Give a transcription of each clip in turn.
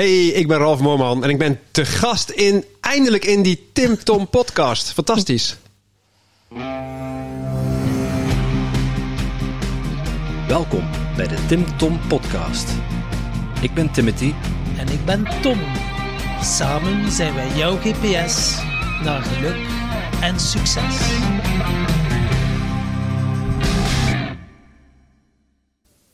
Hey, ik ben Ralf Moorman en ik ben te gast in, eindelijk in die Tim Tom podcast. Fantastisch. Welkom bij de Tim Tom podcast. Ik ben Timothy. En ik ben Tom. Samen zijn wij jouw GPS naar geluk en succes.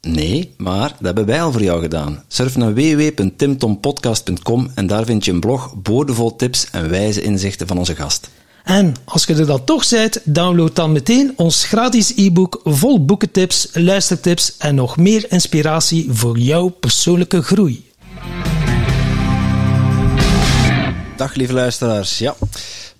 Nee, maar dat hebben wij al voor jou gedaan. Surf naar www.timtompodcast.com en daar vind je een blog boordevol tips en wijze inzichten van onze gast. En als je er dan toch bent, download dan meteen ons gratis e-book vol boekentips, luistertips en nog meer inspiratie voor jouw persoonlijke groei. Dag lieve luisteraars. Ja,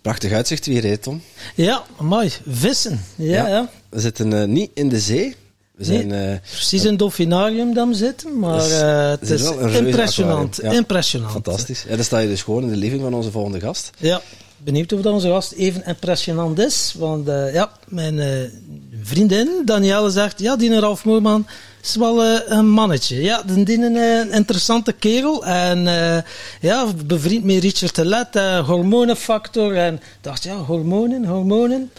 prachtig uitzicht weer, hè, Tom? Ja, mooi. Vissen. Ja, ja. ja. We zitten uh, niet in de zee. We zijn, nee, uh, precies in dolfinarium dan zitten, maar uh, het is, is impressionant. Ja. Impressionant. Fantastisch. Ja, dan sta je dus gewoon in de living van onze volgende gast. Ja, benieuwd of dat onze gast even impressionant is. Want uh, ja, mijn vriendin Danielle zegt, ja, die Ralf Moorman is wel een mannetje. Ja, die is een interessante kerel. En ja, bevriend met Richard Telet, hormonenfactor. En dacht, ja, hormonen, hormonen.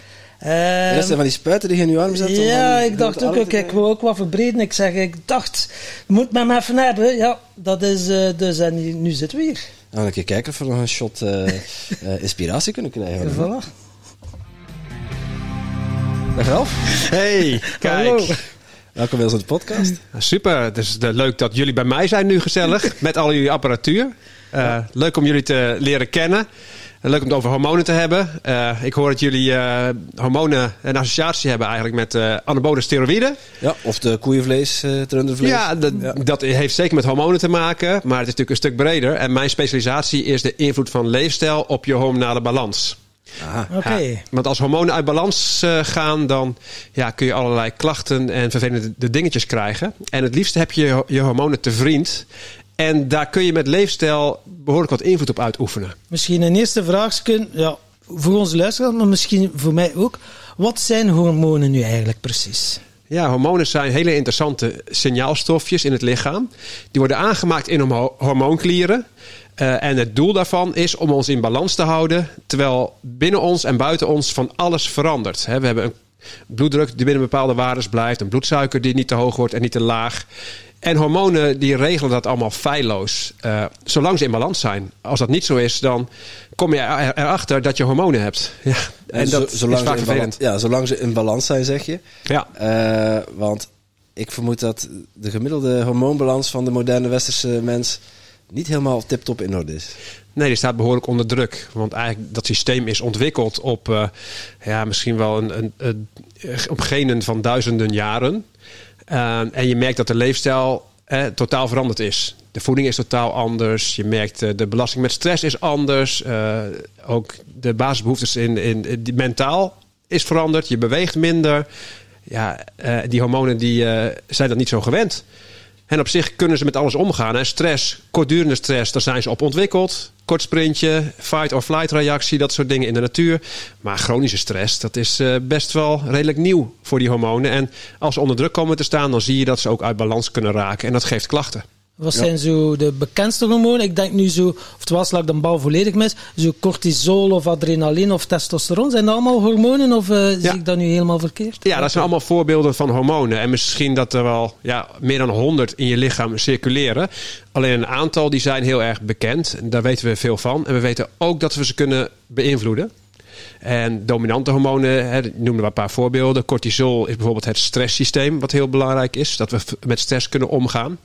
Um, dat zijn van die spuiten die je in je arm zet? Ja, ik dacht ook, oké, ik wil ook wat verbreden. Ik zeg, ik dacht, moet me maar even hebben. Ja, dat is uh, dus, en nu zitten we hier. Nou, een keer kijken of we nog een shot uh, uh, inspiratie kunnen krijgen. Voilà. Dag Ralf. Hey, kijk. Hallo. Welkom bij onze podcast. Super, het is leuk dat jullie bij mij zijn nu gezellig, met al jullie apparatuur. Ja. Leuk om jullie te leren kennen. Leuk om het over hormonen te hebben. Uh, ik hoor dat jullie uh, hormonen een associatie hebben eigenlijk met uh, anabole steroïden. Ja, of de koeienvlees, het rundervlees. Ja, ja, dat heeft zeker met hormonen te maken, maar het is natuurlijk een stuk breder. En mijn specialisatie is de invloed van leefstijl op je hormonale balans. Oké. Okay. Ja, want als hormonen uit balans uh, gaan, dan ja, kun je allerlei klachten en vervelende dingetjes krijgen. En het liefst heb je je hormonen te vriend. En daar kun je met leefstijl behoorlijk wat invloed op uitoefenen. Misschien een eerste vraagstuk, ja, voor onze luisteraars, maar misschien voor mij ook. Wat zijn hormonen nu eigenlijk precies? Ja, hormonen zijn hele interessante signaalstofjes in het lichaam. Die worden aangemaakt in hormoonklieren. Uh, en het doel daarvan is om ons in balans te houden, terwijl binnen ons en buiten ons van alles verandert. we hebben een bloeddruk die binnen bepaalde waarden blijft, een bloedsuiker die niet te hoog wordt en niet te laag. En hormonen die regelen dat allemaal feilloos, uh, zolang ze in balans zijn. Als dat niet zo is, dan kom je erachter dat je hormonen hebt. Ja, en, en dat zolang is vaak vervelend. Ja, zolang ze in balans zijn, zeg je. Ja. Uh, want ik vermoed dat de gemiddelde hormoonbalans van de moderne westerse mens niet helemaal tip-top in orde is. Nee, die staat behoorlijk onder druk. Want eigenlijk dat systeem is ontwikkeld op uh, ja, misschien wel een, een, een, op genen van duizenden jaren. Uh, en je merkt dat de leefstijl eh, totaal veranderd is. De voeding is totaal anders. Je merkt uh, de belasting met stress is anders. Uh, ook de basisbehoeftes in, in, mentaal is veranderd. Je beweegt minder. Ja, die hormonen die, zijn dat niet zo gewend. En op zich kunnen ze met alles omgaan. Stress, kortdurende stress, daar zijn ze op ontwikkeld. Kort sprintje, fight or flight reactie, dat soort dingen in de natuur. Maar chronische stress, dat is uh, best wel redelijk nieuw voor die hormonen. En als ze onder druk komen te staan, dan zie je dat ze ook uit balans kunnen raken. En dat geeft klachten. Wat zijn zo de bekendste hormonen? Ik denk nu zo, of het was ik dan bal volledig mis, zo cortisol of adrenaline of testosteron. Zijn dat allemaal hormonen of uh, zie ik dat nu helemaal verkeerd? Ja, dat zijn allemaal voorbeelden van hormonen. En misschien dat er wel ja, meer dan 100 in je lichaam circuleren. Alleen een aantal die zijn heel erg bekend. Daar weten we veel van. En we weten ook dat we ze kunnen beïnvloeden. En dominante hormonen, hè, noem er een paar voorbeelden. Cortisol is bijvoorbeeld het stresssysteem, wat heel belangrijk is. Dat we met stress kunnen omgaan.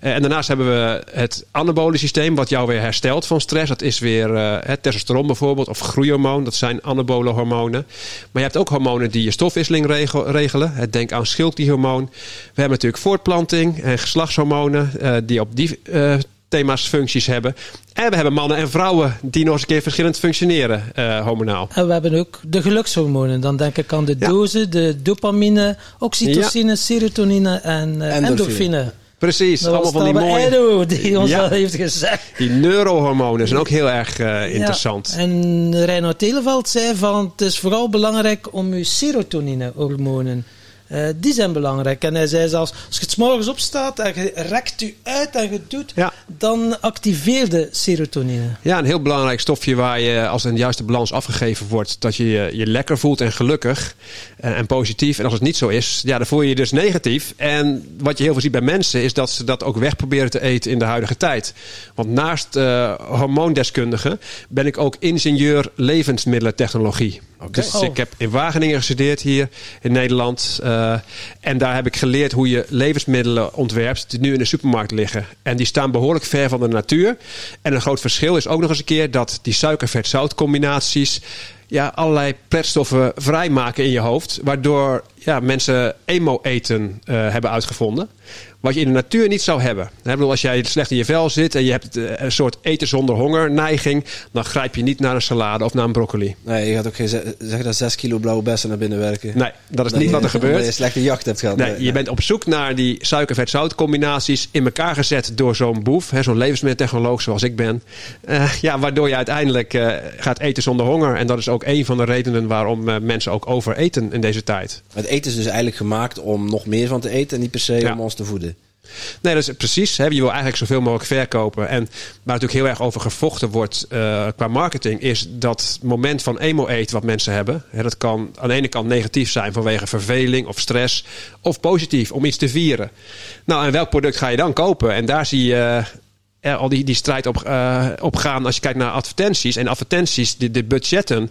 Eh, en daarnaast hebben we het anabole systeem, wat jou weer herstelt van stress. Dat is weer uh, het testosteron bijvoorbeeld, of groeihormoon. Dat zijn anabole hormonen. Maar je hebt ook hormonen die je stofwisseling regelen. Denk aan schildklierhormoon. We hebben natuurlijk voortplanting en geslachtshormonen, uh, die op die thema's, functies hebben. En we hebben mannen en vrouwen die nog eens een keer verschillend functioneren, uh, hormonaal. En we hebben ook de gelukshormonen. Dan denk ik aan de Ja. dozen, de dopamine, oxytocine, serotonine en uh, Endorfine. endorfine. Precies, Dat allemaal was van die mooie... Edo die ons Ja. dat heeft gezegd. Die neurohormonen zijn ook heel erg eh, interessant. Ja, en Reinhard Televeld zei van het is vooral belangrijk om je serotonine-hormonen. Eh, die zijn belangrijk. En hij zei zelfs, als je het 's morgens opstaat en je rekt je uit en je doet, Ja. dan activeer de serotonine. Ja, een heel belangrijk stofje waar je, als een juiste balans afgegeven wordt, dat je je, je lekker voelt en gelukkig en, en positief. En als het niet zo is, ja, dan voel je je dus negatief. En wat je heel veel ziet bij mensen, is dat ze dat ook weg proberen te eten in de huidige tijd. Want naast eh hormoondeskundige ben ik ook ingenieur levensmiddelentechnologie. Dus Oh. ik heb in Wageningen gestudeerd hier in Nederland. eh, en daar heb ik geleerd hoe je levensmiddelen ontwerpt die nu in de supermarkt liggen. En die staan behoorlijk ver van de natuur. En een groot verschil is ook nog eens een keer dat die suiker-vet-zout combinaties ja, allerlei pretstoffen vrijmaken in je hoofd. Waardoor ja, mensen emo-eten eh, hebben uitgevonden. Wat je in de natuur niet zou hebben. Ik bedoel, als jij slecht in je vel zit en je hebt eh, een soort eten zonder honger neiging, dan grijp je niet naar een salade of naar een broccoli. Nee, je gaat ook geen ze- zeg dat 6 kilo blauwe bessen naar binnen werken. Nee, dat is Dat niet je- wat er gebeurt. Dat je slechte jacht hebt gehad. Nee, je bent op zoek naar die suiker-vet-zout combinaties in elkaar gezet door zo'n boef, zo'n levensmiddeltechnoloog zoals ik ben. Eh, ja, waardoor je uiteindelijk eh, gaat eten zonder honger. En dat is ook een van de redenen waarom mensen ook overeten in deze tijd. Het eten is dus eigenlijk gemaakt om nog meer van te eten en niet per se Ja. om ons te voeden. Nee, dat is precies. Hè. Je wil eigenlijk zoveel mogelijk verkopen. En waar natuurlijk heel erg over gevochten wordt eh, qua marketing, is dat moment van emo-eten wat mensen hebben. Hè, dat kan aan de ene kant negatief zijn vanwege verveling of stress, of positief om iets te vieren. Nou, en welk product ga je dan kopen? En daar zie je. Eh, al die, die strijd op, eh, op gaan als je kijkt naar advertenties. En advertenties, de, de budgetten.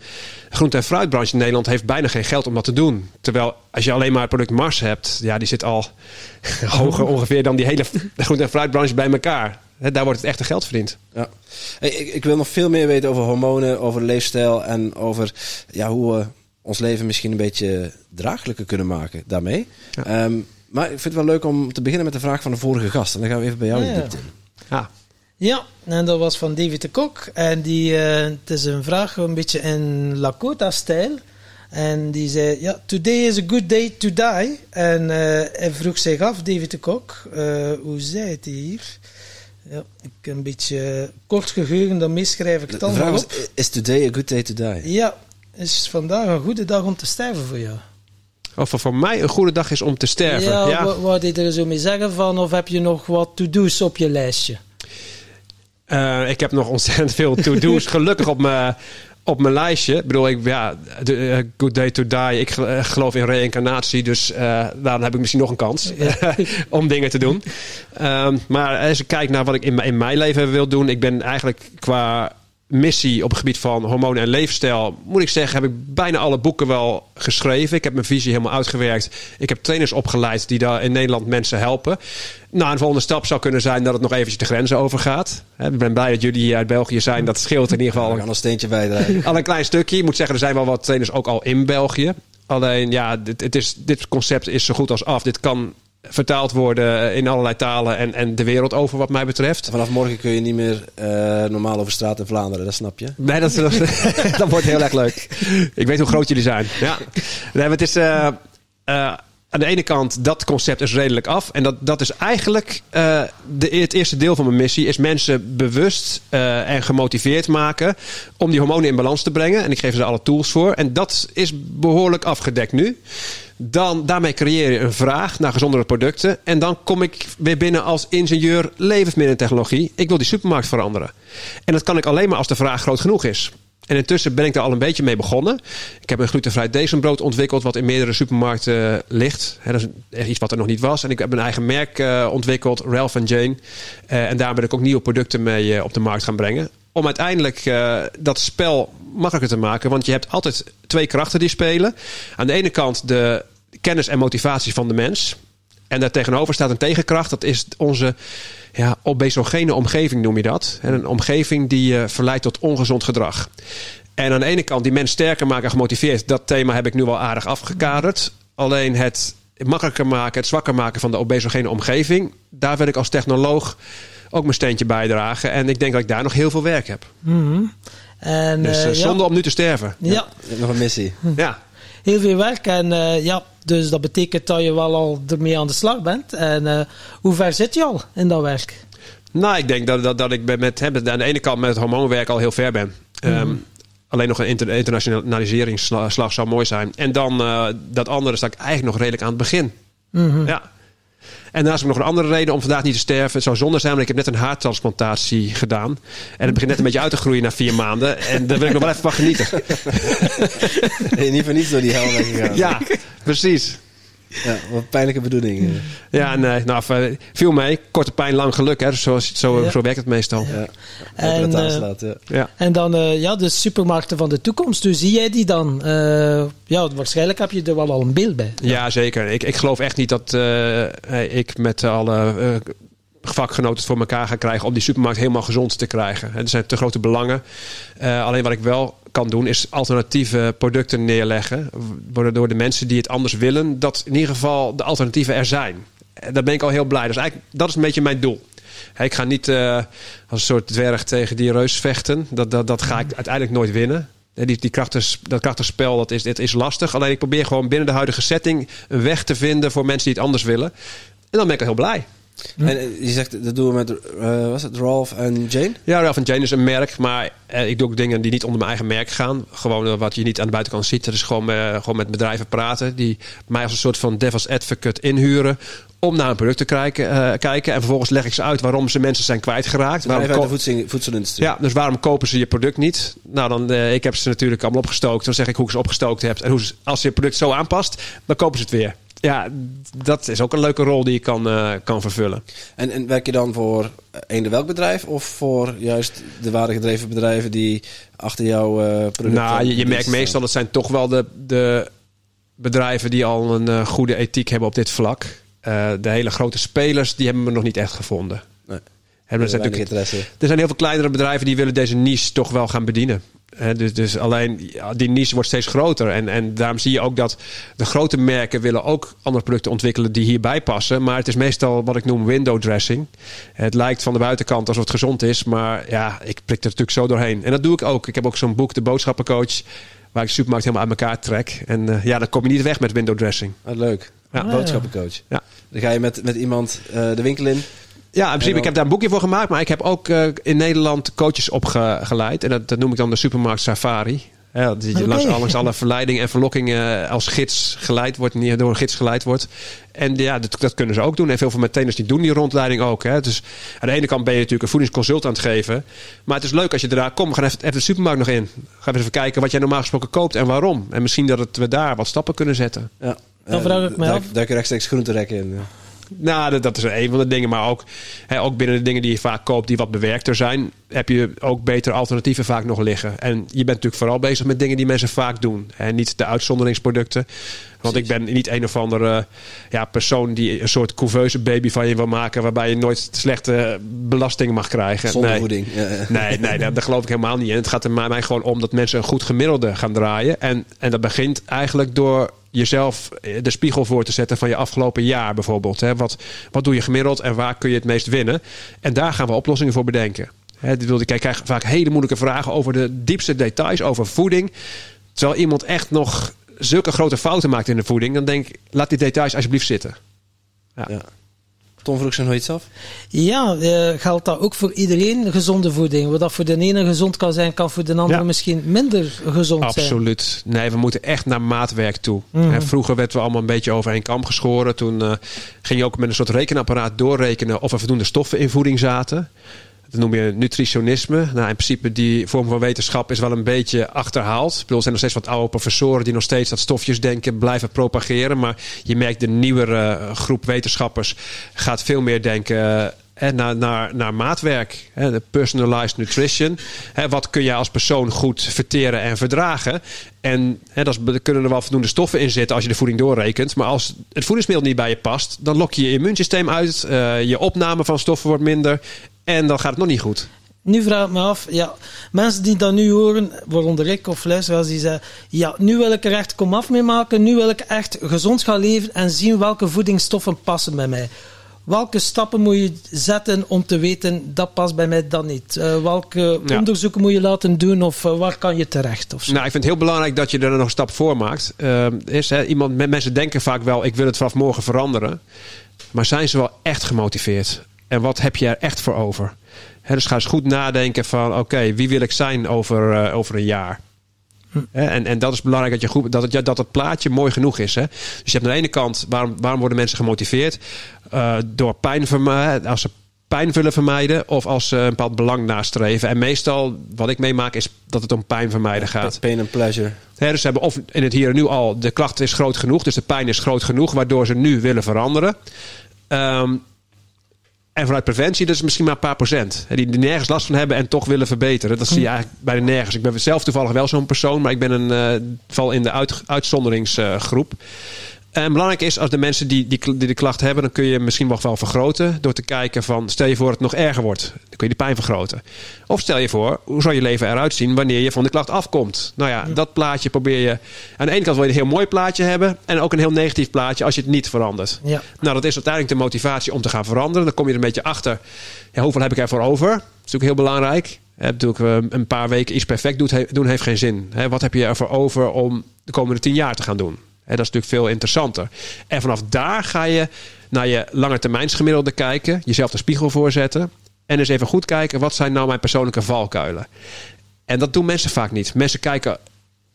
De groente- en fruitbranche in Nederland heeft bijna geen geld om dat te doen. Terwijl als je alleen maar het product Mars hebt, ja, die zit al hoger ongeveer dan die hele groente- en fruitbranche bij elkaar. Hè, Daar wordt het echte geld verdiend. Ja. Hey, ik, ik wil nog veel meer weten over hormonen, over leefstijl en over ja, hoe we ons leven misschien een beetje draaglijker kunnen maken daarmee. Ja. Ehm, maar ik vind het wel leuk om te beginnen met de vraag van de vorige gast. En dan gaan we even bij jou in diepte. in. Ja, Ja, en dat was van David de Kok. En die, eh, het is een vraag een beetje in Lakota-stijl. En die zei, ja, today is a good day to die. En eh, hij vroeg zich af, David de Kok, eh, hoe zei het hier? Ja, ik een beetje kort geheugen, dan misschrijf ik het de vraag allemaal was, op. is today a good day to die? Ja, is vandaag een goede dag om te sterven voor jou? Of voor mij een goede dag is om te sterven. Ja, Ja, Wat, je er zo mee zeggen van, of heb je nog wat to-do's op je lijstje? Eh, ik heb nog ontzettend veel to-do's gelukkig op mijn, op mijn lijstje. Ik bedoel, ik, ja, de, eh, good day to die. Ik eh, geloof in reïncarnatie, dus daarom heb ik misschien nog een kans om dingen te doen. Ehm, maar als ik kijk naar wat ik in, in mijn leven wil doen, ik ben eigenlijk qua missie op het gebied van hormonen en leefstijl, moet ik zeggen, heb ik bijna alle boeken wel geschreven. Ik heb mijn visie helemaal uitgewerkt. Ik heb trainers opgeleid die daar in Nederland mensen helpen. Nou, een volgende stap zou kunnen zijn dat het nog eventjes de grenzen overgaat. Ik ben blij dat jullie hier uit België zijn. Dat scheelt in ieder geval gaan een steentje bijdragen. al een klein stukje. Ik moet zeggen, er zijn wel wat trainers ook al in België. Alleen, ja, dit, het is, dit concept is zo goed als af. Dit kan vertaald worden in allerlei talen en, en de wereld over wat mij betreft. Vanaf morgen kun je niet meer eh, normaal over straat in Vlaanderen, dat snap je. Nee, dat, wordt heel erg leuk. Ik weet hoe groot jullie zijn. Ja. Nee, maar het is... eh, eh, aan de ene kant, dat concept is redelijk af. En dat, dat is eigenlijk eh, de, het eerste deel van mijn missie. Is mensen bewust eh, en gemotiveerd maken om die hormonen in balans te brengen. En ik geef ze alle tools voor. En dat is behoorlijk afgedekt nu. Dan, daarmee creëer je een vraag naar gezondere producten. En dan kom ik weer binnen als ingenieur levensmiddelentechnologie. Ik wil die supermarkt veranderen. En dat kan ik alleen maar als de vraag groot genoeg is. En intussen ben ik daar al een beetje mee begonnen. Ik heb een glutenvrij decembrood ontwikkeld wat in meerdere supermarkten eh, ligt. Dat is iets wat er nog niet was. En ik heb een eigen merk eh, ontwikkeld, Ralph Jane. Eh, en daar ben ik ook nieuwe producten mee op de markt gaan brengen. Om uiteindelijk dat spel makkelijker te maken. Want je hebt altijd twee krachten die spelen. Aan de ene kant de kennis en motivatie van de mens. En daar tegenover staat een tegenkracht. Dat is onze ja, obesogene omgeving, noem je dat. En een omgeving die je verleidt tot ongezond gedrag. En aan de ene kant die mens sterker maken en gemotiveerd. Dat thema heb ik nu wel aardig afgekaderd. Alleen het makkelijker maken, het zwakker maken van de obesogene omgeving. Daar wil ik als technoloog ook mijn steentje bijdragen. En ik denk dat ik daar nog heel veel werk heb. Mhm. En, Dus eh, eh, zonde om nu te sterven. ja, ja, nog een missie. Ja. Heel veel werk. En eh, ja, dus dat betekent dat je wel al ermee aan de slag bent. En eh, hoe ver zit je al in dat werk? Nou, ik denk dat, dat, dat ik ben met, hè, aan de ene kant met het hormoonwerk al heel ver ben. Ehm, alleen nog een inter, internationaliseringsslag zou mooi zijn. En dan eh, dat andere sta ik eigenlijk nog redelijk aan het begin. Ja. En daarnaast heb ik nog een andere reden om vandaag niet te sterven. Het zou zonde zijn, want ik heb net een haartransplantatie gedaan. En het begint net een beetje uit te groeien na vier maanden. En daar wil ik nog wel even van genieten. Nee, niet voor niets door die hel. Ja, precies. Ja, wat pijnlijke bedoeling. Ja, nee, nou, eh, viel mee. Korte pijn, lang geluk. Hè. Zo, zo, Ja. zo werkt het meestal. Ja. En, eh, aanslaat, ja. Ja. En dan eh, ja, de supermarkten van de toekomst. Hoe zie jij die dan? Eh, ja, waarschijnlijk heb je er wel al een beeld bij. Ja, zeker. Ik, ik geloof echt niet dat eh, ik met alle eh, vakgenoten het voor elkaar ga krijgen om die supermarkt helemaal gezond te krijgen. Er zijn te grote belangen. Eh, alleen wat ik wel kan doen is alternatieve producten neerleggen. Waardoor de mensen die het anders willen, dat in ieder geval de alternatieven er zijn. En daar ben ik al heel blij. Dus eigenlijk, dat is een beetje mijn doel. Ik ga niet eh, als een soort dwerg tegen die reus vechten. Dat, dat, dat ga ik uiteindelijk nooit winnen. Die, die krachtens, dat krachtenspel dat is, dat is lastig. Alleen ik probeer gewoon binnen de huidige setting een weg te vinden voor mensen die het anders willen. En dan ben ik al heel blij. En eh, je zegt, dat doen we met, eh was het Ralph en Jane? Ja, Ralph Jane is een merk, maar eh, ik doe ook dingen die niet onder mijn eigen merk gaan. Gewoon wat je niet aan de buitenkant ziet. Dat is gewoon, gewoon met bedrijven praten die mij als een soort van devil's advocate inhuren om naar een product te kijken, kijken. En vervolgens leg ik ze uit waarom ze mensen zijn kwijtgeraakt. Bedrijf uit de voedsel, voedselindustrie. ja, dus waarom kopen ze je product niet? Nou, dan, ik heb ze natuurlijk allemaal opgestookt. Dan zeg ik hoe ik ze opgestookt heb. En hoe ze, als je het product zo aanpast, dan kopen ze het weer. Ja, dat is ook een leuke rol die je kan, eh, kan vervullen. En, en werk je dan voor eender welk bedrijf? Of voor juist de waardegedreven bedrijven die achter jouw eh product Nou, je, je merkt meestal dat zijn toch wel de, de bedrijven die al een eh, goede ethiek hebben op dit vlak. Eh, de hele grote spelers, die hebben we nog niet echt gevonden. Nee. Hebben er, zijn natuurlijk, er zijn heel veel kleinere bedrijven die willen deze niche toch wel gaan bedienen. Dus, dus alleen die niche wordt steeds groter. En, en daarom zie je ook dat de grote merken willen ook andere producten ontwikkelen die hierbij passen. Maar het is meestal wat ik noem window dressing. Het lijkt van de buitenkant alsof het gezond is. Maar ja, ik prik er natuurlijk zo doorheen. En dat doe ik ook. Ik heb ook zo'n boek, De Boodschappencoach. Waar ik de supermarkt helemaal uit elkaar trek. En eh, ja, dan kom je niet weg met window dressing. Ah, leuk. Ja. Boodschappencoach. Ja. Dan ga je met, met iemand eh, de winkel in. Ja, in principe, ik heb daar een boekje voor gemaakt. Maar ik heb ook eh, in Nederland coaches opgeleid. En dat, dat noem ik dan de supermarkt safari. Ja, dat je langs, langs alle verleidingen en verlokkingen als gids geleid wordt. Niet door een gids geleid wordt. En ja, dat, dat kunnen ze ook doen. En veel van mijn trainers die doen die rondleiding ook. Hè. Dus aan de ene kant ben je natuurlijk een voedingsconsult aan het geven. Maar het is leuk als je daar komt. We gaan even, even de supermarkt nog in. Ga even kijken wat jij normaal gesproken koopt en waarom. En misschien dat het, we daar wat stappen kunnen zetten. Ja. Dan vraag ik me af. Duik je rechtstreeks groenterekken in. ja. Nou, dat, dat is een van de dingen. Maar ook, hè, ook binnen de dingen die je vaak koopt, die wat bewerkter zijn, heb je ook betere alternatieven vaak nog liggen. En je bent natuurlijk vooral bezig met dingen die mensen vaak doen. En niet de uitzonderingsproducten. Want ik ben niet een of andere ja, persoon die een soort couveuse baby van je wil maken, waarbij je nooit slechte belastingen mag krijgen. Zonder nee. voeding. Ja, ja. Nee, nee daar, daar geloof ik helemaal niet in. Het gaat er mij mij gewoon om dat mensen een goed gemiddelde gaan draaien. En, en dat begint eigenlijk door jezelf de spiegel voor te zetten van je afgelopen jaar bijvoorbeeld. Hè. Wat, wat doe je gemiddeld en waar kun je het meest winnen? En daar gaan we oplossingen voor bedenken. Hè, dit ik krijg vaak hele moeilijke vragen over de diepste details over voeding. Terwijl iemand echt nog zulke grote fouten maakt in de voeding, dan denk ik, laat die details alsjeblieft zitten. Ja. Tom vroeg zich nog iets af. Ja, eh, geldt dat ook voor iedereen gezonde voeding? Wat dat voor de ene gezond kan zijn, kan voor de andere Ja. misschien minder gezond zijn. Absoluut. Nee, we moeten echt naar maatwerk toe. Hè, Vroeger werden we allemaal een beetje over één kam geschoren. Toen eh, ging je ook met een soort rekenapparaat doorrekenen of er voldoende stoffen in voeding zaten. Dat noem je nutritionisme. Nou, in principe die vorm van wetenschap is wel een beetje achterhaald. Er zijn nog steeds wat oude professoren die nog steeds dat stofjesdenken blijven propageren. Maar je merkt de nieuwere eh, groep wetenschappers gaat veel meer denken eh, naar, naar, naar maatwerk. Hè, de personalized nutrition. Hè, wat kun je als persoon goed verteren en verdragen? En hè, dat is, er kunnen er wel voldoende stoffen in zitten als je de voeding doorrekent. Maar als het voedingsmiddel niet bij je past, dan lok je je immuunsysteem uit. eh, je opname van stoffen wordt minder. En dan gaat het nog niet goed. Nu vraag ik me af, ja, mensen die dat nu horen, waaronder ik of luisteraars, die zeggen, ja, nu wil ik er echt komaf mee maken, nu wil ik echt gezond gaan leven en zien welke voedingsstoffen passen bij mij. welke stappen moet je zetten om te weten dat past bij mij dan niet? Uh, welke Ja. onderzoeken moet je laten doen of uh, waar kan je terecht? Of zo? Nou, ik vind het heel belangrijk dat je er nog een stap voor maakt. Uh, is, hè, iemand, mensen denken vaak wel, ik wil het vanaf morgen veranderen. Maar zijn ze wel echt gemotiveerd? En wat heb je er echt voor over? Dus ga eens goed nadenken van, oké, wie wil ik zijn over, uh, over een jaar? Hm. En, en dat is belangrijk dat, je goed, dat, het, dat het plaatje mooi genoeg is. Hè? Dus je hebt aan de ene kant, waarom, waarom worden mensen gemotiveerd? Uh, door pijn vermijden, als ze pijn willen vermijden of als ze een bepaald belang nastreven. En meestal, wat ik meemaak, is dat het om pijn vermijden gaat. Pain and pleasure. Dus ze hebben of in het hier en nu al, de klacht is groot genoeg, dus de pijn is groot genoeg, waardoor ze nu willen veranderen. Um, en vanuit preventie, dat is misschien maar een paar procent. Die er nergens last van hebben en toch willen verbeteren. Dat zie je eigenlijk bijna nergens. Ik ben zelf toevallig wel zo'n persoon, maar ik ben een uh, val in de uit, uitzonderingsgroep. En belangrijk is, als de mensen die, die, die de klacht hebben, dan kun je misschien nog wel vergroten. Door te kijken van, stel je voor dat het nog erger wordt. Dan kun je de pijn vergroten. Of stel je voor, hoe zou je leven eruit zien wanneer je van de klacht afkomt? Nou ja, ja. dat plaatje probeer je... Aan de ene kant wil je een heel mooi plaatje hebben. En ook een heel negatief plaatje als je het niet verandert. Ja. Nou, dat is uiteindelijk de motivatie om te gaan veranderen. Dan kom je er een beetje achter. Ja, hoeveel heb ik ervoor over? Dat is natuurlijk heel belangrijk. Natuurlijk, een paar weken iets perfect doen heeft geen zin. Wat heb je ervoor over om de komende tien jaar te gaan doen? Dat is natuurlijk veel interessanter. En vanaf daar ga je naar je langetermijnsgemiddelde kijken. Jezelf de spiegel voorzetten. En eens even goed kijken, wat zijn nou mijn persoonlijke valkuilen? En dat doen mensen vaak niet. Mensen kijken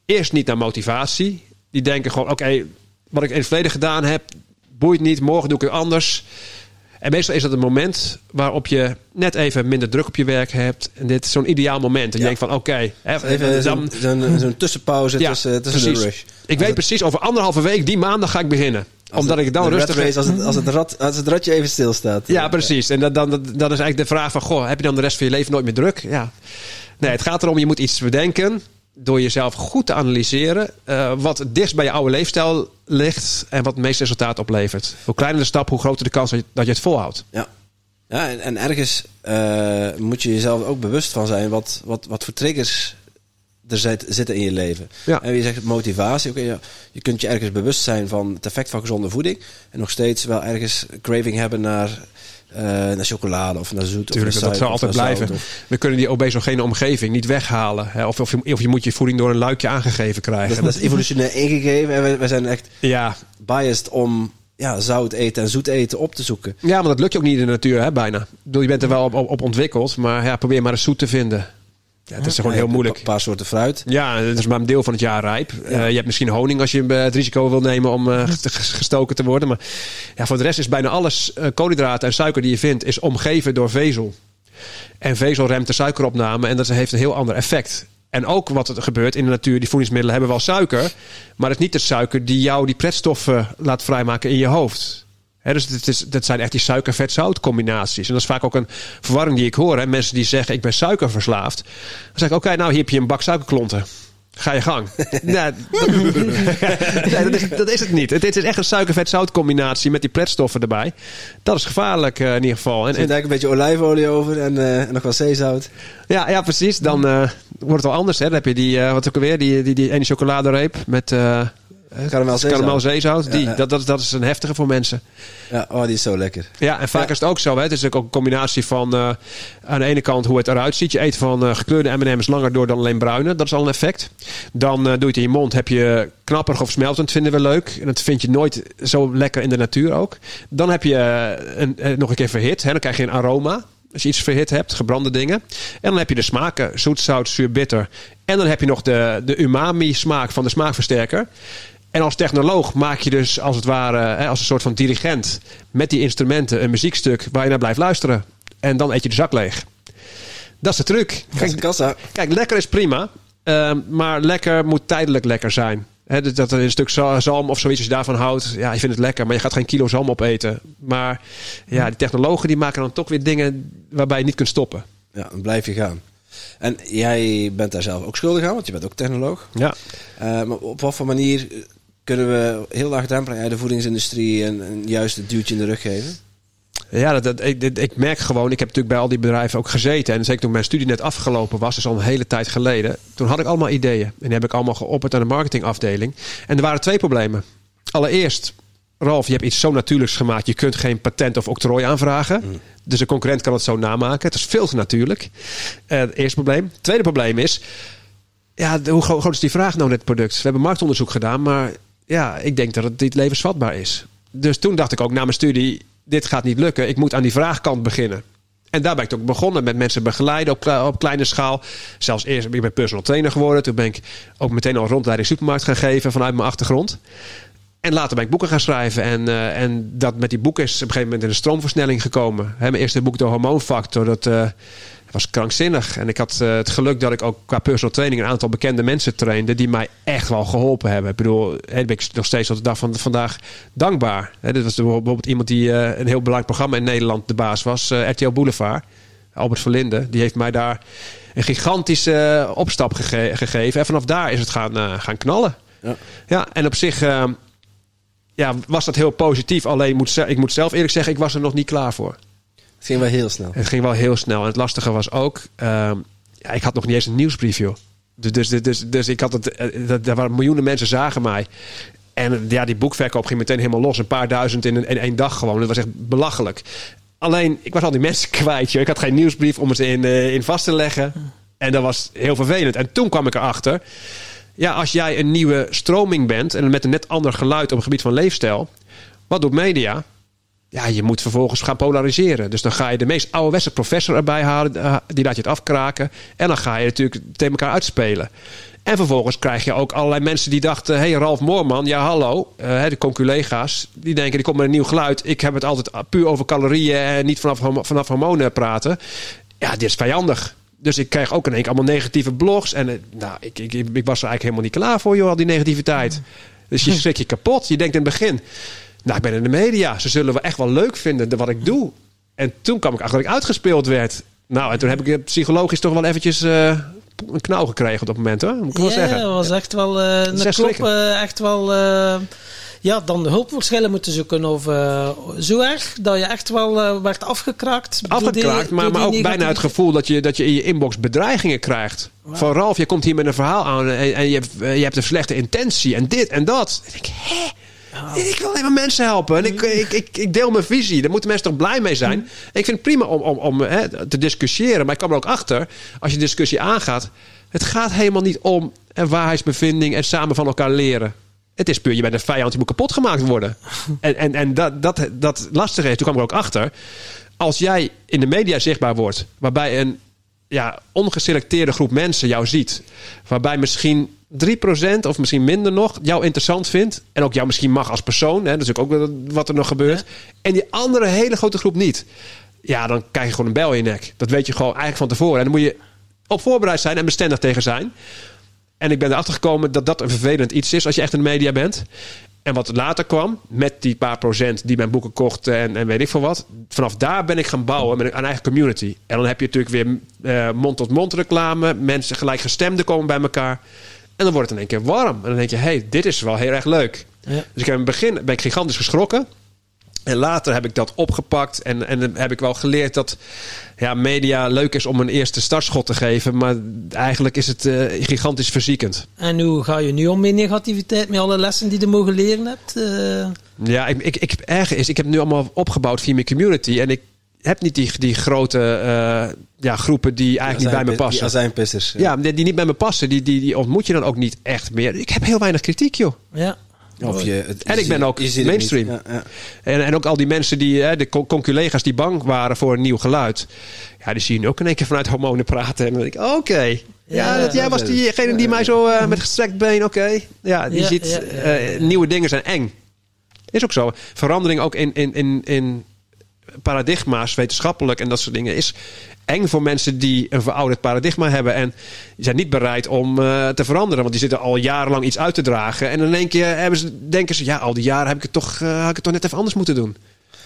eerst niet naar motivatie. Die denken gewoon, oké, wat ik in het verleden gedaan heb... boeit niet, morgen doe ik het anders. En meestal is dat een moment waarop je net even minder druk op je werk hebt. En dit is zo'n ideaal moment. En je Ja. denkt van, oké... hè, Even dan- zo'n zo'n tussenpauze Ja, tussen, tussen de rush. Ik weet precies, over anderhalve week, die maandag ga ik beginnen. Omdat ik dan rustig... race, als, het, als, het als het ratje even stilstaat. Ja, precies. En dan, dan, dan is eigenlijk de vraag van... Goh, heb je dan de rest van je leven nooit meer druk? Ja. Nee, het gaat erom, je moet iets bedenken... door jezelf goed te analyseren... eh, wat het dichtst bij je oude leefstijl ligt... en wat het meeste resultaat oplevert. Hoe kleiner de stap, hoe groter de kans dat je, dat je het volhoudt. Ja. Ja, en, en ergens eh, moet je jezelf ook bewust van zijn wat, wat, wat voor triggers er zit, zitten in je leven. Ja. En je zegt motivatie, oké, ja, je kunt je ergens bewust zijn van het effect van gezonde voeding en nog steeds wel ergens craving hebben naar, eh, naar chocolade of naar zoet. Tuurlijk, of naar dat zal altijd blijven. zout We kunnen die obesogene omgeving niet weghalen. Hè? Of, of, je, of je moet je voeding door een luikje aangegeven krijgen. dat, dat is evolutionair ingegeven en wij, wij zijn echt ja. biased om ja, zout eten en zoet eten op te zoeken. ja, maar dat lukt je ook niet in de natuur, hè, bijna. Ik bedoel, je bent er wel op, op, op ontwikkeld, maar ja, probeer maar eens zoet te vinden. Ja, het is gewoon Ja, heel moeilijk. Een paar soorten fruit. Ja, het is maar een deel van het jaar rijp. Eh, je hebt misschien honing als je eh, het risico wil nemen om eh, ges- gestoken te worden. Maar ja, voor de rest is bijna alles koolhydraten en suiker die je vindt, is omgeven door vezel. En vezel remt de suikeropname en dat heeft een heel ander effect. En ook wat er gebeurt in de natuur, die voedingsmiddelen hebben wel suiker. Maar het is niet de suiker die jou die pretstoffen laat vrijmaken in je hoofd. Dus het is, dat zijn echt die suiker-vet-zout combinaties. En dat is vaak ook een verwarring die ik hoor. Hè. Mensen die zeggen, ik ben suikerverslaafd. Dan zeg ik, oké, nou hier heb je een bak suikerklonten. Ga je gang. nee, dat, nee, dat, is, dat is het niet. Het, het is echt een suiker-vet-zout combinatie met die pretstoffen erbij. Dat is gevaarlijk eh, in ieder geval. En, Er zit en, eigenlijk een beetje olijfolie over en, eh, en nog wel zeezout. ja, ja, precies. Dan eh, wordt het wel anders. Hè. Dan heb je die, wat ook alweer, die, die, die ene chocoladereep met Karamel zeezout. karamel zeezout. Die, Ja, ja. Dat, dat, dat is een heftige voor mensen. Ja, oh, die is zo lekker. Ja, en vaak Ja. is het ook zo. Hè? Het is ook een combinatie van eh, aan de ene kant hoe het eruit ziet. Je eet van eh, gekleurde M&M's langer door dan alleen bruine. Dat is al een effect. Dan eh, doe je het in je mond. Heb je knapperig of smeltend, vinden we leuk. En dat vind je nooit zo lekker in de natuur ook. Dan heb je een, eh, nog een keer verhit. Hè? Dan krijg je een aroma. Als je iets verhit hebt, gebrande dingen. En dan heb je de smaken. Zoet, zout, zuur, bitter. En dan heb je nog de, de umami smaak van de smaakversterker. En als technoloog maak je dus als het ware, hè, als een soort van dirigent, met die instrumenten een muziekstuk waar je naar blijft luisteren. En dan eet je de zak leeg. Dat is de truc. Kijk, kassa. kijk lekker is prima, ehm, maar lekker moet tijdelijk lekker zijn. Dat er een stuk za- zalm of zoiets als je daarvan houdt, ja, je vindt het lekker, maar je gaat geen kilo zalm opeten. Maar ja, die technologen die maken dan toch weer dingen waarbij je niet kunt stoppen. Ja, dan blijf je gaan. En jij bent daar zelf ook schuldig aan, want je bent ook technoloog. Ja. Eh, maar op wat voor manier kunnen we heel laagdrempelig aan de voedingsindustrie een, een juist een duwtje in de rug geven? Ja, dat, dat, ik, dit- ik merk gewoon, ik heb natuurlijk bij al die bedrijven ook gezeten. En zeker toen mijn studie net afgelopen was, dus al een hele tijd geleden. Toen had ik allemaal ideeën. En die heb ik allemaal geopperd aan de marketingafdeling. En er waren twee problemen. Allereerst Ralf, je hebt iets zo natuurlijks gemaakt. Je kunt geen patent of octrooi aanvragen. Mm. Dus een concurrent kan het zo namaken. Het is veel te natuurlijk. Eh, het eerste probleem. Het tweede probleem is... Ja, de- hoe gro- groot is die vraag nou naar het product? We hebben marktonderzoek gedaan, maar ja, ik denk dat het niet levensvatbaar is. Dus toen dacht ik ook na mijn studie, dit gaat niet lukken. Ik moet aan die vraagkant beginnen. En daar ben ik ook begonnen met mensen begeleiden op, op kleine schaal. Zelfs eerst ben ik personal trainer geworden. Toen ben ik ook meteen al rondleiding supermarkt gaan geven vanuit mijn achtergrond. En later ben ik boeken gaan schrijven. En, eh, en dat met die boeken is op een gegeven moment in een stroomversnelling gekomen. Mijn eerste boek, De Hormoonfactor, dat eh, was krankzinnig. En ik had eh, het geluk dat ik ook qua personal training een aantal bekende mensen trainde. die mij echt wel geholpen hebben. Ik bedoel, daar ben ik nog steeds tot de dag van vandaag dankbaar. Dit was bijvoorbeeld iemand die eh, een heel belangrijk programma in Nederland de baas was, eh, RTL Boulevard. Albert Verlinde, die heeft mij daar een gigantische opstap gege- gegeven. En vanaf daar is het gaan, gaan knallen. Ja. Ja, en op zich eh, ja, was dat heel positief. Alleen moet, ik moet zelf eerlijk zeggen, ik was er nog niet klaar voor. Het ging wel heel snel. Het ging wel heel snel. En het lastige was ook, ehm, ja, ik had nog niet eens een nieuwsbrief, joh. Dus, dus, dus, dus ik had het, eh, dat- daar waren miljoenen mensen zagen mij. En ja, die boekverkoop ging meteen helemaal los. Een paar duizend in, een, één dag gewoon. Dat was echt belachelijk. Alleen, ik was al die mensen kwijt. Ik had geen nieuwsbrief om het in, eh, in vast te leggen. En dat was heel vervelend. En toen kwam ik erachter. Ja, als jij een nieuwe stroming bent. En met een net ander geluid op het gebied van leefstijl. Wat doet media? Ja, je moet vervolgens gaan polariseren. Dus dan ga je de meest ouderwetse professor erbij halen. eh, Die laat je het afkraken. En dan ga je natuurlijk tegen elkaar uitspelen. En vervolgens krijg je ook allerlei mensen die dachten... hé, hey, Ralf Moorman, ja hallo. eh, de conculega's, die denken, die komt met een nieuw geluid. Ik heb het altijd puur over calorieën... en niet vanaf, vanaf hormonen praten. Ja, dit is vijandig. Dus ik kreeg ook in één keer allemaal negatieve blogs. En eh, nou, ik, ik, ik, ik was er eigenlijk helemaal niet klaar voor, joh, al die negativiteit. Dus je schrik je kapot. Je denkt in het begin... Nou, ik ben in de media. Ze zullen wel echt wel leuk vinden de- wat ik doe. En toen kwam ik achter dat ik uitgespeeld werd. Nou, en toen heb ik psychologisch toch wel eventjes eh, een knauw gekregen op dat moment, hoor. Moet ik wel ja, zeggen. dat was echt wel is een echt klop. eh, echt wel... ja, dan de hulpverschillen moeten zoeken. Of, zo erg dat je echt wel werd afgekraakt. die- Afgekraakt, maar, maar ook bijna het gevoel dat je, dat je in je inbox bedreigingen krijgt. Van Ralf, je komt hier met een verhaal aan en, en je, hebt, je hebt een slechte intentie en dit en dat. En ik denk, hè? Ik wil alleen maar mensen helpen. En ik, ik, ik, ik deel mijn visie. Daar moeten mensen toch blij mee zijn. Ik vind het prima om, om, om hè, te discussiëren. Maar ik kan er ook achter, als je discussie aangaat... het gaat helemaal niet om een waarheidsbevinding... en samen van elkaar leren. Het is puur, je bent een vijand, die moet kapot gemaakt worden. En, en, en dat, dat, dat lastige is, toen kwam ik er ook achter... als jij in de media zichtbaar wordt... waarbij een ja, ongeselecteerde groep mensen jou ziet... waarbij misschien 3% of misschien minder nog jou interessant vindt... en ook jou misschien mag als persoon... Hè, dat is ook wat er nog gebeurt... en die andere hele grote groep niet... ja, dan krijg je gewoon een bel in je nek. Dat weet je gewoon eigenlijk van tevoren. En dan moet je op voorbereid zijn en bestendig tegen zijn... En ik ben erachter gekomen dat dat een vervelend iets is als je echt in de media bent. En wat later kwam, met die paar procent die mijn boeken kochten en, en weet ik veel wat. Vanaf daar ben ik gaan bouwen met een eigen community. En dan heb je natuurlijk weer eh, mond-tot-mond reclame. Mensen gelijkgestemden komen bij elkaar. En dan wordt het in één keer warm. En dan denk je, hey, dit is wel heel erg leuk. Ja. Dus ik heb in het begin ben ik gigantisch geschrokken. En later heb ik dat opgepakt en, en heb ik wel geleerd dat ja, media leuk is om een eerste startschot te geven. Maar eigenlijk is het eh, gigantisch verziekend. En hoe ga je nu om met negativiteit? Met alle lessen die je mogen leren hebt? eh? Ja, ik, ik, ik, erger is, ik heb nu allemaal opgebouwd via mijn community. En ik heb niet die, die grote eh, ja, groepen die eigenlijk niet bij me Die passen. azijnpissers. Ja, die, die niet bij me passen, die, die, die ontmoet je dan ook niet echt meer. Ik heb heel weinig kritiek, joh. ja. Of je, het- En ik ben ook mainstream. Ja, ja. En, en ook al die mensen die, hè, de con- conculega's die bang waren voor een nieuw geluid. Ja, die zien ook in één keer vanuit hormonen praten. En dan denk ik, oké. Ja, Ja, dat, jij ja, was ja. diegene die mij zo eh, met gestrekt been, oké. Ja, die Ja, ziet, ja, ja, eh, ja. nieuwe dingen zijn eng. Is ook zo. Verandering ook in, in, in, in paradigma's, wetenschappelijk en dat soort dingen, is eng voor mensen die een verouderd paradigma hebben. En die zijn niet bereid om eh, te veranderen. Want die zitten al jarenlang iets uit te dragen. En in één keer hebben ze, denken ze, ja, al die jaren heb ik het toch, eh, had ik het toch net even anders moeten doen.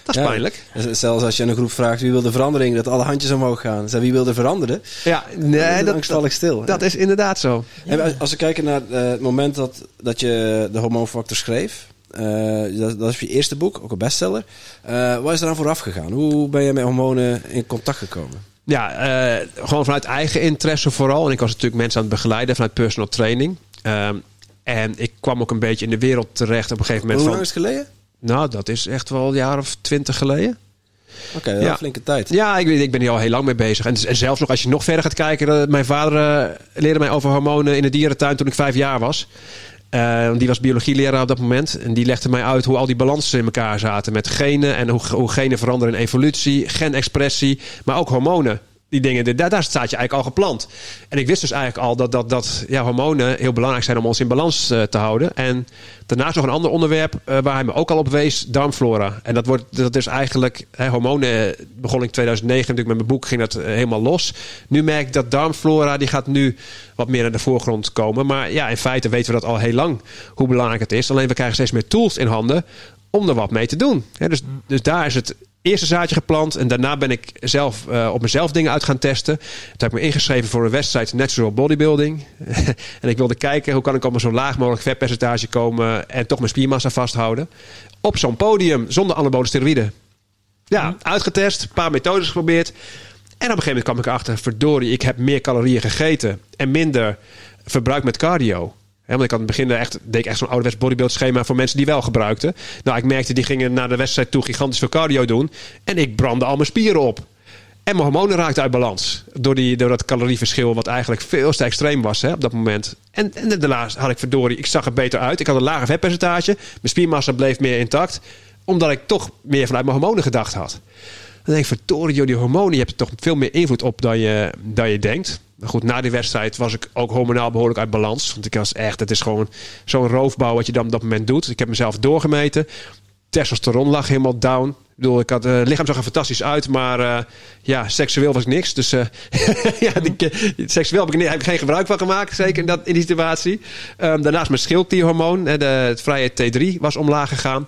Dat is Ja. pijnlijk. Zelfs als je een groep vraagt wie wil de verandering, dat alle handjes omhoog gaan. Zeg, wie wil er veranderen? Ja, nee, dat, angstvallig stil. dat is inderdaad zo. En als- als we kijken naar eh, het moment dat, dat je de hormoonfactor schreef, eh, dat, dat is je eerste boek, ook een bestseller. Eh, wat is eraan vooraf gegaan? Hoe ben je met hormonen in contact gekomen? Ja, eh, gewoon vanuit eigen interesse vooral. En ik was natuurlijk mensen aan het begeleiden vanuit personal training. Ehm, en ik kwam ook een beetje in de wereld terecht op een gegeven Hoe moment lang van... is het geleden? Nou, dat is echt wel een jaar of twintig geleden. Oké, okay, Ja. flinke tijd. Ja, ik, ik ben hier al heel lang mee bezig. En, en zelfs nog als je nog verder gaat kijken. Mijn vader leerde mij over hormonen in de dierentuin toen ik vijf jaar was. Eh, die was biologieleraar op dat moment. En die legde mij uit hoe al die balansen in elkaar zaten. Met genen en hoe, hoe genen veranderen in evolutie, genexpressie, maar ook hormonen. Die dingen, daar, daar staat je eigenlijk al geplant. En ik wist dus eigenlijk al dat, dat, dat ja, hormonen heel belangrijk zijn om ons in balans eh, te houden. En daarnaast nog een ander onderwerp eh, waar hij me ook al op wees, darmflora. En dat, wordt, dat is eigenlijk, hè, hormonen begon in 2009 natuurlijk met mijn boek, ging dat eh, helemaal los. Nu merk ik dat darmflora, die gaat nu wat meer naar de voorgrond komen. Maar ja, in feite weten we dat al heel lang, hoe belangrijk het is. Alleen we krijgen steeds meer tools in handen om er wat mee te doen. Dus, dus daar is het eerste zaadje geplant. En daarna ben ik zelf eh, op mezelf dingen uit gaan testen. Toen heb ik me ingeschreven voor een wedstrijd Natural Bodybuilding. en ik wilde kijken hoe kan ik op een zo laag mogelijk vetpercentage komen. En toch mijn spiermassa vasthouden. Op zo'n podium zonder anabole steroïden. Ja, uitgetest. Een paar methodes geprobeerd. En op een gegeven moment kwam ik erachter. Verdorie, ik heb meer calorieën gegeten. En minder verbruikt met cardio. Want ik had in het begin echt, deed ik echt zo'n ouderwets bodybuild schema voor mensen die wel gebruikten. Nou, ik merkte die gingen naar de wedstrijd toe gigantisch veel cardio doen. En ik brandde al mijn spieren op. En mijn hormonen raakten uit balans. Door, die, door dat calorieverschil wat eigenlijk veel te extreem was hè, op dat moment. En, en daarnaast had ik verdorie, ik zag er beter uit. Ik had een lager vetpercentage. Mijn spiermassa bleef meer intact. Omdat ik toch meer vanuit mijn hormonen gedacht had. Dan denk ik, die hormonen, je hebt er toch veel meer invloed op dan je, dan je denkt. Maar goed, na die wedstrijd was ik ook hormonaal behoorlijk uit balans. Want ik was echt, het is gewoon zo'n roofbouw wat je dan op dat moment doet. Ik heb mezelf doorgemeten. Testosteron lag helemaal down. Ik bedoel, ik had, het lichaam zag er fantastisch uit, maar eh, ja, seksueel was ik niks. Dus eh, ja, seksueel heb ik, geen gebruik van gemaakt, zeker in, dat, in die situatie. Ehm, daarnaast mijn schildklierhormoon, de, het vrije T3, was omlaag gegaan.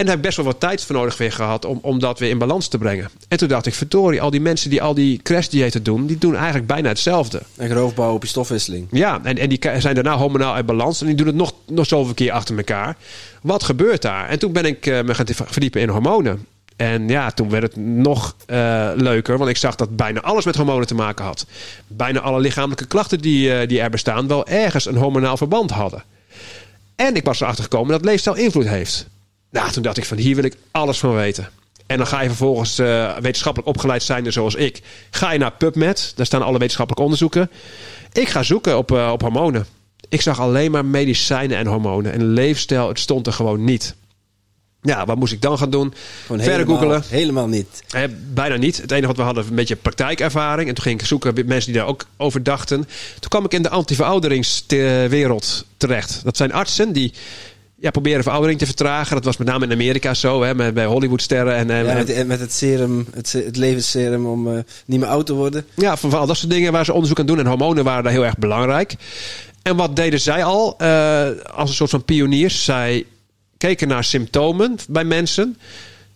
En daar heb ik best wel wat tijd voor nodig weer gehad om, om dat weer in balans te brengen. En toen dacht ik, verdorie, al die mensen die al die crashdiëten doen, die doen eigenlijk bijna hetzelfde. En roofbouw op je stofwisseling. Ja, en, en die zijn daarna hormonaal uit balans en die doen het nog, nog zoveel keer achter elkaar. Wat gebeurt daar? En toen ben ik uh, me gaan verdiepen in hormonen. En ja, toen werd het nog uh, leuker, want ik zag dat bijna alles met hormonen te maken had. Bijna alle lichamelijke klachten die, uh, die er bestaan, wel ergens een hormonaal verband hadden. En ik was erachter gekomen dat leefstijl invloed heeft. Nou, toen dacht ik van hier wil ik alles van weten. En dan ga je vervolgens uh, wetenschappelijk opgeleid zijn, zoals ik. Ga je naar PubMed, daar staan alle wetenschappelijke onderzoeken. Ik ga zoeken op, uh, op hormonen. Ik zag alleen maar medicijnen en hormonen. En leefstijl, het stond er gewoon niet. Ja, wat moest ik dan gaan doen? Gewoon Verder googelen. Helemaal niet. Eh, bijna niet. Het enige wat we hadden, een beetje praktijkervaring. En toen ging ik zoeken bij mensen die daar ook over dachten. Toen kwam ik in de antiverouderingswereld terecht. Dat zijn artsen die ja, proberen veroudering te vertragen. Dat was met name in Amerika zo, hè, met, bij Hollywoodsterren. En, en, ja, met, met, het serum, het, het levensserum om uh, niet meer oud te worden. Ja, van, van al dat soort dingen waar ze onderzoek aan doen. En hormonen waren daar heel erg belangrijk. En wat deden zij al uh, als een soort van pioniers? Zij keken naar symptomen bij mensen.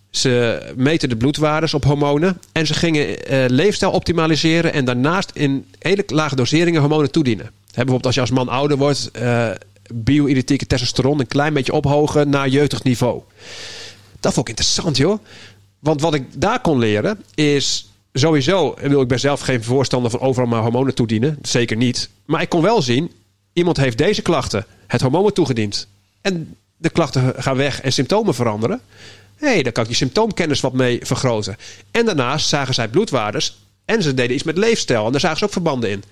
Ze meten de bloedwaardes op hormonen. En ze gingen uh, leefstijl optimaliseren. En daarnaast in hele lage doseringen hormonen toedienen. He, bijvoorbeeld als je als man ouder wordt bio-identieke testosteron een klein beetje ophogen naar jeugdig niveau. Dat vond ik interessant, joh. Want wat ik daar kon leren is sowieso, ik ben zelf geen voorstander van overal maar hormonen toedienen. Zeker niet. Maar ik kon wel zien, iemand heeft deze klachten, het hormoon wordt toegediend. En de klachten gaan weg en symptomen veranderen. Hé, hey, dan kan ik die symptoomkennis wat mee vergroten. En daarnaast zagen zij bloedwaardes en ze deden iets met leefstijl. En daar zagen ze ook verbanden in.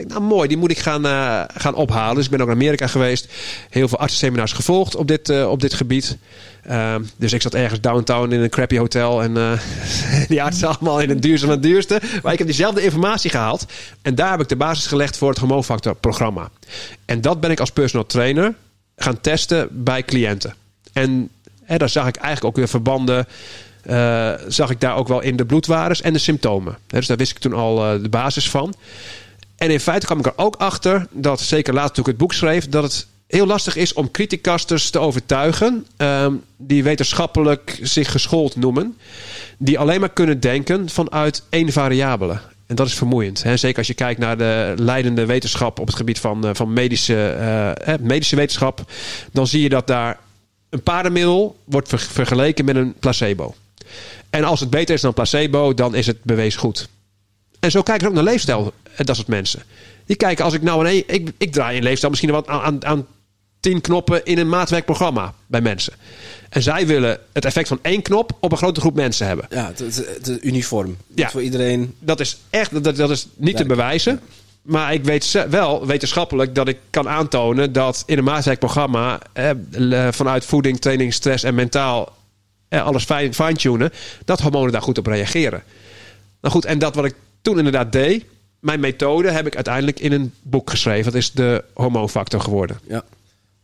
Ik nou mooi, die moet ik gaan, uh, gaan ophalen. Dus ik ben ook naar Amerika geweest. Heel veel artsenseminars gevolgd op dit, uh, op dit gebied. Uh, dus ik zat ergens downtown in een crappy hotel. En uh, die artsen allemaal in het duurste van het duurste. Maar ik heb diezelfde informatie gehaald. En daar heb ik de basis gelegd voor het hormoonfactor programma. En dat ben ik als personal trainer gaan testen bij cliënten. En hè, daar zag ik eigenlijk ook weer verbanden... Zag ik daar ook wel in de bloedwaardes en de symptomen. Dus daar wist ik toen al de basis van. En in feite kwam ik er ook achter dat, zeker later toen ik het boek schreef, dat het heel lastig is om criticasters te overtuigen. Um, die wetenschappelijk zich geschoold noemen. Die alleen maar kunnen denken vanuit één variabele. En dat is vermoeiend. Hè? Zeker als je kijkt naar de leidende wetenschap op het gebied van, uh, van medische, uh, medische wetenschap. Dan zie je dat daar een paardenmiddel wordt ver vergeleken met een placebo. En als het beter is dan placebo, dan is het bewezen goed. En zo kijken ze ook naar leefstijl, dat soort mensen. Die kijken als ik nou een, ik, ik draai in leefstijl misschien wat aan, aan tien knoppen in een maatwerkprogramma bij mensen. En zij willen het effect van één knop op een grote groep mensen hebben. Ja, het, het, uniform. Ja. Voor iedereen. Dat is echt dat, dat is niet te bewijzen. Maar ik weet wel wetenschappelijk dat ik kan aantonen dat in een maatwerkprogramma eh, vanuit voeding, training, stress en mentaal eh, alles fijn- fine-tunen, dat hormonen daar goed op reageren. Nou goed, en dat wat ik toen inderdaad deed, mijn methode heb ik uiteindelijk in een boek geschreven. Dat is de hormoonfactor geworden. Ja.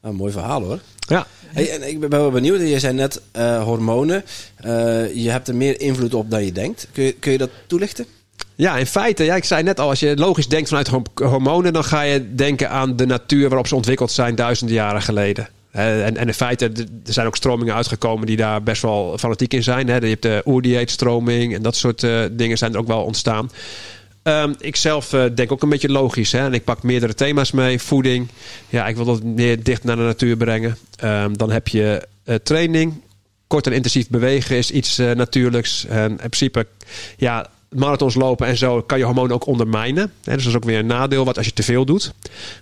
Nou, mooi verhaal hoor. Ja, Hey, en ik ben wel benieuwd. Je zei net eh, hormonen. Eh, je hebt er meer invloed op dan je denkt. Kun je, kun je dat toelichten? Ja, in feite, ja, ik zei net al, als je logisch denkt vanuit hormonen, dan ga je denken aan de natuur waarop ze ontwikkeld zijn duizenden jaren geleden. Hè, En, en in feite, er zijn ook stromingen uitgekomen die daar best wel fanatiek in zijn. Hè. Je hebt de oerdieetstroming en dat soort eh, dingen zijn er ook wel ontstaan. Ehm, ik zelf eh, denk ook een beetje logisch. Hè? En ik pak meerdere thema's mee. Voeding. Ja, ik wil dat meer dicht naar de natuur brengen. Ehm, dan heb je eh, training. Kort en intensief bewegen is iets eh, natuurlijks. En in principe, ja, marathons lopen en zo kan je hormonen ook ondermijnen. Dus dat is ook weer een nadeel wat als je te veel doet.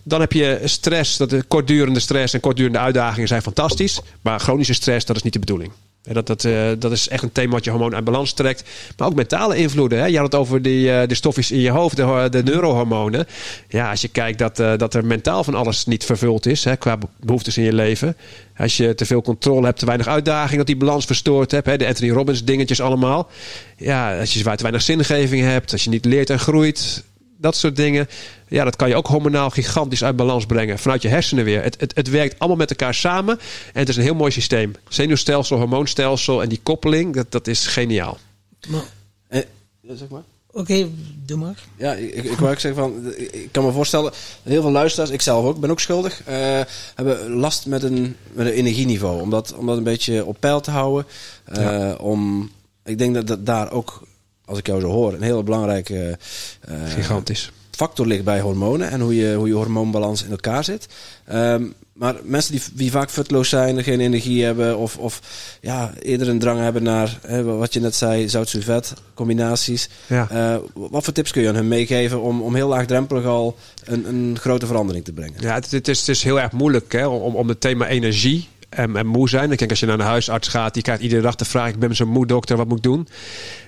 Dan heb je stress. Dat de kortdurende stress en kortdurende uitdagingen zijn fantastisch. Maar chronische stress, dat is niet de bedoeling. Dat, dat, eh, dat is echt een thema wat je hormoon uit balans trekt. Maar ook mentale invloeden. Hè? Je had het over die, eh, de stofjes in je hoofd, de, de neurohormonen. Ja, als je kijkt dat, eh, dat er mentaal van alles niet vervuld is hè, qua be- behoeftes in je leven. Als je te veel controle hebt, te weinig uitdaging, dat die balans verstoord hebt. Hè? De Anthony Robbins dingetjes allemaal. Ja, als je te weinig zingeving hebt, als je niet leert en groeit. Dat soort dingen. Ja, dat kan je ook hormonaal gigantisch uit balans brengen. Vanuit je hersenen weer. Het, het, het werkt allemaal met elkaar samen. En het is een heel mooi systeem. Zenuwstelsel, hormoonstelsel en die koppeling. Dat, dat is geniaal. Maar, Eh, zeg maar. Oké, doe maar. Ja, ik, ik wou ook zeggen van, ik kan me voorstellen, heel veel luisteraars, ik zelf ook, ben ook schuldig, eh, hebben last met een, met een energieniveau. Om dat, om dat een beetje op peil te houden. Eh, om, ik denk dat, dat daar ook, als ik jou zo hoor, een hele belangrijke eh, Gigantisch. factor ligt bij hormonen en hoe je, hoe je hormoonbalans in elkaar zit. Ehm, maar mensen die, die vaak futloos zijn, geen energie hebben of, of ja, eerder een drang hebben naar, hè, wat je net zei, zout-sulfet combinaties. Ja. Eh, wat voor tips kun je aan hun meegeven om, om heel laagdrempelig al een, een grote verandering te brengen? Ja, het, het is, het is heel erg moeilijk hè, om, om het thema energie en, moe zijn. Ik denk als je naar een huisarts gaat, die krijgt iedere dag de vraag: Ik ben zo moe, dokter, wat moet ik doen?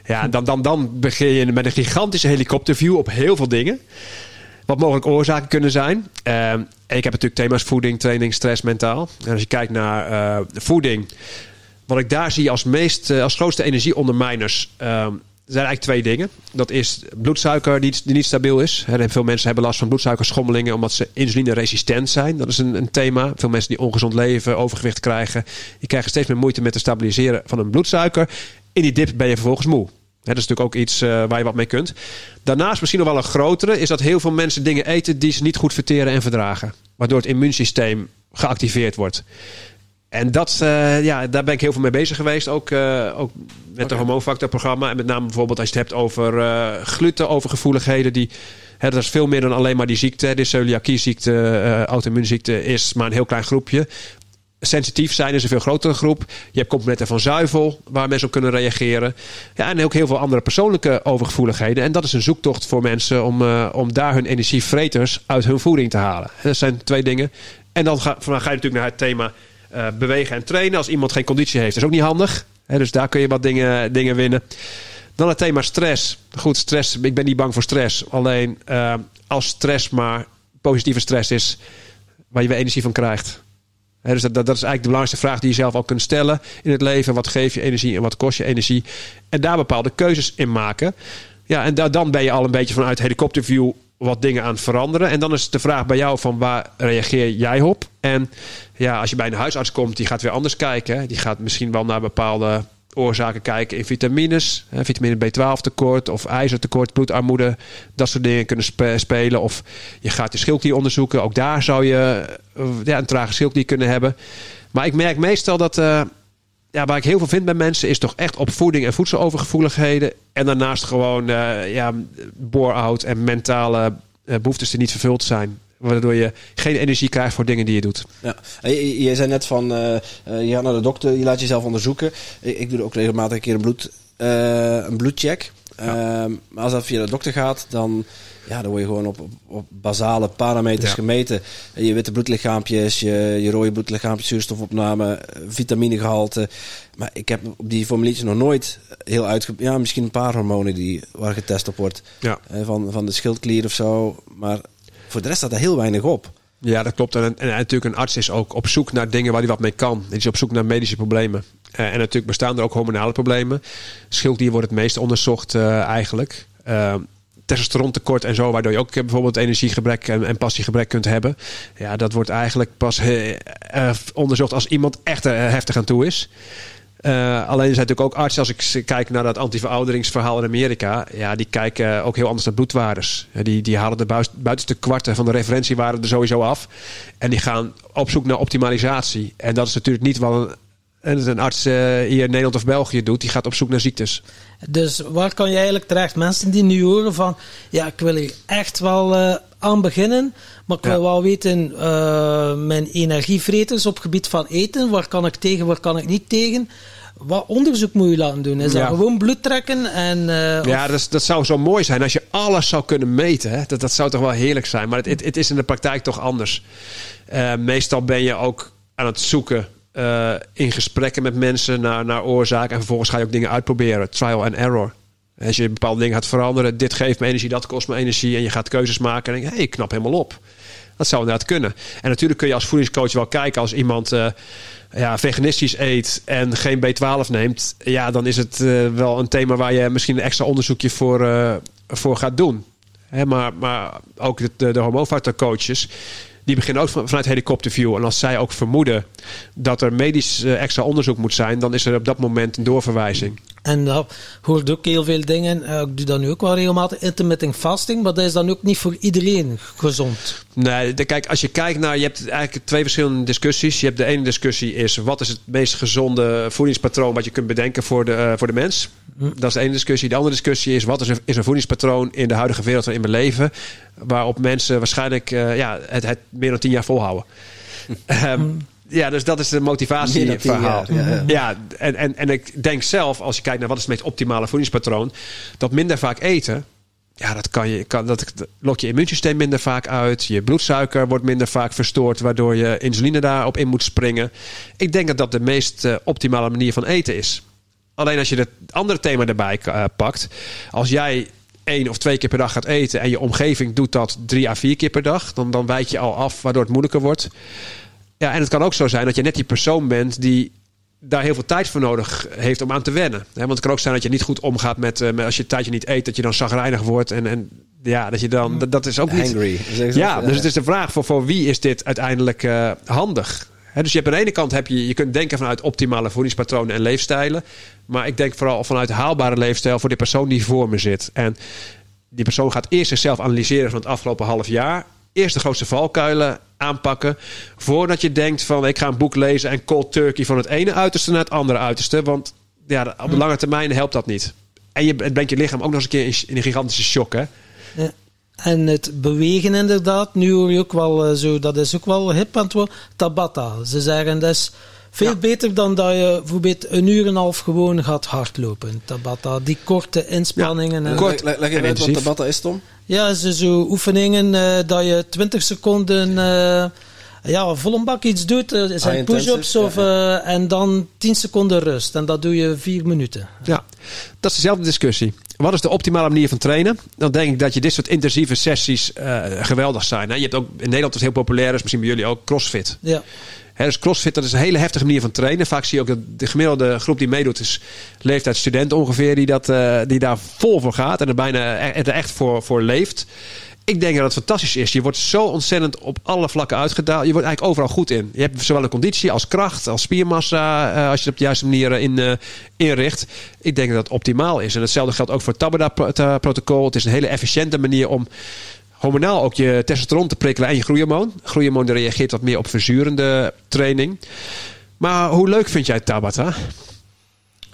Ja, dan, dan, dan begin je met een gigantische helikopterview op heel veel dingen. Wat mogelijk oorzaken kunnen zijn. Ehm, ik heb natuurlijk thema's voeding, training, stress, mentaal. En als je kijkt naar eh, voeding, wat ik daar zie als, meest, eh, als grootste energieondermijners. ehm er zijn eigenlijk twee dingen. Dat is bloedsuiker die, niet stabiel is. Veel mensen hebben last van bloedsuikerschommelingen omdat ze insulineresistent zijn. Dat is een, een thema. Veel mensen die ongezond leven, overgewicht krijgen, die krijgen steeds meer moeite met het stabiliseren van hun bloedsuiker. In die dip ben je vervolgens moe. Dat is natuurlijk ook iets eh, waar je wat mee kunt. Daarnaast misschien nog wel een grotere is dat heel veel mensen dingen eten die ze niet goed verteren en verdragen. Waardoor het immuunsysteem geactiveerd wordt. En dat, eh, ja, daar ben ik heel veel mee bezig geweest. Ook, eh, ook met de hormoonfactorprogramma. En met name bijvoorbeeld als je het hebt over eh glutenovergevoeligheden. Die, hè, dat is veel meer dan alleen maar die ziekte. De celiakieziekte, auto-immuunziekte is maar een heel klein groepje. Sensitief zijn is een veel grotere groep. Je hebt componenten van zuivel waar mensen op kunnen reageren. Ja, en ook heel veel andere persoonlijke overgevoeligheden. En dat is een zoektocht voor mensen om, om daar hun energievreters uit hun voeding te halen. Dat zijn twee dingen. En dan ga, dan ga je natuurlijk naar het thema eh, bewegen en trainen. Als iemand geen conditie heeft, is ook niet handig. Hè, dus daar kun je wat dingen, dingen winnen. Dan het thema stress. Goed, stress. Ik ben niet bang voor stress. Alleen eh, als stress maar positieve stress is, waar je weer energie van krijgt. Hè, dus dat, dat, dat is eigenlijk de belangrijkste vraag die je zelf al kunt stellen in het leven. Wat geeft je energie en wat kost je energie? En daar bepaalde keuzes in maken. Ja, en da- dan ben je al een beetje vanuit helikopterview wat dingen aan het veranderen. En dan is de vraag bij jou van waar reageer jij op? En ja, als je bij een huisarts komt, die gaat weer anders kijken. Die gaat misschien wel naar bepaalde oorzaken kijken in vitamines. Hè, vitamine B12 tekort of ijzertekort, bloedarmoede. Dat soort dingen kunnen spe- spelen. Of je gaat de schildklier onderzoeken. Ook daar zou je eh, ja, een trage schildklier kunnen hebben. Maar ik merk meestal dat... eh, ja, waar ik heel veel vind bij mensen is toch echt op voeding en voedselovergevoeligheden. En daarnaast gewoon eh ja, bore-out en mentale eh, behoeftes die niet vervuld zijn. Waardoor je geen energie krijgt voor dingen die je doet. Ja. Je, je zei net van, eh, je gaat naar de dokter, je laat jezelf onderzoeken. Ik, ik doe ook regelmatig een keer een, bloed, een bloedcheck. Ehm, maar als dat via de dokter gaat, dan, ja, dan word je gewoon op, op, op basale parameters Ja. gemeten. Je witte bloedlichaampjes, je, je rode bloedlichaampjes, zuurstofopname, eh, vitaminegehalte. Maar ik heb op die formuliertjes nog nooit heel uitge... Ja, misschien een paar hormonen die, waar getest op wordt. Ja. Eh, van, van de schildklier of zo. Maar voor de rest staat er heel weinig op. Ja, dat klopt. En, en, natuurlijk een arts is ook op zoek naar dingen waar hij wat mee kan. Die is op zoek naar medische problemen. Eh, en natuurlijk bestaan er ook hormonale problemen. Schildklier wordt het meest onderzocht eigenlijk. Uh, testosterontekort en zo, waardoor je ook eh, bijvoorbeeld energiegebrek en, en passiegebrek kunt hebben. Ja, dat wordt eigenlijk pas eh, eh, onderzocht als iemand echt heftig aan toe is. Alleen zijn natuurlijk ook artsen, als ik kijk naar dat antiverouderingsverhaal in Amerika, ja, die kijken ook heel anders naar bloedwaardes. Die, die halen de buitenste kwarten van de referentiewaarde er sowieso af. En die gaan op zoek naar optimalisatie. En dat is natuurlijk niet wat een, een arts uh, hier in Nederland of België doet. Die gaat op zoek naar ziektes. Dus waar kan je eigenlijk terecht? Mensen die nu horen van, ja, ik wil hier echt wel uh, aan beginnen, maar ik wil ja. wel weten, uh, mijn energievreters op gebied van eten, waar kan ik tegen, waar kan ik niet tegen? Wat onderzoek moet je laten doen? Is ja. dat gewoon bloed trekken? En, uh, ja, dat, dat, zou zo mooi zijn als je alles zou kunnen meten. Hè? Dat, dat zou toch wel heerlijk zijn. Maar het, het, het is in de praktijk toch anders. Meestal ben je ook aan het zoeken uh, in gesprekken met mensen naar, naar oorzaken. En vervolgens ga je ook dingen uitproberen. Trial and error. Als je bepaalde dingen gaat veranderen. Dit geeft me energie, dat kost me energie. En je gaat keuzes maken. En denk hey, ik knap helemaal op. Dat zou inderdaad kunnen. En natuurlijk kun je als voedingscoach wel kijken als iemand uh, ja, veganistisch eet en geen B12 neemt. Ja, dan is het uh, wel een thema waar je misschien een extra onderzoekje voor, voor gaat doen. Maar, maar ook de, de, de die beginnen ook vanuit helikopterview. En als zij ook vermoeden dat er medisch uh, extra onderzoek moet zijn, dan is er op dat moment een doorverwijzing. En dat hoort ook heel veel dingen. Uh, ik doe dat nu ook wel regelmatig, intermittent fasting, maar dat is dan ook niet voor iedereen gezond. Nee, de, kijk, als je kijkt naar, je hebt eigenlijk twee verschillende discussies. Je hebt de ene discussie is, wat is het meest gezonde voedingspatroon wat je kunt bedenken voor de, uh, voor de mens? Hm. Dat is de ene discussie. De andere discussie is, wat is een, is een voedingspatroon in de huidige wereld waarin we leven, waarop mensen waarschijnlijk uh, ja, het, het meer dan tien jaar volhouden. um, ja, dus dat is de motivatieverhaal. Ja, ja. ja, en, en, en ik denk zelf, als je kijkt naar wat is het meest optimale voedingspatroon, dat minder vaak eten, ja, dat, kan je, kan, dat lokt je immuunsysteem minder vaak uit. Je bloedsuiker wordt minder vaak verstoord, waardoor je insuline daarop in moet springen. Ik denk dat dat de meest uh, optimale manier van eten is. Alleen als je het andere thema erbij uh, pakt, als jij één of twee keer per dag gaat eten en je omgeving doet dat drie à vier keer per dag, dan, dan wijk je al af, waardoor het moeilijker wordt. Ja, en het kan ook zo zijn dat je net die persoon bent die daar heel veel tijd voor nodig heeft om aan te wennen. Want het kan ook zijn dat je niet goed omgaat met, uh, met als je een tijdje niet eet, dat je dan zagrijnig wordt. En, en ja, dat je dan. Dat, dat is ook niet. Hangry. Ja, dus het is de vraag voor, voor wie is dit uiteindelijk uh, handig? He, dus je hebt aan de ene kant heb je, je kunt denken vanuit optimale voedingspatronen en leefstijlen. Maar ik denk vooral vanuit haalbare leefstijl voor de persoon die voor me zit. En die persoon gaat eerst zichzelf analyseren van het afgelopen half jaar. Eerst de grootste valkuilen aanpakken. Voordat je denkt van ik ga een boek lezen en cold turkey van het ene uiterste naar het andere uiterste. Want ja, op de lange termijn helpt dat niet. En je, het brengt je lichaam ook nog eens een keer in, in een gigantische shock. Hè? Ja. En het bewegen inderdaad, nu hoor je ook wel uh, zo, dat is ook wel hip aan het worden. Tabata. Ze zeggen dat is veel ja. beter dan dat je bijvoorbeeld een uur en een half gewoon gaat hardlopen. Tabata, die korte inspanningen. Ja, en kort, leg, leg je uit wat Tabata is, Tom? Ja, ze zo oefeningen uh, dat je 20 seconden uh, ja, vol een bak iets doet. Uh, zijn push-ups of, ja, ja. en dan 10 seconden rust. En dat doe je 4 minuten. Ja, dat is dezelfde discussie. Wat is de optimale manier van trainen? Dan denk ik dat je dit soort intensieve sessies geweldig zijn. Hè? Je hebt ook in Nederland is heel populair, is misschien bij jullie ook CrossFit. Ja. He, dus CrossFit, dat is een hele heftige manier van trainen. Vaak zie je ook dat de gemiddelde groep die meedoet is leeftijd student ongeveer, die, dat, uh, die daar vol voor gaat en er bijna er echt voor, voor leeft. Ik denk dat het fantastisch is. Je wordt zo ontzettend op alle vlakken uitgedaald. Je wordt eigenlijk overal goed in. Je hebt zowel een conditie als kracht, als spiermassa, uh, als je het op de juiste manier in, uh, inricht. Ik denk dat het optimaal is. En hetzelfde geldt ook voor het Tabata-protocol. Het is een hele efficiënte manier om hormonaal ook je testosteron te prikkelen en je groeihormoon. Groeihormoon reageert wat meer op verzurende training. Maar hoe leuk vind jij Tabata?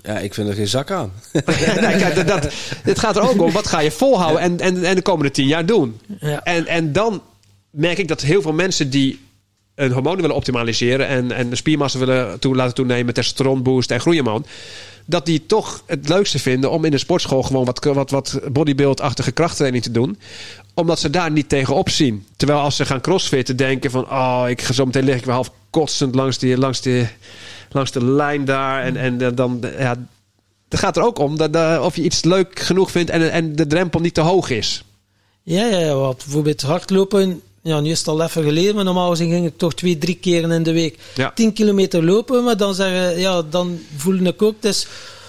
Ja, ik vind er geen zak aan. nee, kijk, dat, dat, het gaat er ook om, wat ga je volhouden en, en, en de komende tien jaar doen? Ja. En, en dan merk ik dat heel veel mensen die een hormoon willen optimaliseren en, en de spiermassa willen toe, laten toenemen, testosteron boost en groeihormoon, dat die toch het leukste vinden om in de sportschool gewoon wat, wat, wat bodybuild-achtige krachttraining te doen omdat ze daar niet tegenop zien. Terwijl als ze gaan crossfitten, denken van... oh, ik ga zo meteen lig ik weer half kotsend langs, die, langs, die, langs de lijn daar. En, en dan... Ja, het gaat er ook om dat, of je iets leuk genoeg vindt en, en de drempel niet te hoog is. Ja, ja, ja wat bijvoorbeeld hardlopen. Ja, nu is het al even geleden, maar normaal gezien ging ik toch twee, drie keren in de week ja. 10 kilometer lopen. Maar dan zeggen, ja, dan voel ik ook, is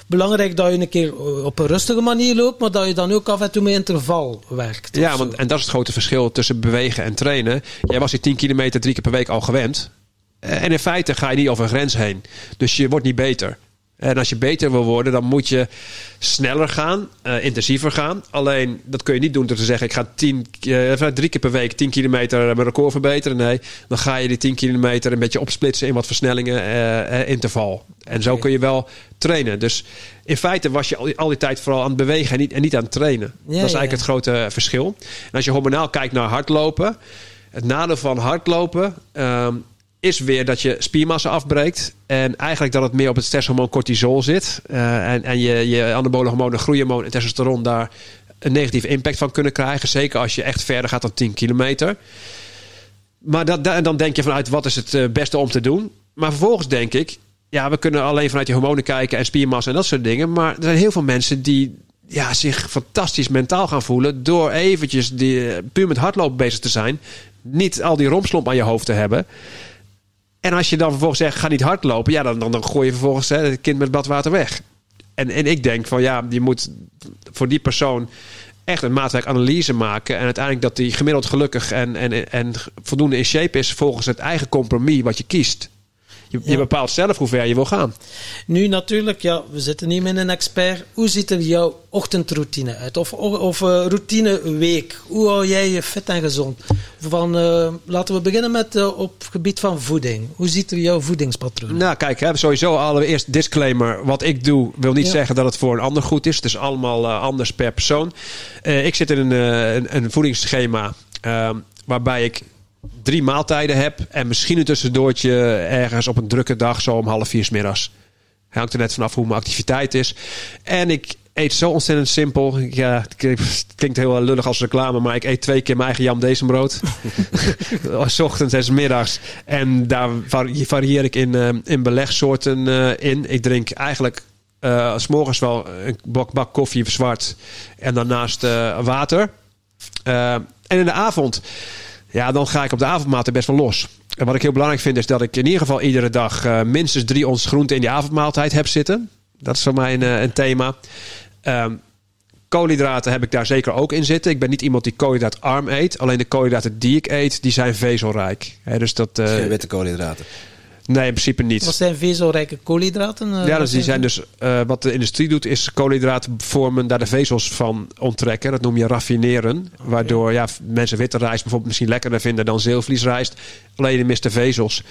belangrijk dat je een keer op een rustige manier loopt, maar dat je dan ook af en toe met interval werkt. Ja, want, en dat is het grote verschil tussen bewegen en trainen. Jij was die 10 kilometer drie keer per week al gewend. En in feite ga je niet over een grens heen. Dus je wordt niet beter. En als je beter wil worden, dan moet je sneller gaan, uh, intensiever gaan. Alleen dat kun je niet doen door te zeggen: ik ga tien, uh, drie keer per week 10 kilometer mijn record verbeteren. Nee, dan ga je die 10 kilometer een beetje opsplitsen in wat versnellingen, uh, interval. En zo kun je wel trainen. Dus in feite was je al die, al die tijd vooral aan het bewegen en niet, en niet aan het trainen. dat is eigenlijk het grote verschil. En als je hormonaal kijkt naar hardlopen, het nadeel van hardlopen. Um, is weer dat je spiermassa afbreekt. En eigenlijk dat het meer op het stresshormoon cortisol zit. Uh, en, en je, je anabole hormonen, groeihormoon en testosteron daar een negatieve impact van kunnen krijgen. Zeker als je echt verder gaat dan 10 kilometer. Maar dat, dat, dan denk je vanuit wat is het eh, beste om te doen. Maar vervolgens denk ik, ja, we kunnen alleen vanuit je hormonen kijken en spiermassa en dat soort dingen. Maar er zijn heel veel mensen die ja, zich fantastisch mentaal gaan voelen door eventjes eh, puur met hardlopen bezig te zijn. Niet al die rompslomp aan je hoofd te hebben. En als je dan vervolgens zegt, ga niet hardlopen. Ja, dan, dan, gooi je vervolgens hè, het kind met badwater weg. En, en ik denk van ja, je moet voor die persoon echt een maatwerkanalyse maken. En uiteindelijk dat die gemiddeld gelukkig en, en, en voldoende in shape is volgens het eigen compromis wat je kiest. Je, je, bepaalt zelf hoe ver je wil gaan. Nu natuurlijk, ja, we zitten niet met een expert. Hoe ziet er jouw ochtendroutine uit? Of, of uh, routineweek? Hoe hou jij je fit en gezond? Van, uh, laten we beginnen met uh, op het gebied van voeding. Hoe ziet er jouw voedingspatroon Nou, kijk, hè, sowieso allereerst disclaimer. Wat ik doe, wil niet zeggen dat het voor een ander goed is. Het is allemaal anders per persoon. ik zit in een, een, een voedingsschema ehm, waarbij ik drie maaltijden heb. En misschien een tussendoortje ergens op een drukke dag, zo om half vier s middags. Hangt er net vanaf hoe mijn activiteit is. En ik eet zo ontzettend simpel. Ja, het klinkt heel lullig als reclame, maar ik eet twee keer mijn eigen. S ochtends en s middags. En daar varieer ik in, uh, in belegsoorten uh, in. Ik drink eigenlijk uh, s morgens wel een bak, bak koffie zwart. En daarnaast water. en in de avond ja, dan ga ik op de avondmaaltijd best wel los. En wat ik heel belangrijk vind is dat ik in ieder geval iedere dag uh, minstens drie ons groente in die avondmaaltijd heb zitten. Dat is voor mij een, uh, een thema. Um, koolhydraten heb ik daar zeker ook in zitten. Ik ben niet iemand die koolhydraatarm eet. Alleen de koolhydraten die ik eet, die zijn vezelrijk. He, dus dat, Geen witte koolhydraten. Nee, in principe niet. Wat zijn vezelrijke koolhydraten? Uh, ja, dus die zijn dus, uh, wat de industrie doet, is koolhydraten vormen, daar de vezels van onttrekken. Dat noem je raffineren. Waardoor ja, mensen witte rijst bijvoorbeeld misschien lekkerder vinden dan zilvliesrijst. Alleen je mist de vezels.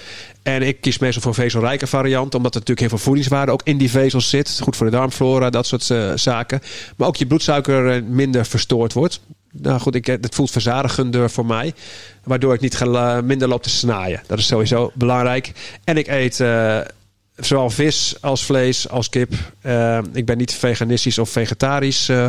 En ik kies meestal voor vezelrijke variant, omdat er natuurlijk heel veel voedingswaarde ook in die vezels zit. Goed voor de darmflora, dat soort uh, zaken. Maar ook je bloedsuiker minder verstoord wordt. Nou goed, ik, het voelt verzadigender voor mij. Waardoor ik niet minder loop te snaaien. Dat is sowieso belangrijk. En ik eet uh, zowel vis als vlees als kip. Uh, ik ben niet veganistisch of vegetarisch uh,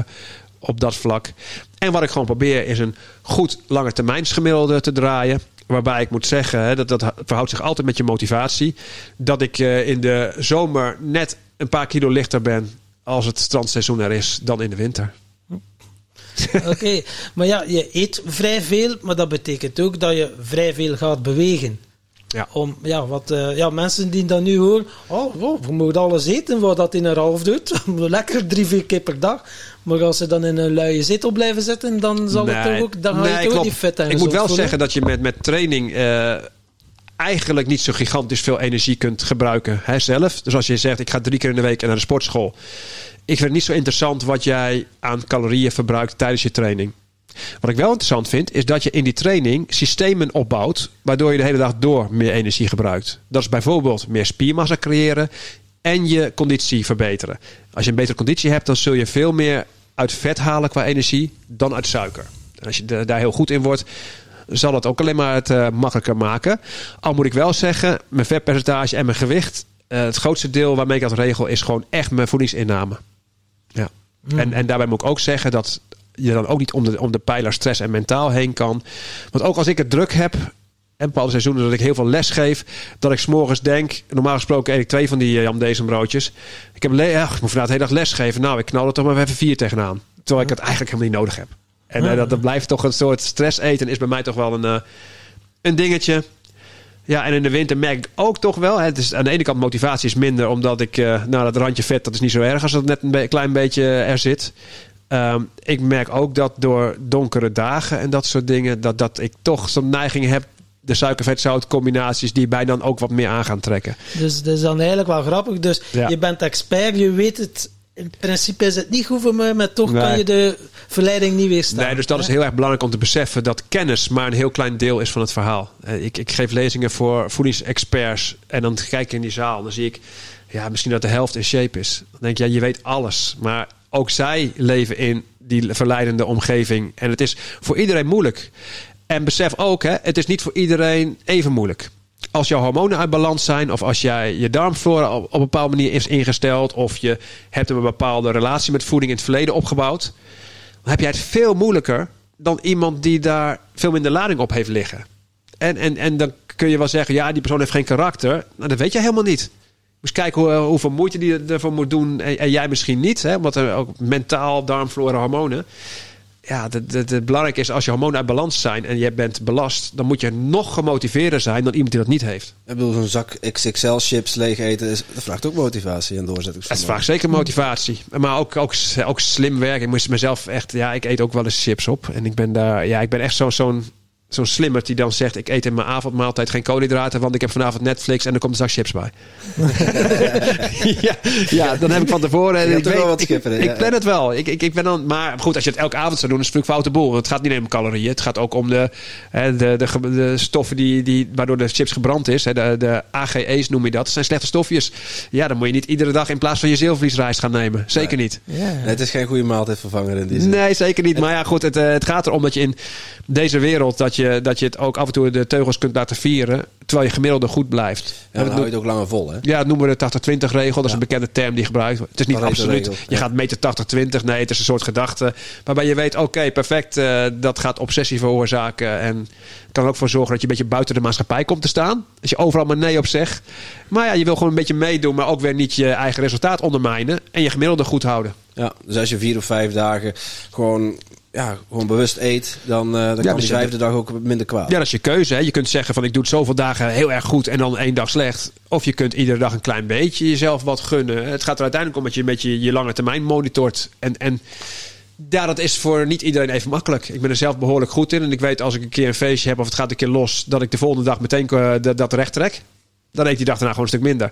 op dat vlak. En wat ik gewoon probeer is een goed lange termijnsgemiddelde te draaien. Waarbij ik moet zeggen, hè, dat, dat verhoudt zich altijd met je motivatie. Dat ik in de zomer net een paar kilo lichter ben als het strandseizoen er is dan in de winter. Oké, maar ja, je eet vrij veel, maar dat betekent ook dat je vrij veel gaat bewegen. Ja. Om, ja, wat, uh, ja, mensen die dat nu horen, oh, we mogen alles eten wat dat in een half doet. Lekker drie, vier keer per dag. Maar als ze dan in een luie zetel blijven zitten, dan zal het toch ook, dan ga je toch niet vet en Ik moet wel zeggen dat je met, met training uh, eigenlijk niet zo gigantisch veel energie kunt gebruiken hè, zelf. Dus als je zegt, ik ga drie keer in de week naar de sportschool ik vind het niet zo interessant wat jij aan calorieën verbruikt tijdens je training. Wat ik wel interessant vind, is dat je in die training systemen opbouwt. waardoor je de hele dag door meer energie gebruikt. Dat is bijvoorbeeld meer spiermassa creëren en je conditie verbeteren. Als je een betere conditie hebt, dan zul je veel meer uit vet halen qua energie dan uit suiker. En als je daar heel goed in wordt, zal het ook alleen maar het uh, makkelijker maken. Al moet ik wel zeggen, mijn vetpercentage en mijn gewicht eh, het grootste deel waarmee ik dat regel is gewoon echt mijn voedingsinname. Ja. En, en daarbij moet ik ook zeggen dat je dan ook niet om de, om de pijler stress en mentaal heen kan. Want ook als ik het druk heb, en bepaalde seizoenen dat ik heel veel les geef, dat ik s'morgens denk, normaal gesproken eet ik twee van die uh, Jan broodjes. Ik heb ja, ik moet vandaag de hele dag les geven. Nou, ik knal er toch maar even vier tegenaan. Terwijl ik het eigenlijk helemaal niet nodig heb. En eh, dat, dat blijft toch een soort stress eten is bij mij toch wel een, eh, een dingetje. Ja, en in de winter merk ik ook toch wel. Het is, aan de ene kant motivatie is minder, omdat ik, eh nou, dat randje vet, dat is niet zo erg als het net een be- klein beetje er zit. Ehm, ik merk ook dat door donkere dagen en dat soort dingen, dat, dat ik toch zo'n neiging heb, de suiker-vet-zout combinaties, die mij dan ook wat meer aan gaan trekken. Dus dat is dan eigenlijk wel grappig. Dus Ja. je bent expert, je weet het. In principe is het niet goed voor me, maar toch Nee. kan je de verleiding niet weerstaan. Nee, dus dat is heel erg belangrijk om te beseffen dat kennis maar een heel klein deel is van het verhaal. Eh, Ik, ik geef lezingen voor voedingsexperts en dan kijk ik in die zaal dan zie ik, ja, misschien dat de helft in shape is. Dan denk je, ja, je weet alles. Maar ook zij leven in die verleidende omgeving en het is voor iedereen moeilijk. En besef ook, hè, het is niet voor iedereen even moeilijk. Als jouw hormonen uit balans zijn, of als jij je darmflora op, een bepaalde manier is ingesteld, of je hebt een bepaalde relatie met voeding in het verleden opgebouwd, dan heb jij het veel moeilijker dan iemand die daar veel minder lading op heeft liggen. En, en, en dan kun je wel zeggen, ja, die persoon heeft geen karakter. Nou, dat weet je helemaal niet. Dus kijken hoe, hoeveel moeite die ervoor moet doen. En, en jij misschien niet, hè, omdat er ook mentaal, darmflora, hormonen. Ja, het, het, het belangrijk is als je hormonen uit balans zijn en je bent belast, dan moet je nog gemotiveerder zijn dan iemand die dat niet heeft. Ik bedoel, zo'n zak XXL chips leeg eten, is, dat vraagt ook motivatie en Het doorzettingsvermogen. vraagt zeker motivatie. Maar ook, ook, ook slim werk. Ik moest mezelf echt... Ja, ik eet ook wel eens chips op. En ik ben daar... Ja, ik ben echt zo- zo'n zo'n slimmer die dan zegt... Ik eet in mijn avondmaaltijd geen koolhydraten... want ik heb vanavond Netflix en er komt een zak chips bij. ja, ja, dan heb ik van tevoren... Hebt ik, wel weet- wat ik, schipperen, ik ja. plan het wel. Ik, ik, ik ben dan, maar goed, als je het elke avond zou doen... is het natuurlijk foute boel. Het gaat niet alleen om calorieën. Het gaat ook om de, hè, de, de, stoffen die, die, waardoor de chips gebrand is. Hè, de, de AGE's noem je dat. Dat zijn slechte stofjes. Ja, dan moet je niet iedere dag in plaats van je zilvervliesrijst gaan nemen. Zeker niet. Ja. Nee, het is geen goede maaltijdvervanger in die zin. Nee, zeker niet. Maar ja, goed, het, eh, het gaat erom dat je in deze wereld... Dat je, dat je het ook af en toe de teugels kunt laten vieren... terwijl je gemiddelde goed blijft. Ja, En dan hou je het ook langer vol, hè? ja, dat noemen we de 80-20 regel. Dat is een bekende term die gebruikt wordt. Het is niet absoluut. Je gaat meten 80-20. Nee, het is een soort gedachte. Waarbij je weet, oké, perfect. eh, dat gaat obsessie veroorzaken. En kan er ook voor zorgen dat je een beetje buiten de maatschappij komt te staan. Als je overal maar nee op zegt. Maar ja, je wil gewoon een beetje meedoen. Maar ook weer niet je eigen resultaat ondermijnen. En je gemiddelde goed houden. Ja, dus als je vier of vijf dagen gewoon, ja, gewoon bewust eet, dan, eh, dan kan dus die vijfde dag ook minder kwaad. Ja, dat is je keuze. Hè. Je kunt zeggen van ik doe het zoveel dagen heel erg goed en dan één dag slecht. Of je kunt iedere dag een klein beetje jezelf wat gunnen. Het gaat er uiteindelijk om dat je een beetje je lange termijn monitort. En, en ja, dat is voor niet iedereen even makkelijk. Ik ben er zelf behoorlijk goed in. En ik weet als ik een keer een feestje heb of het gaat een keer los, dat ik de volgende dag meteen eh, dat, dat recht trek. Dan eet die dag daarna gewoon een stuk minder.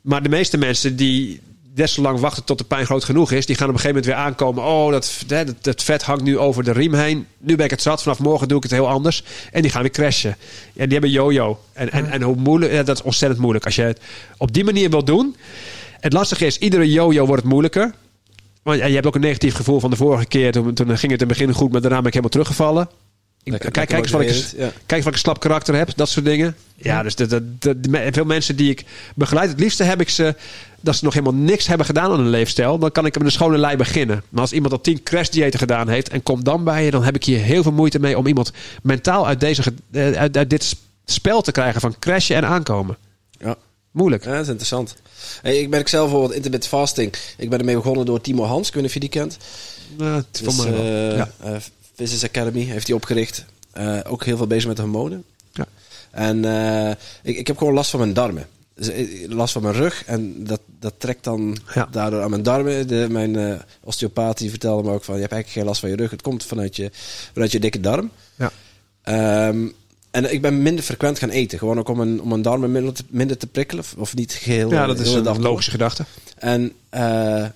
Maar de meeste mensen die deszolang wachten tot de pijn groot genoeg is, die gaan op een gegeven moment weer aankomen. Oh, dat, dat, dat vet hangt nu over de riem heen. Nu ben ik het zat. Vanaf morgen doe ik het heel anders. En die gaan weer crashen. En die hebben yo-yo. En, en, en hoe moeilijk, ja, dat is ontzettend moeilijk. Als je het op die manier wil doen. Het lastige is, iedere yo-yo wordt het moeilijker. Want je hebt ook een negatief gevoel van de vorige keer. Toen, toen ging het in het begin goed, maar daarna ben ik helemaal teruggevallen. Ik, Lekker- kijk, kijk, eens wat ik, ja. kijk eens wat ik een slap karakter heb. Dat soort dingen. Ja, dus de, de, de- de me- veel mensen die ik begeleid. Het liefste heb ik ze dat ze nog helemaal niks hebben gedaan aan hun leefstijl. Dan kan ik met een schone lei beginnen. Maar als iemand al tien crashdiëten gedaan heeft en komt dan bij je. Dan heb ik hier heel veel moeite mee om iemand mentaal uit, deze, eh, uit, uit dit spel te krijgen van crashen en aankomen. Ja. Moeilijk. Ja, dat is interessant. Hey, ik merk zelf bijvoorbeeld intermittent fasting. Ik ben ermee begonnen door Timo Hans. Ik weet niet of je die kent. Nou, Dus, voor eh, ja. Physics Academy heeft hij opgericht. Eh, ook heel veel bezig met de hormonen. Ja. En eh, ik, ik heb gewoon last van mijn darmen. Dus, eh, last van mijn rug. En dat, dat trekt dan Ja. daardoor aan mijn darmen. De, mijn eh osteopaat die vertelde me ook van... je hebt eigenlijk geen last van je rug. Het komt vanuit je, vanuit je dikke darm. Ja. Ehm, en ik ben minder frequent gaan eten. Gewoon ook om mijn, om mijn darmen minder te, minder te prikkelen. Of niet geheel. ja, dat is dag een logische gedachte. En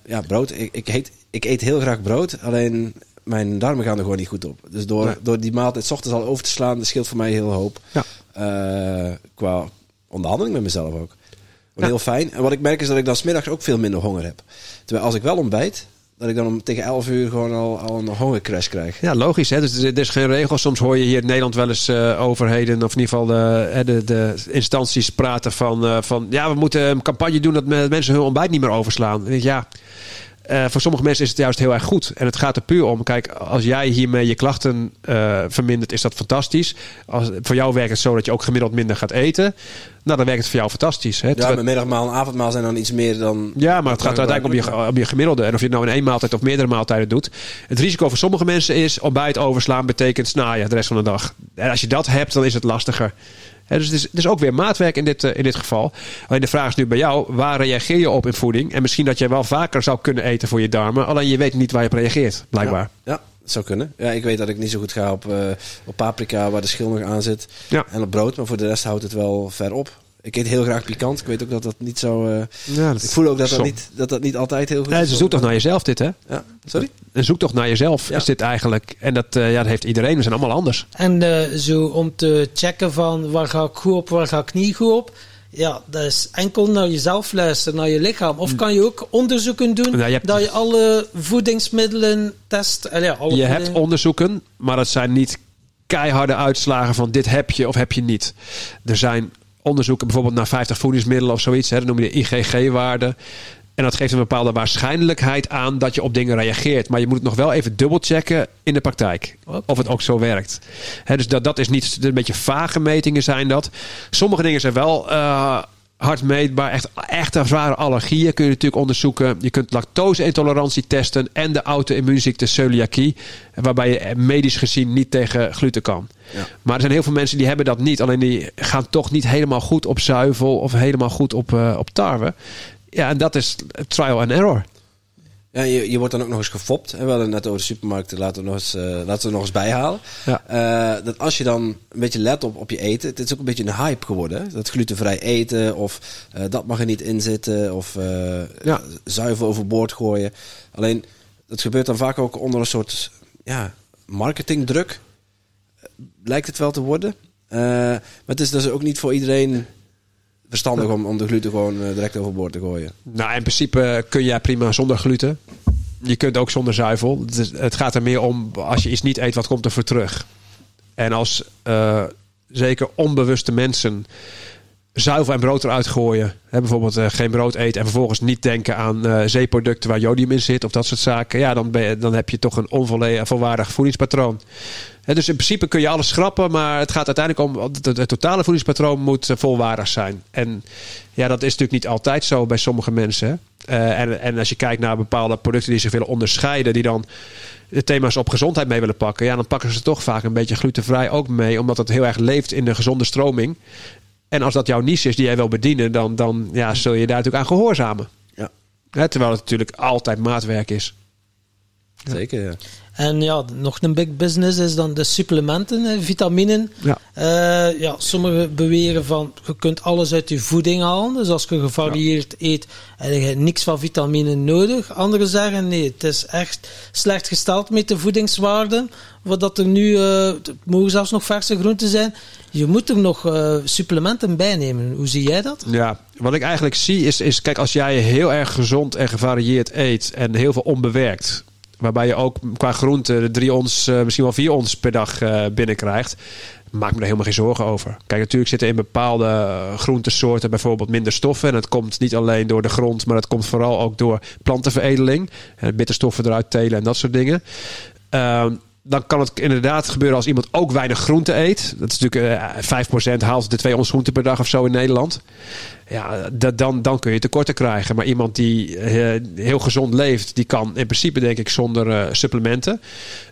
ja, brood. Ik, ik, eet, ik eet heel graag brood. Alleen mijn darmen gaan er gewoon niet goed op. Dus door, Nee. door die maaltijd 's ochtends al over te slaan, dat scheelt voor mij heel hoop. Ja. Eh, qua onderhandeling met mezelf ook. Ja. Heel fijn. En wat ik merk is dat ik dan smiddags ook veel minder honger heb. Terwijl als ik wel ontbijt, dat ik dan om tegen 11 uur gewoon al, al een hongercrash krijg. Ja, logisch. Hè? Dus er er is geen regel. Soms hoor je hier in Nederland wel eens eh, overheden, of in ieder geval de, de, de instanties praten van, eh, van... Ja, we moeten een campagne doen dat me- mensen hun ontbijt niet meer overslaan. Ja, eh, voor sommige mensen is het juist heel erg goed. En het gaat er puur om. Kijk, als jij hiermee je klachten eh, vermindert, is dat fantastisch. Als, voor jou werkt het zo dat je ook gemiddeld minder gaat eten. Nou, dan werkt het voor jou fantastisch. Hè? Ja, Terwijl- mijn middagmaal en avondmaal zijn dan iets meer dan... ja, maar het gaat uiteindelijk om je, om je gemiddelde. En of je het nou in één maaltijd of meerdere maaltijden doet. Het risico voor sommige mensen is ontbijt overslaan betekent snaaien de rest van de dag. En als je dat hebt, dan is het lastiger. Dus het is, het is ook weer maatwerk in dit, eh, in dit geval. Alleen de vraag is nu bij jou, waar reageer je op in voeding? En misschien dat je wel vaker zou kunnen eten voor je darmen. Alleen je weet niet waar je op reageert, blijkbaar. Ja, ja, dat zou kunnen. Ja, ik weet dat ik niet zo goed ga op, eh, op paprika waar de schil nog aan zit. Ja. En op brood, maar voor de rest houdt het wel ver op. Ik eet heel graag pikant. Ik weet ook dat dat niet zo... eh, Ja, dat- ik voel ook dat dat, niet, dat dat niet altijd heel goed Nee, is. ze zoekt toch naar jezelf dit, hè? Ja, sorry? Een zoektocht naar jezelf Ja. is dit eigenlijk. En dat, eh, ja, dat heeft iedereen. We zijn allemaal anders. En eh, zo om te checken van waar ga ik goed op, waar ga ik niet goed op. Ja, dat is enkel naar jezelf luisteren, naar je lichaam. Of kan je ook onderzoeken doen Nou, je hebt- dat je alle voedingsmiddelen test. eh, ja, alle Je hebt onderzoeken, maar dat zijn niet keiharde uitslagen van dit heb je of heb je niet. Er zijn onderzoeken bijvoorbeeld naar 50 voedingsmiddelen of zoiets. Hè, dat noem je de IgG-waarde. En dat geeft een bepaalde waarschijnlijkheid aan dat je op dingen reageert. Maar je moet het nog wel even dubbelchecken in de praktijk. Of het ook zo werkt. Hè, dus dat, dat is niet een beetje vage metingen zijn dat. Sommige dingen zijn wel eh, hard meetbaar. Echt, echte zware allergieën kun je natuurlijk onderzoeken. Je kunt lactose-intolerantie testen en de auto-immuunziekte celiakie. Waarbij je medisch gezien niet tegen gluten kan. Ja. Maar er zijn heel veel mensen die hebben dat niet. Alleen die gaan toch niet helemaal goed op zuivel of helemaal goed op, eh, op tarwe. Ja, en dat is trial and error. Ja, je, je wordt dan ook nog eens gefopt. We hadden net over de supermarkten. Laten we nog eens, eh, laten we nog eens bijhalen. Ja. Eh, dat als je dan een beetje let op, op je eten. Het is ook een beetje een hype geworden. Hè? Dat glutenvrij eten. Of eh, dat mag er niet in zitten. Of eh Ja. zuivel overboord gooien. Alleen, dat gebeurt dan vaak ook onder een soort ja, marketingdruk. Eh, Lijkt het wel te worden. Eh, maar het is dus ook niet voor iedereen verstandig om, om de gluten gewoon eh, direct overboord te gooien. Nou, in principe kun jij prima zonder gluten. Je kunt ook zonder zuivel. Het, gaat er meer om, als je iets niet eet, wat komt er voor terug? En als eh, zeker onbewuste mensen zuivel en brood eruit gooien. Hè, bijvoorbeeld eh, geen brood eten en vervolgens niet denken aan eh, zeeproducten waar jodium in zit of dat soort zaken. Ja, dan, ben dan heb je toch een onvolledig volwaardig voedingspatroon. Hè, dus in principe kun je alles schrappen, maar het gaat uiteindelijk om het, het totale voedingspatroon moet eh, volwaardig zijn. En ja, dat is natuurlijk niet altijd zo bij sommige mensen. Eh, en, en als je kijkt naar bepaalde producten die zich willen onderscheiden, die dan de thema's op gezondheid mee willen pakken, ja, dan pakken ze toch vaak een beetje glutenvrij ook mee, omdat het heel erg leeft in de gezonde stroming. En als dat jouw niche is die jij wil bedienen, dan, dan ja, zul je daar natuurlijk aan gehoorzamen. Ja, Hè, terwijl het natuurlijk altijd maatwerk is. zeker. Ja. En ja, nog een big business is dan de supplementen, vitaminen. Ja. Eh, ja, sommigen beweren van je kunt alles uit je voeding halen. Dus als je gevarieerd eet, heb je niks van vitamine nodig. Anderen zeggen nee, het is echt slecht gesteld met de voedingswaarden. Wat dat er nu, eh, het mogen zelfs nog verse groenten zijn. Je moet er nog eh, supplementen bij nemen. Hoe zie jij dat? Ja, wat ik eigenlijk zie is, is, kijk, als jij heel erg gezond en gevarieerd eet en heel veel onbewerkt, waarbij je ook qua groente drie ons, eh, misschien wel vier ons per dag eh, binnenkrijgt, maak me er helemaal geen zorgen over. Kijk, natuurlijk zitten in bepaalde eh, groentesoorten bijvoorbeeld minder stoffen. En dat komt niet alleen door de grond, maar dat komt vooral ook door plantenveredeling. En bitterstoffen eruit telen en dat soort dingen. Ehm, dan kan het inderdaad gebeuren als iemand ook weinig groente eet. Dat is natuurlijk eh 5% haalt de twee ons groente per dag of zo in Nederland. Ja, dat, dan, dan kun je tekorten krijgen. Maar iemand die eh, heel gezond leeft, die kan in principe denk ik zonder eh, supplementen.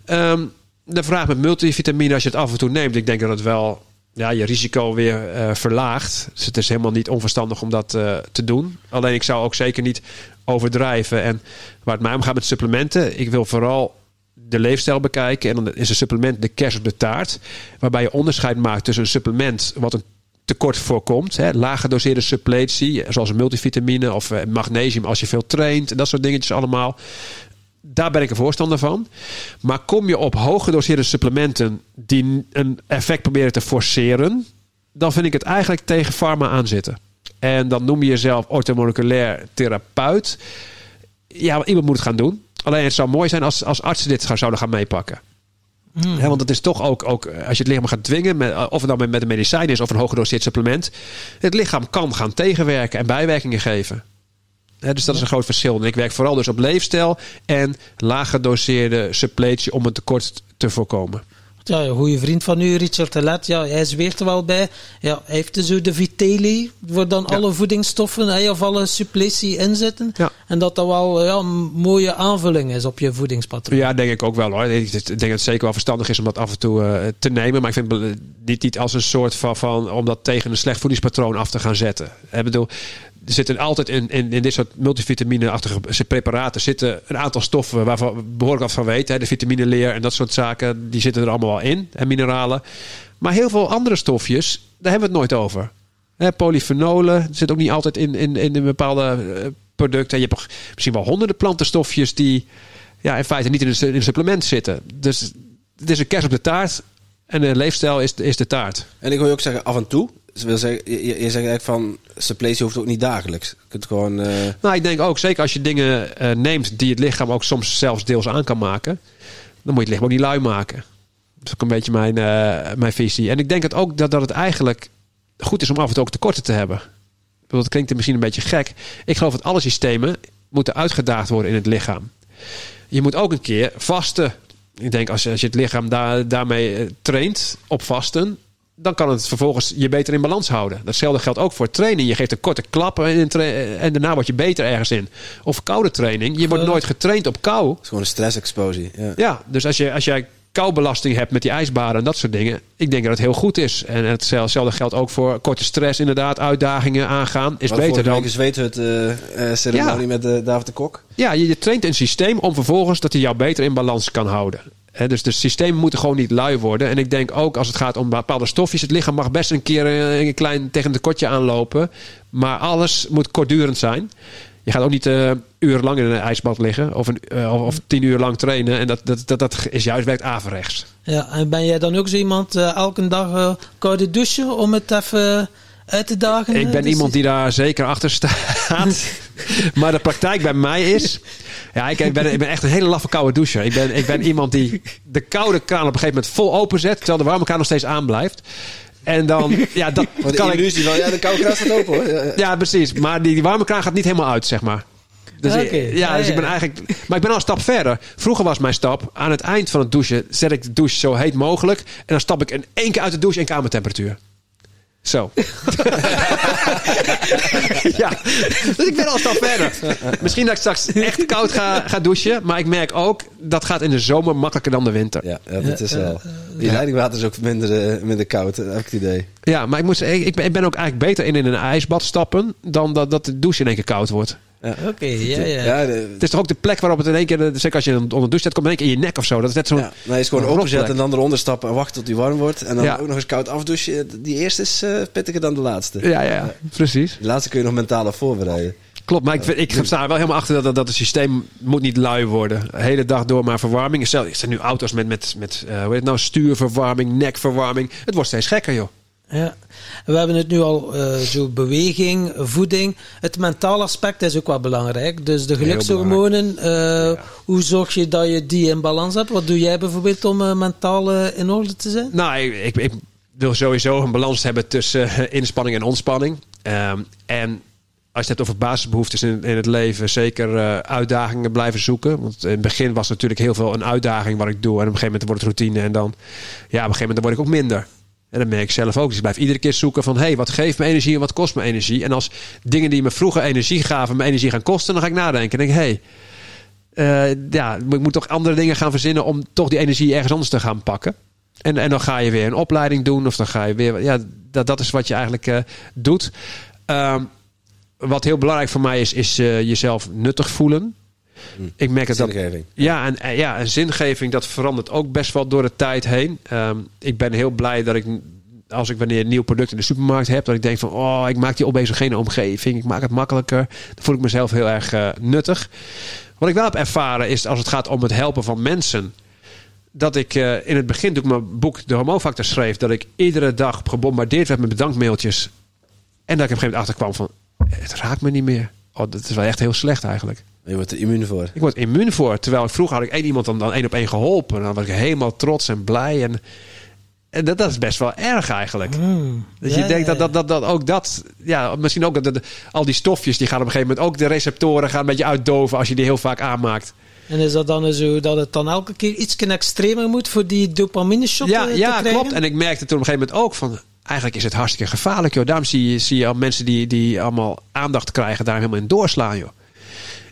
Ehm, de vraag met multivitamine, als je het af en toe neemt, ik denk dat het wel ja, je risico weer verlaagt. Dus het is helemaal niet onverstandig om dat te doen. Alleen ik zou ook zeker niet overdrijven. En waar het mij om gaat met supplementen, ik wil vooral de leefstijl bekijken. En dan is een supplement de kers op de taart. Waarbij je onderscheid maakt tussen een supplement wat een tekort voorkomt. Hè, lage gedoseerde suppletie, zoals multivitamine of eh, magnesium als je veel traint. En dat soort dingetjes allemaal. Daar ben ik een voorstander van. Maar kom je op hoog gedoseerde supplementen die een effect proberen te forceren, dan vind ik het eigenlijk tegen pharma aanzitten. En dan noem je jezelf orthomoleculair therapeut. Ja, iemand moet het gaan doen. Alleen het zou mooi zijn als, als artsen dit zouden gaan meepakken. Hè, want het is toch ook, ook, eh, als je het lichaam gaat dwingen, met, of het dan met, met een medicijn is of een hooggedoseerd supplement. Het lichaam kan gaan tegenwerken en bijwerkingen geven. Dus dat is een groot verschil. En ik werk vooral dus op leefstijl en laag gedoseerde suppletie om een tekort te voorkomen. Ja, een goede vriend van u, Richard Telet, ja, hij zweert er wel bij. Ja, hij heeft dus de Vitelli, waar dan Ja. alle voedingsstoffen hè, of alle suppletie in zitten. Ja. En dat dat wel ja, een mooie aanvulling is op je voedingspatroon. Ja, denk ik ook wel hoor. Ik denk dat het zeker wel verstandig is om dat af en toe eh, te nemen. Maar ik vind het niet, niet als een soort van, van om dat tegen een slecht voedingspatroon af te gaan zetten. Ik bedoel, er zitten altijd in, in, in dit soort multivitamine-achtige preparaten zitten een aantal stoffen waarvan we behoorlijk wat van weten. Hè. De vitamineleer en dat soort zaken, die zitten er allemaal wel in. En mineralen. Maar heel veel andere stofjes, daar hebben we het nooit over. Hè, polyfenolen zit ook niet altijd in, in, in een bepaalde eh, producten. Je hebt misschien wel honderden plantenstofjes die ja, in feite niet in een, in een supplement zitten. Dus het is een kerst op de taart. En de leefstijl is, is de taart. En ik wil je ook zeggen, af en toe. Wil zeggen, je je zegt eigenlijk van, suppletie hoeft ook niet dagelijks. Je kunt gewoon... eh, Nou, ik denk ook, zeker als je dingen eh, neemt die het lichaam ook soms zelfs deels aan kan maken. Dan moet je het lichaam ook niet lui maken. Dat is ook een beetje mijn, eh, mijn visie. En ik denk het ook dat, dat het eigenlijk goed is om af en toe ook tekorten te hebben. Dat klinkt misschien een beetje gek. Ik geloof dat alle systemen moeten uitgedaagd worden in het lichaam. Je moet ook een keer vasten. Ik denk als je, als je het lichaam daar, daarmee traint op vasten, dan kan het vervolgens je beter in balans houden. Datzelfde geldt ook voor training. Je geeft een korte klap tra- en daarna word je beter ergens in. Of koude training. Je wordt nooit getraind op kou. het is gewoon een stress-exposure. Ja. Ja, dus als, je, als jij koubelasting hebt met die ijsbaden en dat soort dingen. Ik denk dat het heel goed is. En hetzelfde geldt ook voor korte stress, inderdaad. Uitdagingen aangaan is Wat beter dan... week een zweethut eh, eh, ceremonie Ja. met eh, David de Kok. Ja, je, je traint een systeem om vervolgens dat hij jou beter in balans kan houden. Dus de systemen moeten gewoon niet lui worden. En ik denk ook als het gaat om bepaalde stofjes. Het lichaam mag best een keer eh, een klein tegen een tekortje aanlopen. Maar alles moet kortdurend zijn. Je gaat ook niet eh urenlang in een ijsbad liggen. Of, een, eh, of, tien uur lang trainen. En dat, dat, dat, dat is juist werkt averechts. Ja, en ben jij dan ook zo iemand elke dag koude douchen om het even uit te dagen? Ik ben dus- iemand die daar zeker achter staat. maar de praktijk bij mij is... Ja, ik, ik, ben, ik ben echt een hele laffe koude doucher. Ik ben, ik ben iemand die de koude kraan op een gegeven moment vol openzet... terwijl de warme kraan nog steeds aan blijft. En dan... Ja, dat de kan ik... illusie van, ja, de koude kraan staat open hoor. Ja, ja. Ja, precies. Maar die, die warme kraan gaat niet helemaal uit, zeg maar. Dus, Oké. ik- ja, dus ik ja. ben eigenlijk... Maar ik ben al een stap verder. Vroeger was mijn stap... Aan het eind van het douchen zet ik de douche zo heet mogelijk. En dan stap ik in één keer uit de douche in kamertemperatuur. Zo. ja, dus ik ben al een stap verder. Misschien dat ik straks echt koud ga, ga douchen. Maar ik merk ook, dat gaat in de zomer makkelijker dan de winter. Ja, ja, dat is wel. Die leidingwater is ook minder, eh, minder koud, eh, heb ik het idee. Ja, maar ik, moet, ik, ben, ik ben ook eigenlijk beter in in een ijsbad stappen... dan dat, dat de douche in één keer koud wordt. Oké, ja, ja. Ja, de- Het is toch ook de plek waarop het in één keer... Zeker als je onder de douche zit, komt in één keer in je nek of zo. Dat is net zo'n... ja. Je is gewoon rotplek. en dan eronder stappen en wachten tot die warm wordt. En dan Ja. ook nog eens koud afdouchen. Die eerste is eh, pittiger dan de laatste. Ja, ja, ja, precies. De laatste kun je nog mentaal voorbereiden. Klopt, maar ik, ik sta er wel helemaal achter dat, dat, dat het systeem moet niet lui worden. De hele dag door maar verwarming. Stel, Er zijn nu auto's met, met, met eh, hoe heet het nou, stuurverwarming, nekverwarming. Het wordt steeds gekker, joh. Ja. We hebben het nu al eh, zo beweging, voeding. Het mentale aspect is ook wel belangrijk. Dus de gelukshormonen, eh, hoe zorg je dat je die in balans hebt? Wat doe jij bijvoorbeeld om eh, mentaal in orde te zijn? Nou, ik, ik, ik wil sowieso een balans hebben tussen inspanning en ontspanning. Ehm, en als je het hebt over basisbehoeftes in, in het leven, zeker uitdagingen blijven zoeken. Want in het begin was natuurlijk heel veel een uitdaging wat ik doe. En op een gegeven moment wordt het routine. En dan, ja, op een gegeven moment word ik ook minder. En dat merk ik zelf ook. Dus ik blijf iedere keer zoeken van... hé, hey, wat geeft me energie en wat kost me energie? En als dingen die me vroeger energie gaven... me energie gaan kosten, dan ga ik nadenken. En denk ik. Hey, eh, ja, ik moet toch andere dingen gaan verzinnen... om toch die energie ergens anders te gaan pakken. En, en dan ga je weer een opleiding doen. Of dan ga je weer... Ja, dat, dat is wat je eigenlijk eh, doet. Ehm, wat heel belangrijk voor mij is... is eh, jezelf nuttig voelen. Ik merk dat... Zingeving. Ja en, en- ja, en zingeving, dat verandert ook best wel door de tijd heen. Ehm, ik ben heel blij dat ik, als ik wanneer een nieuw product in de supermarkt heb, dat ik denk van, oh, ik maak die obesogene omgeving, ik maak het makkelijker. Dan voel ik mezelf heel erg eh, nuttig. Wat ik wel heb ervaren is, als het gaat om het helpen van mensen, dat ik eh, in het begin, toen ik mijn boek De Hormoonfactor schreef, dat ik iedere dag gebombardeerd werd met bedankmailtjes. En dat ik op een gegeven moment achterkwam van, het raakt me niet meer. Oh, dat is wel echt heel slecht eigenlijk. Je wordt er immuun voor. Ik word immuun voor. Terwijl ik vroeger had ik één iemand dan, dan één op één geholpen. En dan was ik helemaal trots en blij. En, en dat, dat is best wel erg eigenlijk. Dus Ja, je denkt ja, dat, dat, dat, dat ook dat, ja, misschien ook dat, dat- al die stofjes, die gaan op een gegeven moment ook de receptoren gaan een beetje uitdoven als je die heel vaak aanmaakt. En is dat dan zo dat het dan elke keer iets extremer moet voor die dopamine shot Ja, eh, te ja krijgen? klopt. En ik merkte toen op een gegeven moment ook van, eigenlijk is het hartstikke gevaarlijk, joh. Daarom zie je, zie je al mensen die, die allemaal aandacht krijgen, daar helemaal in doorslaan, joh.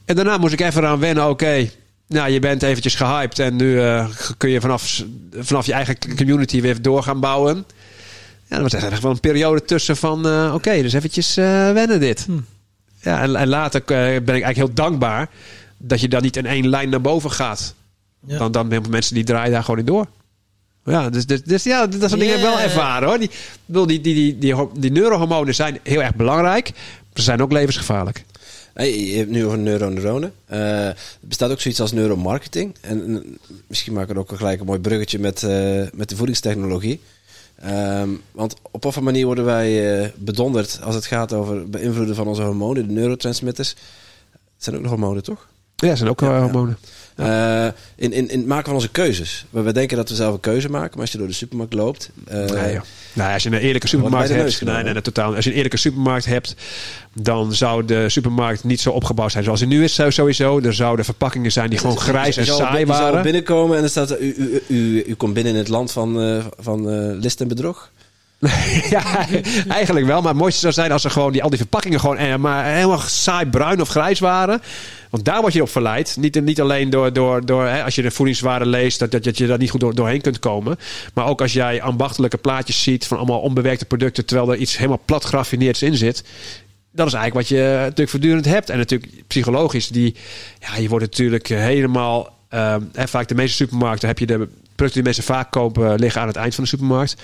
En daarna moest ik even aan wennen, oké. nou, je bent eventjes gehyped en nu eh, kun je vanaf, vanaf je eigen community weer door gaan bouwen. Ja, dat was echt wel een periode tussen van, eh, oké, dus eventjes eh, wennen dit. Ja, en, en later ben ik eigenlijk heel dankbaar dat je dan niet in één lijn naar boven gaat. Ja. Dan, dan mensen die draaien daar gewoon in door. Ja, dus, dus, dus ja, dat soort dingen heb ik wel ervaren hoor. Die, die, die, die, die, die neurohormonen zijn heel erg belangrijk. Maar ze zijn ook levensgevaarlijk. Je hebt het nu over neuroneuronen. Eh er bestaat ook zoiets als neuromarketing. En, en misschien maak ik er ook al gelijk een mooi bruggetje met, eh, met de voedingstechnologie. Ehm, want op wat voor manier worden wij eh, bedonderd als het gaat over beïnvloeden van onze hormonen, de neurotransmitters? Het zijn ook nog hormonen, toch? Ja, ze zijn ook Ja, ja. Eh, in, in, in het maken van onze keuzes. We, we denken dat we zelf een keuze maken, maar als je door de supermarkt loopt. eh, Nee. Nee, als je een eerlijke supermarkt hebt, nee, genomen. nee, nee, totaal. Als je een eerlijke supermarkt hebt, dan zou de supermarkt niet zo opgebouwd zijn zoals hij nu is, sowieso. Er zouden verpakkingen zijn die gewoon grijs en je saai je zou waren. binnenkomen en dan staat u, u, u, u komt binnen in het land van, eh, van list en bedrog. ja, eigenlijk wel. Maar het mooiste zou zijn als er gewoon die, al die verpakkingen gewoon eh, maar helemaal saai bruin of grijs waren. Want daar word je op verleid. Niet, niet alleen door, door, door hè, als je de voedingswaarde leest, dat, dat, dat je daar niet goed door, doorheen kunt komen. Maar ook als jij ambachtelijke plaatjes ziet van allemaal onbewerkte producten, terwijl er iets helemaal plat geraffineerds in zit. Dat is eigenlijk wat je natuurlijk voortdurend hebt. En natuurlijk psychologisch, die, ja, je wordt natuurlijk helemaal. ehm, hè, vaak de meeste supermarkten heb je de producten die mensen vaak kopen liggen aan het eind van de supermarkt.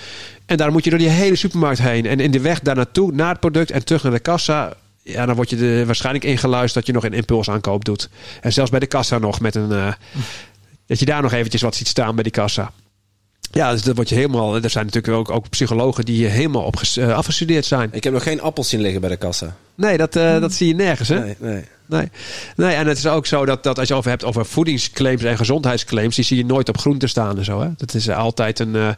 En daar moet je door die hele supermarkt heen. En in de weg daar naartoe, naar het product en terug naar de kassa. Ja, dan word je er waarschijnlijk ingeluisterd dat je nog een impulsaankoop doet. En zelfs bij de kassa nog met een. eh, dat je daar nog eventjes wat ziet staan bij die kassa. Ja, dus dat word je helemaal. Er zijn natuurlijk ook, ook psychologen die hier helemaal op eh, afgestudeerd zijn. Ik heb nog geen appels zien liggen bij de kassa. Nee, dat, eh, dat zie je nergens, hè? Nee, nee. Nee. nee, en het is ook zo dat, dat als je over hebt over voedingsclaims en gezondheidsclaims, die zie je nooit op groente staan en zo. Hè? Dat is altijd een.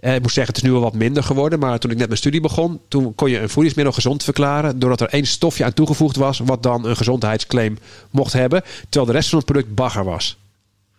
Eh, ik moet zeggen, het is nu wel wat minder geworden. Maar toen ik net mijn studie begon, toen kon je een voedingsmiddel gezond verklaren. Doordat er één stofje aan toegevoegd was, wat dan een gezondheidsclaim mocht hebben. Terwijl de rest van het product bagger was.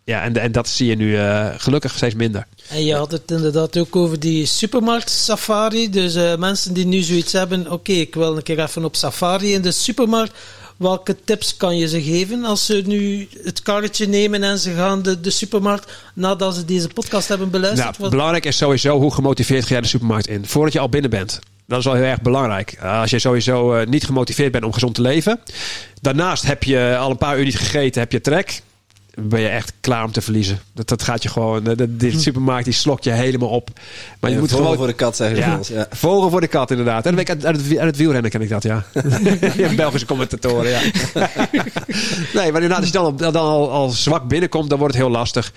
Ja, en, en dat zie je nu eh, gelukkig steeds minder. En je had het inderdaad ook over die supermarkt safari. Dus eh, mensen die nu zoiets hebben, oké, ik wil een keer even op safari in de supermarkt. Welke tips kan je ze geven als ze nu het karretje nemen en ze gaan de, de supermarkt nadat ze deze podcast hebben beluisterd? Nou, belangrijk is sowieso hoe gemotiveerd ga jij de supermarkt in. Voordat je al binnen bent. Dat is wel heel erg belangrijk. Uh, Als je sowieso eh, niet gemotiveerd bent om gezond te leven. Daarnaast heb je al een paar uur niet gegeten, heb je trek. Ben je echt klaar om te verliezen. Dat, dat gaat je gewoon. De, de, de supermarkt die slokt je helemaal op. Maar je Ja, moet vogel gewoon. voor de kat, zeggen ze Ja, ja. vogel voor de kat, inderdaad. En dat weet ik uit, uit, het, uit het wielrennen ken ik dat, ja. Belgische commentatoren, ja. nee, maar inderdaad, als je dan, al- dan al, al zwak binnenkomt, dan wordt het heel lastig.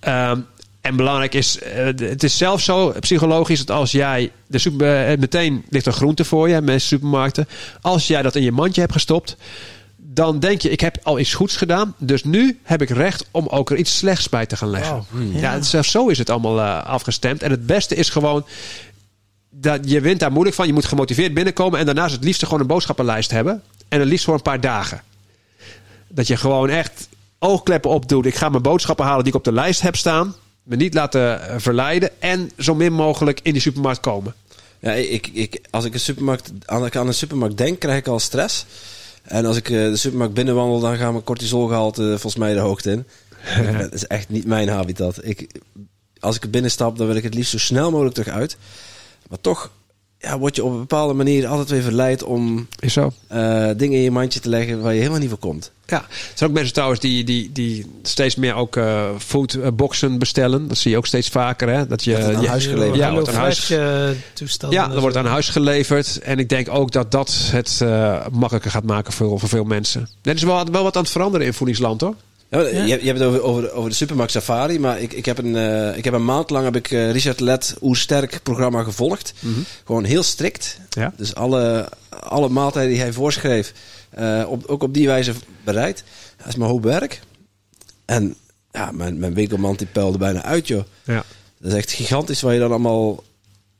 Ehm, en belangrijk is, eh, het is zelfs zo psychologisch dat als jij de super, eh, meteen ligt er groente voor je, meeste supermarkten. Als jij dat in je mandje hebt gestopt, dan denk je, ik heb al iets goeds gedaan. Dus nu heb ik recht om ook er iets slechts bij te gaan leggen. Wauw. Ja, zelfs zo is het allemaal eh, afgestemd. En het beste is gewoon, dat je wint daar moeilijk van. Je moet gemotiveerd binnenkomen en daarnaast het liefst gewoon een boodschappenlijst hebben. En het liefst voor een paar dagen. Dat je gewoon echt oogkleppen opdoet. Ik ga mijn boodschappen halen die ik op de lijst heb staan. Me niet laten eh, verleiden. En zo min mogelijk in die supermarkt komen. Ja, ik, ik, als ik een supermarkt, aan, aan een supermarkt denk, krijg ik al stress. En als ik eh, de supermarkt binnenwandel, dan gaat mijn cortisolgehalte eh, volgens mij de hoogte in. Dat is echt niet mijn habitat. Ik, als ik er binnen stap, dan wil ik het liefst zo snel mogelijk terug uit. Maar toch ja, word je op een bepaalde manier altijd weer verleid om Is zo. eh, dingen in je mandje te leggen waar je helemaal niet voor komt. Ja, er zijn ook mensen trouwens die, die, die steeds meer ook eh foodboxen bestellen. Dat zie je ook steeds vaker. Hè? Dat je, Dat het aan je- huis geleverd Ja, wordt aan huis, eh, toestanden ja, dat wordt aan huis geleverd. En ik denk ook dat dat het eh, makkelijker gaat maken voor, voor veel mensen. Er is wel, wel wat aan het veranderen in voedingsland hoor. Ja, je, je hebt het over, over, over de Supermax Safari, maar ik, ik, heb een, eh, ik heb een maand lang heb ik eh, Richard Let Oersterk programma gevolgd. Gewoon heel strikt. Ja. Dus alle, alle maaltijden die hij voorschreef, eh, op, ook op die wijze bereid. Dat is mijn hoop werk. En ja, mijn, mijn winkelmand die puilde bijna uit, joh. Ja. Dat is echt gigantisch wat je dan allemaal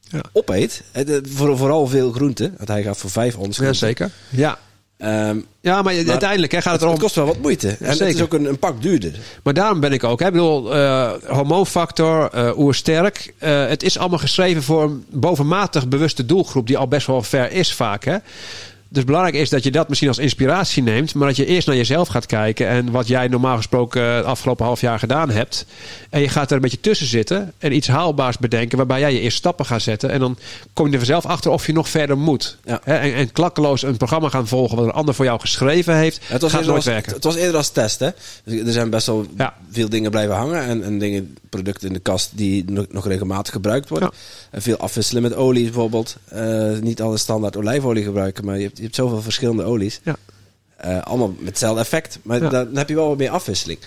Ja. opeet. Voor, vooral veel groenten. Want hij gaat voor vijf ons. Ja, zeker. Ja. Ehm, Ja, maar, Maar uiteindelijk hè, gaat het, het erom. het kost wel wat moeite. En het zeker. is ook een, een pak duurder. Maar daarom ben ik ook. Hè. Ik bedoel, eh, hormoonfactor, eh oersterk. eh, het is allemaal geschreven voor een bovenmatig bewuste doelgroep die al best wel ver is vaak. Hè. Dus belangrijk is dat je dat misschien als inspiratie neemt, maar dat je eerst naar jezelf gaat kijken en wat jij normaal gesproken het afgelopen half jaar gedaan hebt. En je gaat er een beetje tussen zitten en iets haalbaars bedenken waarbij jij je eerst stappen gaat zetten. En dan kom je er vanzelf achter of je nog verder moet. Ja. En, en klakkeloos een programma gaan volgen wat een ander voor jou geschreven heeft, Het was, gaat eerder nooit als, werken. het was eerder als test, hè? Er zijn best wel Ja. veel dingen blijven hangen. En, en dingen, producten in de kast die nog, nog regelmatig gebruikt worden. En veel afwisselen met olie bijvoorbeeld. Eh, niet alle standaard olijfolie gebruiken, maar je hebt, je hebt zoveel verschillende olies. Ja. Eh, allemaal met hetzelfde effect. Maar Ja. dan heb je wel wat meer afwisseling.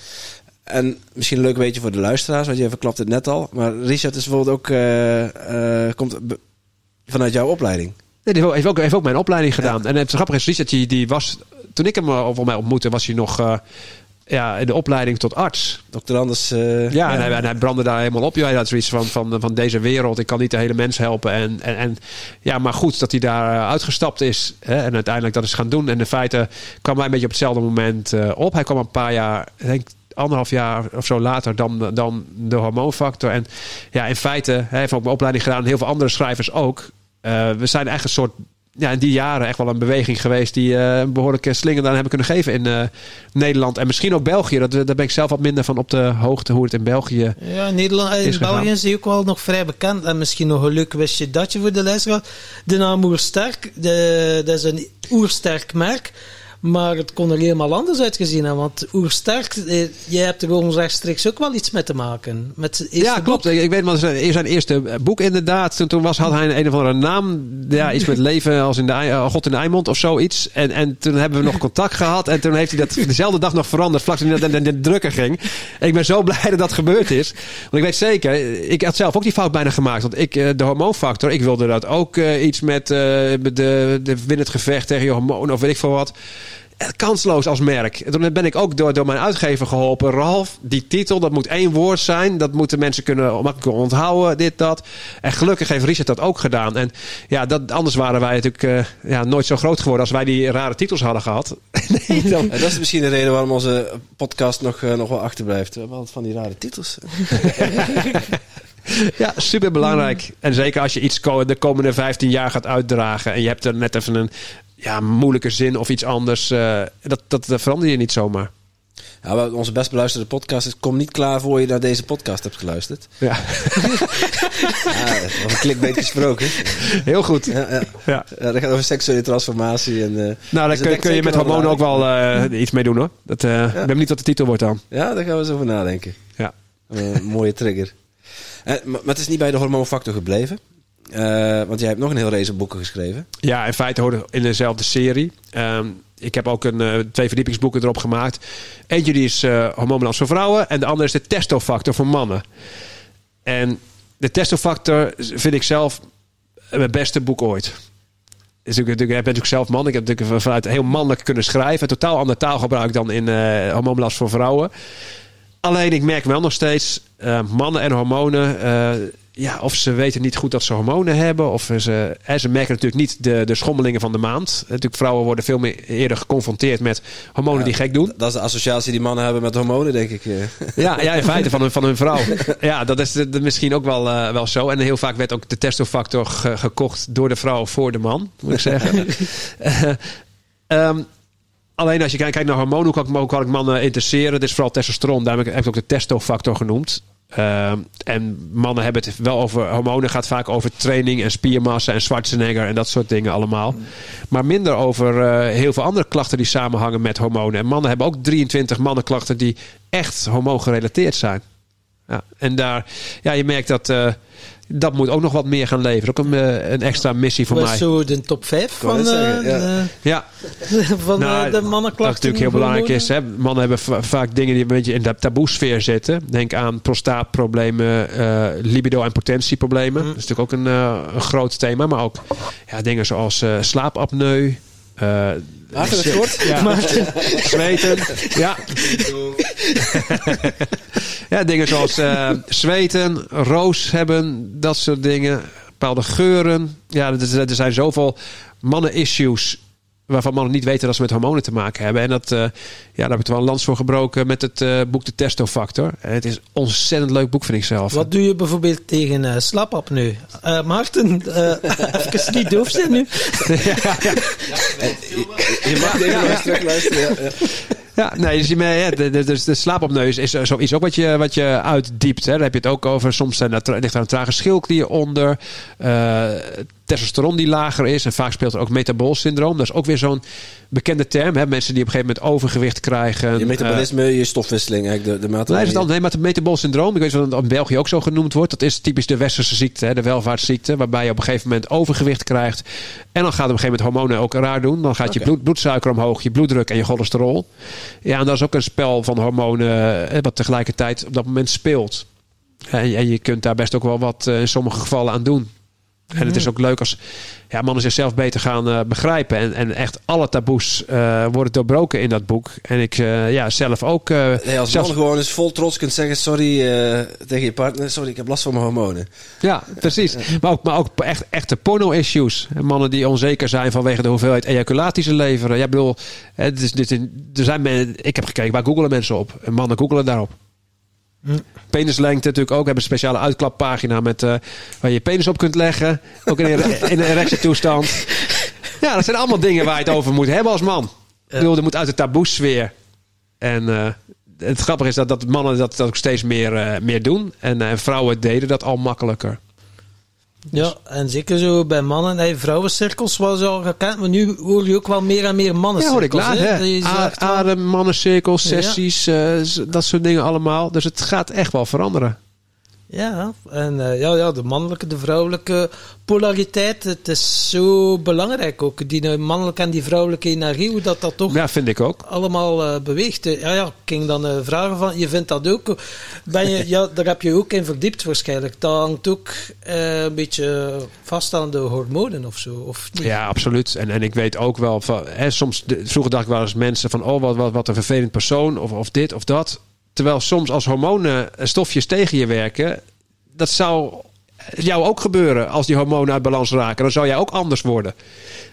En misschien een leuk weetje voor de luisteraars, want je verklapt het net al. Maar Richard is bijvoorbeeld ook, eh, eh, komt vanuit jouw opleiding. Nee, die heeft ook, heeft ook mijn opleiding gedaan. En het grappige is, Richard, die, die was... Toen ik hem voor mij ontmoette, was hij nog ja, de opleiding tot arts. Dokter Anders. eh, Ja, En, hij, en hij brandde daar helemaal op. Ja, hij had zoiets van, van, van deze wereld. Ik kan niet de hele mens helpen. En, en, en ja, maar goed dat hij daar eh, uitgestapt is. Hè, en uiteindelijk dat is gaan doen. En in feite kwam hij een beetje op hetzelfde moment eh, op. Hij kwam een paar jaar, denk anderhalf jaar of zo later dan, dan de hormoonfactor. En ja, in feite, hij heeft ook mijn opleiding gedaan. En heel veel andere schrijvers ook. We zijn echt een soort ja, in die jaren echt wel een beweging geweest die eh, een behoorlijke slinger dan hebben kunnen geven in eh, Nederland en misschien ook België. Dat, daar ben ik zelf wat minder van op de hoogte hoe het in België. Ja, in Nederland, Is in. België is hij ook wel nog vrij bekend. En misschien nog een leuk wistje dat je voor de luisteraar. De naam Oersterk, de, dat is een oersterk merk. Maar het kon er helemaal anders uitgezien hebben. Want Oersterk, eh, jij hebt er gewoon rechtstreeks ook wel iets mee te maken. Met Ja, klopt. boek. Ik, weet wel, zijn zijn eerste boek inderdaad. Toen, toen was, had hij een, een of andere naam. Ja, iets met leven als in de, eh, God in de Eimond of zoiets. En, en toen hebben we nog contact gehad. En toen heeft hij dat dezelfde dag nog veranderd. Vlak toen hij naar de, drukker ging. En ik ben zo blij dat dat gebeurd is. Want ik weet zeker, ik had zelf ook die fout bijna gemaakt. Want ik, eh, de hormoonfactor, ik wilde dat ook eh, iets met de, de win het gevecht tegen je hormoon of weet ik veel wat. Kansloos als merk. En toen ben ik ook door, door mijn uitgever geholpen. Ralf, die titel, dat moet één woord zijn. Dat moeten mensen kunnen makkelijk onthouden, dit, dat. En gelukkig heeft Richard dat ook gedaan. En ja, dat, anders waren wij natuurlijk eh, ja, nooit zo groot geworden als wij die rare titels hadden gehad. nee, dan, dat is misschien de reden waarom onze podcast nog, eh, nog wel achterblijft. We hebben altijd van die rare titels. Ja, super belangrijk. En zeker als je iets de komende 15 jaar gaat uitdragen. en je hebt er net even een ja, moeilijke zin of iets anders. eh, dat, dat, dat verander je niet zomaar. Ja, onze best beluisterde podcast is... Kom niet klaar voor je naar deze podcast hebt geluisterd. Ja, Ja, over clickbait gesproken. heel goed. Ja, ja. Ja. Ja, dat gaat over seksuele transformatie. En, eh, Nou, dus daar ik kun, kun je met hormonen ook wel eh, iets mee doen hoor. Dat, Ik ben benieuwd wat de titel wordt dan. Ja, daar gaan we eens over nadenken. Ja. Een mooie trigger. Maar het is niet bij de hormoonfactor gebleven. Eh, want jij hebt nog een heel race boeken geschreven. Ja, in feite hoorde in dezelfde serie. Ehm, ik heb ook een, eh, twee verdiepingsboeken erop gemaakt. Eentje die is hormoonbalans voor vrouwen. En de andere is de testofactor voor mannen. En de testofactor vind ik zelf mijn beste boek ooit. Natuurlijk, natuurlijk, ik ben natuurlijk zelf man. Ik heb natuurlijk vanuit heel mannelijk kunnen schrijven. Totaal ander taalgebruik dan in hormoonbalans voor vrouwen. Alleen ik merk wel nog steeds, mannen en hormonen, ja, of ze weten niet goed dat ze hormonen hebben, of ze, hè, ze merken natuurlijk niet de, de schommelingen van de maand. Natuurlijk, vrouwen worden veel meer eerder geconfronteerd met hormonen die gek doen. Dat is de associatie die mannen hebben met hormonen, denk ik. eh. Ja, ja in feite van hun, van hun vrouw. Ja, dat is de- de- misschien ook wel, eh, wel zo. En heel vaak werd ook de testofactor ge- gekocht door de vrouw voor de man, moet ik zeggen. Eh, ehm, alleen als je kijkt, kijkt naar hormonen, hoe kan ik, hoe kan ik mannen interesseren? Dit is vooral testosteron, daarom heb ik ook de testofactor genoemd. Ehm, en mannen hebben het wel over hormonen, gaat vaak over training en spiermassa en Schwarzenegger en dat soort dingen allemaal. Maar minder over eh, heel veel andere klachten die samenhangen met hormonen. En mannen hebben ook 23 mannenklachten die echt hormoongerelateerd zijn. Ja, en daar, ja, je merkt dat, eh, Dat moet ook nog wat meer gaan leveren. Ook een, eh, een extra missie voor was mij. zo de top 5 wou van, eh, zeggen, ja. van Nou, eh, de Wat mannenklachten. natuurlijk heel belangrijk is. Hè? Mannen hebben va- vaak dingen die een beetje in de taboesfeer zitten. Denk aan prostaatproblemen, eh, libido- en potentieproblemen. Dat is natuurlijk ook een, eh, een groot thema. Maar ook ja, dingen zoals eh, slaapapneu. Eh, Maarten, het kort? ja, zweten. Ja. ja, dingen zoals eh, zweten, roos hebben, dat soort dingen. Bepaalde geuren. Ja, er, er zijn zoveel mannen-issues waarvan mannen niet weten dat ze met hormonen te maken hebben. En dat, eh, ja, daar heb ik er wel een lans voor gebroken met het eh, boek De Testofactor. En het is een ontzettend leuk boek, vind ik zelf. Wat doe je bijvoorbeeld tegen uh, slaapapneu? Uh, Maarten, uh, even niet doof zijn nu. Je mag even ja. terug luisteren. Ja, nee, dus, ja, de, de, de, de slaapopneus is zoiets ook wat je, wat je uitdiept. Hè. Daar heb je het ook over. Soms zijn er, ligt er een trage schildklier onder. Uh, testosteron die lager is. En vaak speelt er ook metaboolsyndroom. Dat is ook weer zo'n bekende term. Hè. Mensen die op een gegeven moment overgewicht krijgen. Je metabolisme, uh, je stofwisseling. Eigenlijk de, de nee, is het nee, maar het metaboolsyndroom. Ik weet dat het in België ook zo genoemd wordt. Dat is typisch de westerse ziekte. Hè, de welvaartsziekte. Waarbij je op een gegeven moment overgewicht krijgt. En dan gaat op een gegeven moment hormonen ook raar doen. Dan gaat okay. je bloed, bloedsuiker omhoog. Je bloeddruk en je cholesterol. Ja, en dat is ook een spel van hormonen. Wat tegelijkertijd op dat moment speelt. En, je kunt daar best ook wel wat in sommige gevallen aan doen. En het is ook leuk als ja, mannen zichzelf beter gaan uh, begrijpen. En, en echt alle taboes uh, worden doorbroken in dat boek. En ik uh, ja, zelf ook. nee, als zelfs... man gewoon eens vol trots kunt zeggen: Sorry tegen je partner, sorry, ik heb last van mijn hormonen. Ja, precies. Maar ook, maar ook echt, echte porno-issues. Mannen die onzeker zijn vanwege de hoeveelheid ejaculatie ze leveren. Ja, bedoel, het is, dit, er zijn men, ik heb gekeken, waar googelen mensen op? En mannen googelen daarop. Penislengte natuurlijk ook. We hebben een speciale uitklappagina met, uh, waar je je penis op kunt leggen. Ook in een, in toestand. Ja, dat zijn allemaal dingen waar je het over moet hebben als man. Ik bedoel, er moet uit de taboesfeer. En uh, het grappige is dat, dat mannen dat, dat ook steeds meer, uh, meer doen. En uh, vrouwen deden dat al makkelijker. Ja, en zeker zo bij mannen en vrouwencirkels was al gekend, maar nu hoor je ook wel meer en meer mannencirkels. Ja, hoor ik laat, hè? hè? Adem, mannencirkels, sessies, ja. uh, dat soort dingen allemaal. Dus het gaat echt wel veranderen. Ja, en uh, ja, ja, de mannelijke, de vrouwelijke polariteit, het is zo belangrijk ook. Die mannelijke en die vrouwelijke energie, hoe dat dat toch ja, vind ik ook. allemaal uh, beweegt. Ja, ja, ik ging dan uh, vragen van, je vindt dat ook, ben je, ja, daar heb je ook in verdiept waarschijnlijk. Dat hangt ook een beetje vast aan de hormonen of zo, of niet? Ja, absoluut. En, en ik weet ook wel, van, hè, soms, de, vroeger dacht ik wel eens mensen van, oh, wat, wat, wat een vervelend persoon, of, of dit of dat. Terwijl soms als hormonen stofjes tegen je werken, dat zou jou ook gebeuren als die hormonen uit balans raken. Dan zou jij ook anders worden.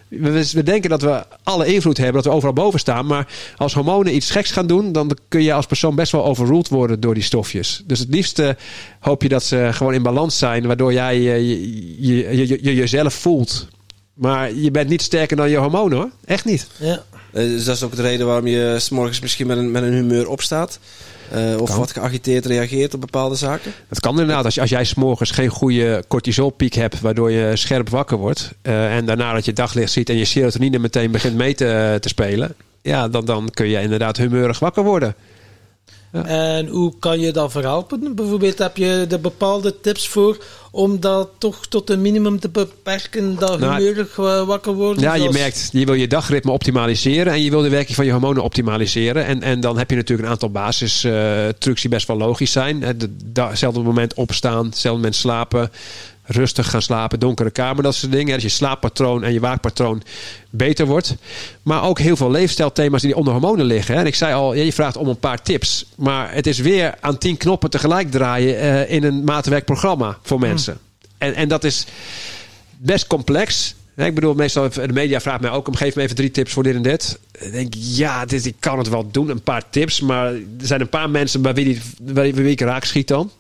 We, we, denken dat we alle invloed hebben, dat we overal boven staan. Maar als hormonen iets geks gaan doen, dan kun je als persoon best wel overruled worden door die stofjes. Dus het liefste hoop je dat ze gewoon in balans zijn, waardoor jij je, je, je, je jezelf voelt. Maar je bent niet sterker dan je hormonen hoor. Echt niet. Ja. Dus dat is ook de reden waarom je s morgens misschien met een, met een humeur opstaat. Uh, of wat geagiteerd reageert op bepaalde zaken? Dat kan inderdaad. Als, als jij s'morgens geen goede cortisolpiek hebt, waardoor je scherp wakker wordt. Uh, en daarna dat je daglicht ziet en je serotonine meteen begint mee te, te spelen. Ja, dan, dan kun je inderdaad humeurig wakker worden. Ja. En hoe kan je dat verhelpen? Bijvoorbeeld heb je er bepaalde tips voor om dat toch tot een minimum te beperken, dat nou, humeurig wakker worden? Ja, zoals... je merkt, je wil je dagritme optimaliseren en je wil de werking van je hormonen optimaliseren. En, en dan heb je natuurlijk een aantal basis uh, trucs die best wel logisch zijn. Hetzelfde moment opstaan, hetzelfde moment slapen, rustig gaan slapen, donkere kamer, dat soort dingen. Dat je slaappatroon en je waakpatroon beter wordt. Maar ook heel veel leefstijlthema's die onder hormonen liggen. En ik zei al, je vraagt om een paar tips. Maar het is weer aan tien knoppen tegelijk draaien uh, in een maatwerkprogramma voor mensen. Hmm. En, en dat is best complex. Ik bedoel, meestal de media vraagt mij ook om geef me even drie tips voor dit en dit. Ik denk, ja, dit, ik kan het wel doen, een paar tips. Maar er zijn een paar mensen bij wie, die, bij wie ik raak schiet dan.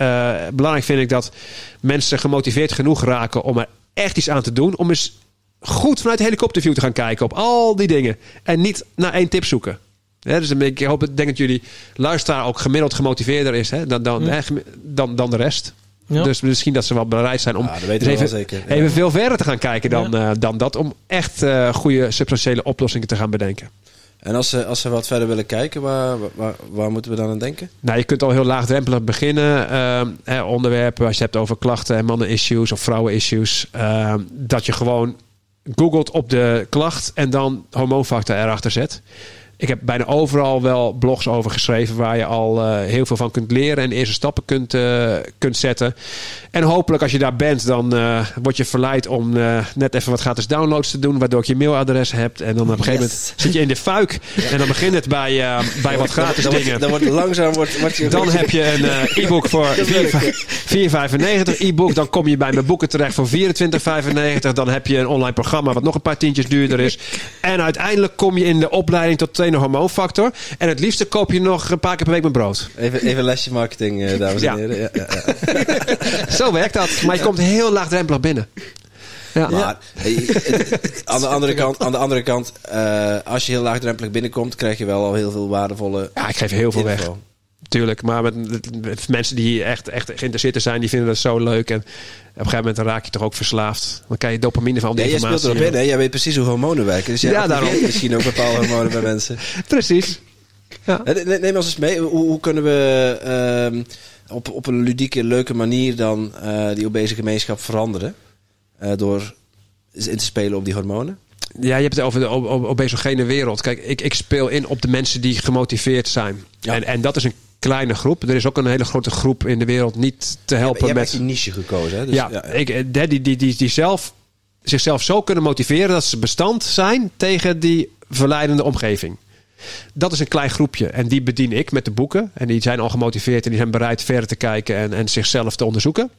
Uh, belangrijk vind ik dat mensen gemotiveerd genoeg raken om er echt iets aan te doen. Om eens goed vanuit de helikopterview te gaan kijken op al die dingen. En niet naar één tip zoeken. He, dus ik hoop, denk dat jullie luisteraar ook gemiddeld gemotiveerder is hè, dan, dan, ja. dan, dan de rest. Ja. Dus misschien dat ze wel bereid zijn om ja, dat even, zeker. even veel verder te gaan kijken dan, ja. uh, dan dat. Om echt uh, goede substantiële oplossingen te gaan bedenken. En als ze, als ze wat verder willen kijken, waar, waar, waar moeten we dan aan denken? Nou, je kunt al heel laagdrempelig beginnen. Ehm, onderwerpen, als je hebt over klachten en mannen-issues of vrouwen-issues. ehm, dat je gewoon googelt op de klacht en dan hormoonfactor erachter zet. Ik heb bijna overal wel blogs over geschreven waar je al eh, heel veel van kunt leren en eerste stappen kunt, eh, kunt zetten. En hopelijk als je daar bent, dan eh, word je verleid om net even wat gratis downloads te doen, waardoor ik je mailadres hebt. En dan op een gegeven Yes. moment zit je in de fuik. En dan begint het bij, bij wat gratis dan, dingen. Dan wordt langzaam wordt, wordt je... Dan heb je een e-book voor 4,95 e-book. Dan kom je bij mijn boeken terecht voor 24,95. Dan heb je een online programma wat nog een paar tientjes duurder is. En uiteindelijk kom je in de opleiding tot trainer hormoonfactor. En het liefste koop je nog een paar keer per week mijn brood. Even, even een lesje marketing, eh, dames Ja. en heren. Ja, ja, ja. Zo werkt dat. Maar je komt heel laagdrempelig binnen. Ja. Maar aan, de andere kant, aan de andere kant eh, als je heel laagdrempelig binnenkomt, krijg je wel al heel veel waardevolle Ja, ik geef heel veel weg. Tuurlijk, maar met, met mensen die echt, echt geïnteresseerd zijn, die vinden dat zo leuk. En op een gegeven moment raak je toch ook verslaafd. Dan krijg je dopamine van al die Nee, jij speelt informatie. erop in, hè? Jij weet precies hoe hormonen werken. Dus jij Ja, daarom. misschien ook bepaalde hormonen bij mensen. Precies. Ja. Ne- Neem ons eens mee. Hoe, hoe kunnen we ehm, op, op een ludieke, leuke manier dan eh, die obese gemeenschap veranderen? Eh, door in te spelen op die hormonen? Ja, je hebt het over de ob- ob- obesogene wereld. Kijk, ik, ik speel in op de mensen die gemotiveerd zijn. Ja. En, en dat is een kleine groep. Er is ook een hele grote groep in de wereld niet te helpen hebt met... die niche gekozen, hè? Dus, ja, Ik, eh, die, die, die, die zelf, zichzelf zo kunnen motiveren dat ze bestand zijn tegen die verleidende omgeving. Dat is een klein groepje en die bedien ik met de boeken. En die zijn al gemotiveerd en die zijn bereid verder te kijken en, en zichzelf te onderzoeken.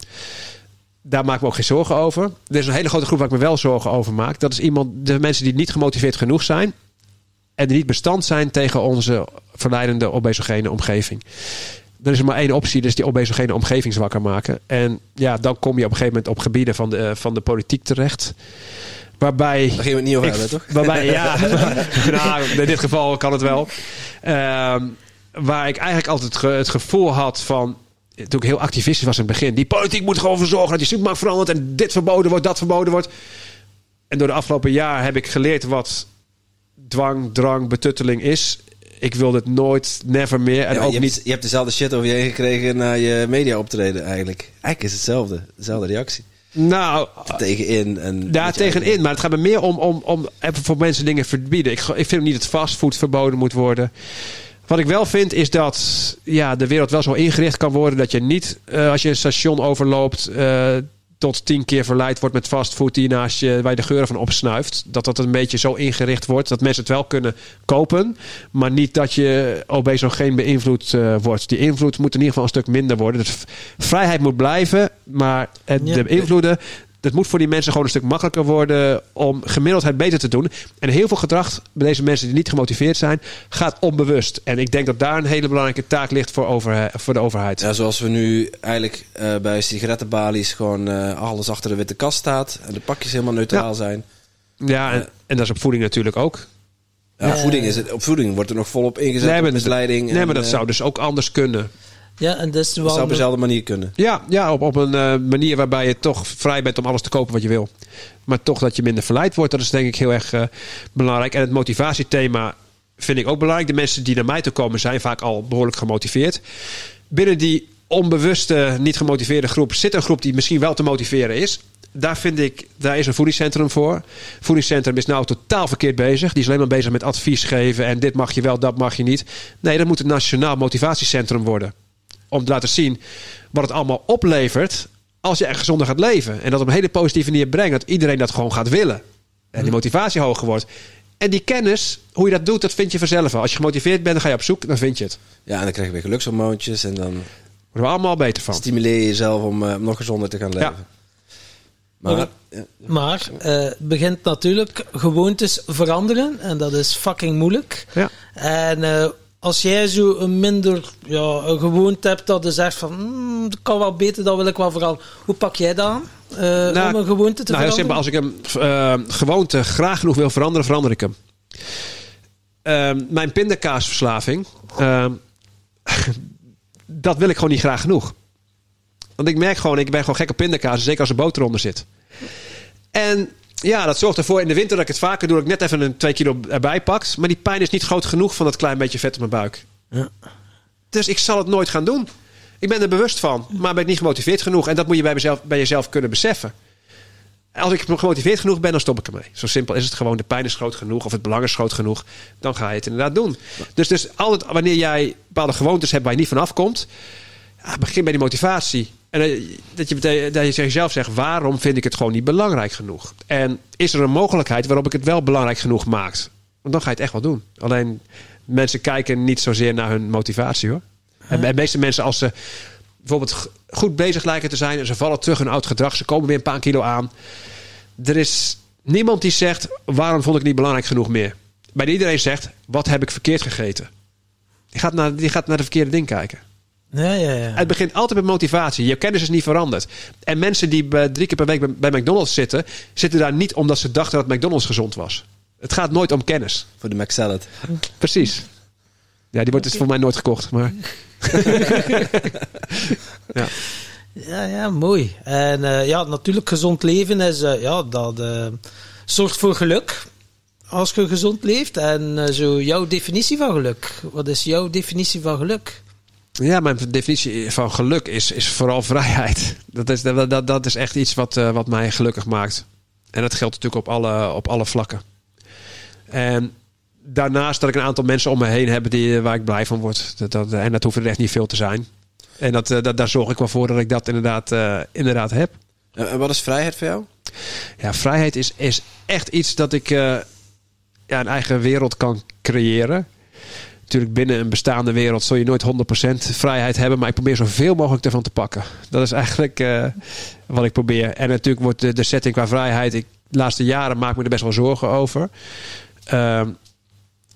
Daar maak ik me ook geen zorgen over. Er is een hele grote groep waar ik me wel zorgen over maak. Dat is iemand, de mensen die niet gemotiveerd genoeg zijn. En die niet bestand zijn tegen onze verleidende obesogene omgeving. Er is er maar één optie, dus die obesogene omgeving zwakker maken. En ja, dan kom je op een gegeven moment op gebieden van de, van de politiek terecht. Waarbij Daar gingen we het niet over ik- hebben, toch? Waarbij, ja, nou, in dit geval kan het wel. Ehm, waar ik eigenlijk altijd ge- het gevoel had van. Toen ik heel activistisch was in het begin. Die politiek moet gewoon voor zorgen dat die supermarkt verandert. En dit verboden wordt, dat verboden wordt. En door de afgelopen jaar heb ik geleerd wat dwang, drang, betutteling is. Ik wil dit nooit, never meer. En Ja, ook je, niet hebt, je hebt dezelfde shit over je heen gekregen na je media optreden eigenlijk. Eigenlijk is het hetzelfde. Dezelfde reactie. Nou, Tegenin. En daar tegenin. Maar het gaat me meer om, om, om even voor mensen dingen verbieden. Ik, ik vind niet dat fastfood verboden moet worden. Wat ik wel vind is dat ja, de wereld wel zo ingericht kan worden dat je niet eh, als je een station overloopt eh, tot tien keer verleid wordt met fastfood die naast je, waar je de geuren van opsnuift. Dat dat een beetje zo ingericht wordt dat mensen het wel kunnen kopen, maar niet dat je obesogeen beïnvloed eh, wordt. Die invloed moet in ieder geval een stuk minder worden. Dus vrijheid moet blijven, maar het, Ja. de invloeden het moet voor die mensen gewoon een stuk makkelijker worden om gemiddeldheid beter te doen. En heel veel gedrag bij deze mensen die niet gemotiveerd zijn, gaat onbewust. En ik denk dat daar een hele belangrijke taak ligt voor, over, voor de overheid. Ja, zoals we nu eigenlijk eh, bij sigarettenbalies gewoon eh, alles achter de witte kast staat. En de pakjes helemaal neutraal Ja. zijn. Ja, en, en dat is op voeding natuurlijk ook. Ja, Ja. voeding is het, op voeding wordt er nog volop ingezet. Nee, maar, misleiding. nee, en, maar dat eh, zou dus ook anders kunnen. Ja, en dat zou op dezelfde manier kunnen. Ja, ja op, op een eh, manier waarbij je toch vrij bent om alles te kopen wat je wil. Maar toch dat je minder verleid wordt, dat is denk ik heel erg eh, belangrijk. En het motivatiethema vind ik ook belangrijk. De mensen die naar mij toe komen zijn vaak al behoorlijk gemotiveerd. Binnen die onbewuste, niet gemotiveerde groep zit een groep die misschien wel te motiveren is. Daar vind ik, daar is een voedingscentrum voor. Voedingscentrum is nou totaal verkeerd bezig. Die is alleen maar bezig met advies geven en dit mag je wel, dat mag je niet. Nee, dat moet een nationaal motivatiecentrum worden om te laten zien wat het allemaal oplevert als je echt gezonder gaat leven. En dat op een hele positieve manier brengt. Dat iedereen dat gewoon gaat willen. En die motivatie hoger wordt. En die kennis, hoe je dat doet, dat vind je vanzelf wel. Als je gemotiveerd bent, dan ga je op zoek, dan vind je het. Ja, en dan krijg je weer gelukshormoontjes. En dan worden we allemaal beter van. stimuleer je jezelf om eh, nog gezonder te gaan leven. Ja. Maar, Maar eh begint natuurlijk gewoontes veranderen. En dat is fucking moeilijk. Ja. En eh, als jij zo een minder ja, een gewoonte hebt dat je zegt van... "Hmm, dat kan wel beter, dat wil ik wel vooral. Hoe pak jij dat aan? Eh, om een gewoonte te nou, veranderen? simpel. Als ik een eh, gewoonte graag genoeg wil veranderen, verander ik hem. Ehm, mijn pindakaasverslaving, ehm, dat wil ik gewoon niet graag genoeg. Want ik merk gewoon, ik ben gewoon gek op pindakaas, zeker als er boter onder zit. En Ja, dat zorgt ervoor in de winter dat ik het vaker doe. Dat ik net even een 2 kilo erbij pak. Maar die pijn is niet groot genoeg van dat klein beetje vet op mijn buik. Ja. Dus ik zal het nooit gaan doen. Ik ben er bewust van, maar ben ik niet gemotiveerd genoeg. En dat moet je bij, mezelf, bij jezelf kunnen beseffen. Als ik gemotiveerd genoeg ben, dan stop ik ermee. Zo simpel is het gewoon. De pijn is groot genoeg of het belang is groot genoeg. Dan ga je het inderdaad doen. Dus, dus altijd wanneer jij bepaalde gewoontes hebt waar je niet vanaf komt... Ja, begin bij die motivatie. En eh, dat je, dat je tegen jezelf zegt, waarom vind ik het gewoon niet belangrijk genoeg? En is er een mogelijkheid waarop ik het wel belangrijk genoeg maak? Want dan ga je het echt wel doen. Alleen mensen kijken niet zozeer naar hun motivatie hoor. En de meeste mensen als ze bijvoorbeeld goed bezig lijken te zijn... en ze vallen terug in oud gedrag, ze komen weer een paar kilo aan... er is niemand die zegt, waarom vond ik het niet belangrijk genoeg meer? Bij iedereen zegt, wat heb ik verkeerd gegeten? Die gaat naar, die gaat naar de verkeerde ding kijken. Ja, ja, ja. Het begint altijd met motivatie. Je kennis is niet veranderd. En mensen die bij- drie keer per week bij, McDonald's zitten, zitten daar niet omdat ze dachten dat McDonald's gezond was. Het gaat nooit om kennis. Voor de McSalad. Precies. Ja, die wordt dus voor mij nooit gekocht. Maar ja. Ja, ja, mooi. En eh, ja, natuurlijk gezond leven is, eh, ja, dat eh, zorgt voor geluk. Als je gezond leeft. En eh, zo jouw definitie van geluk. Wat is jouw definitie van geluk? Ja, mijn definitie van geluk is, is vooral vrijheid. Dat is, dat, dat, dat is echt iets wat, eh, wat mij gelukkig maakt. En dat geldt natuurlijk op alle, op alle vlakken. En daarnaast dat ik een aantal mensen om me heen heb die, waar ik blij van word. Dat, dat, en dat hoeft er echt niet veel te zijn. En dat, eh, dat, daar zorg ik wel voor dat ik dat inderdaad, eh, inderdaad heb. En, wat is vrijheid voor jou? Ja, vrijheid is, is echt iets dat ik ja, een eigen wereld kan creëren. Natuurlijk, binnen een bestaande wereld zul je nooit 100% vrijheid hebben. Maar ik probeer zoveel mogelijk ervan te pakken. Dat is eigenlijk eh, wat ik probeer. En natuurlijk wordt de, de setting qua vrijheid. Ik, de laatste jaren maak me er best wel zorgen over. Ehm,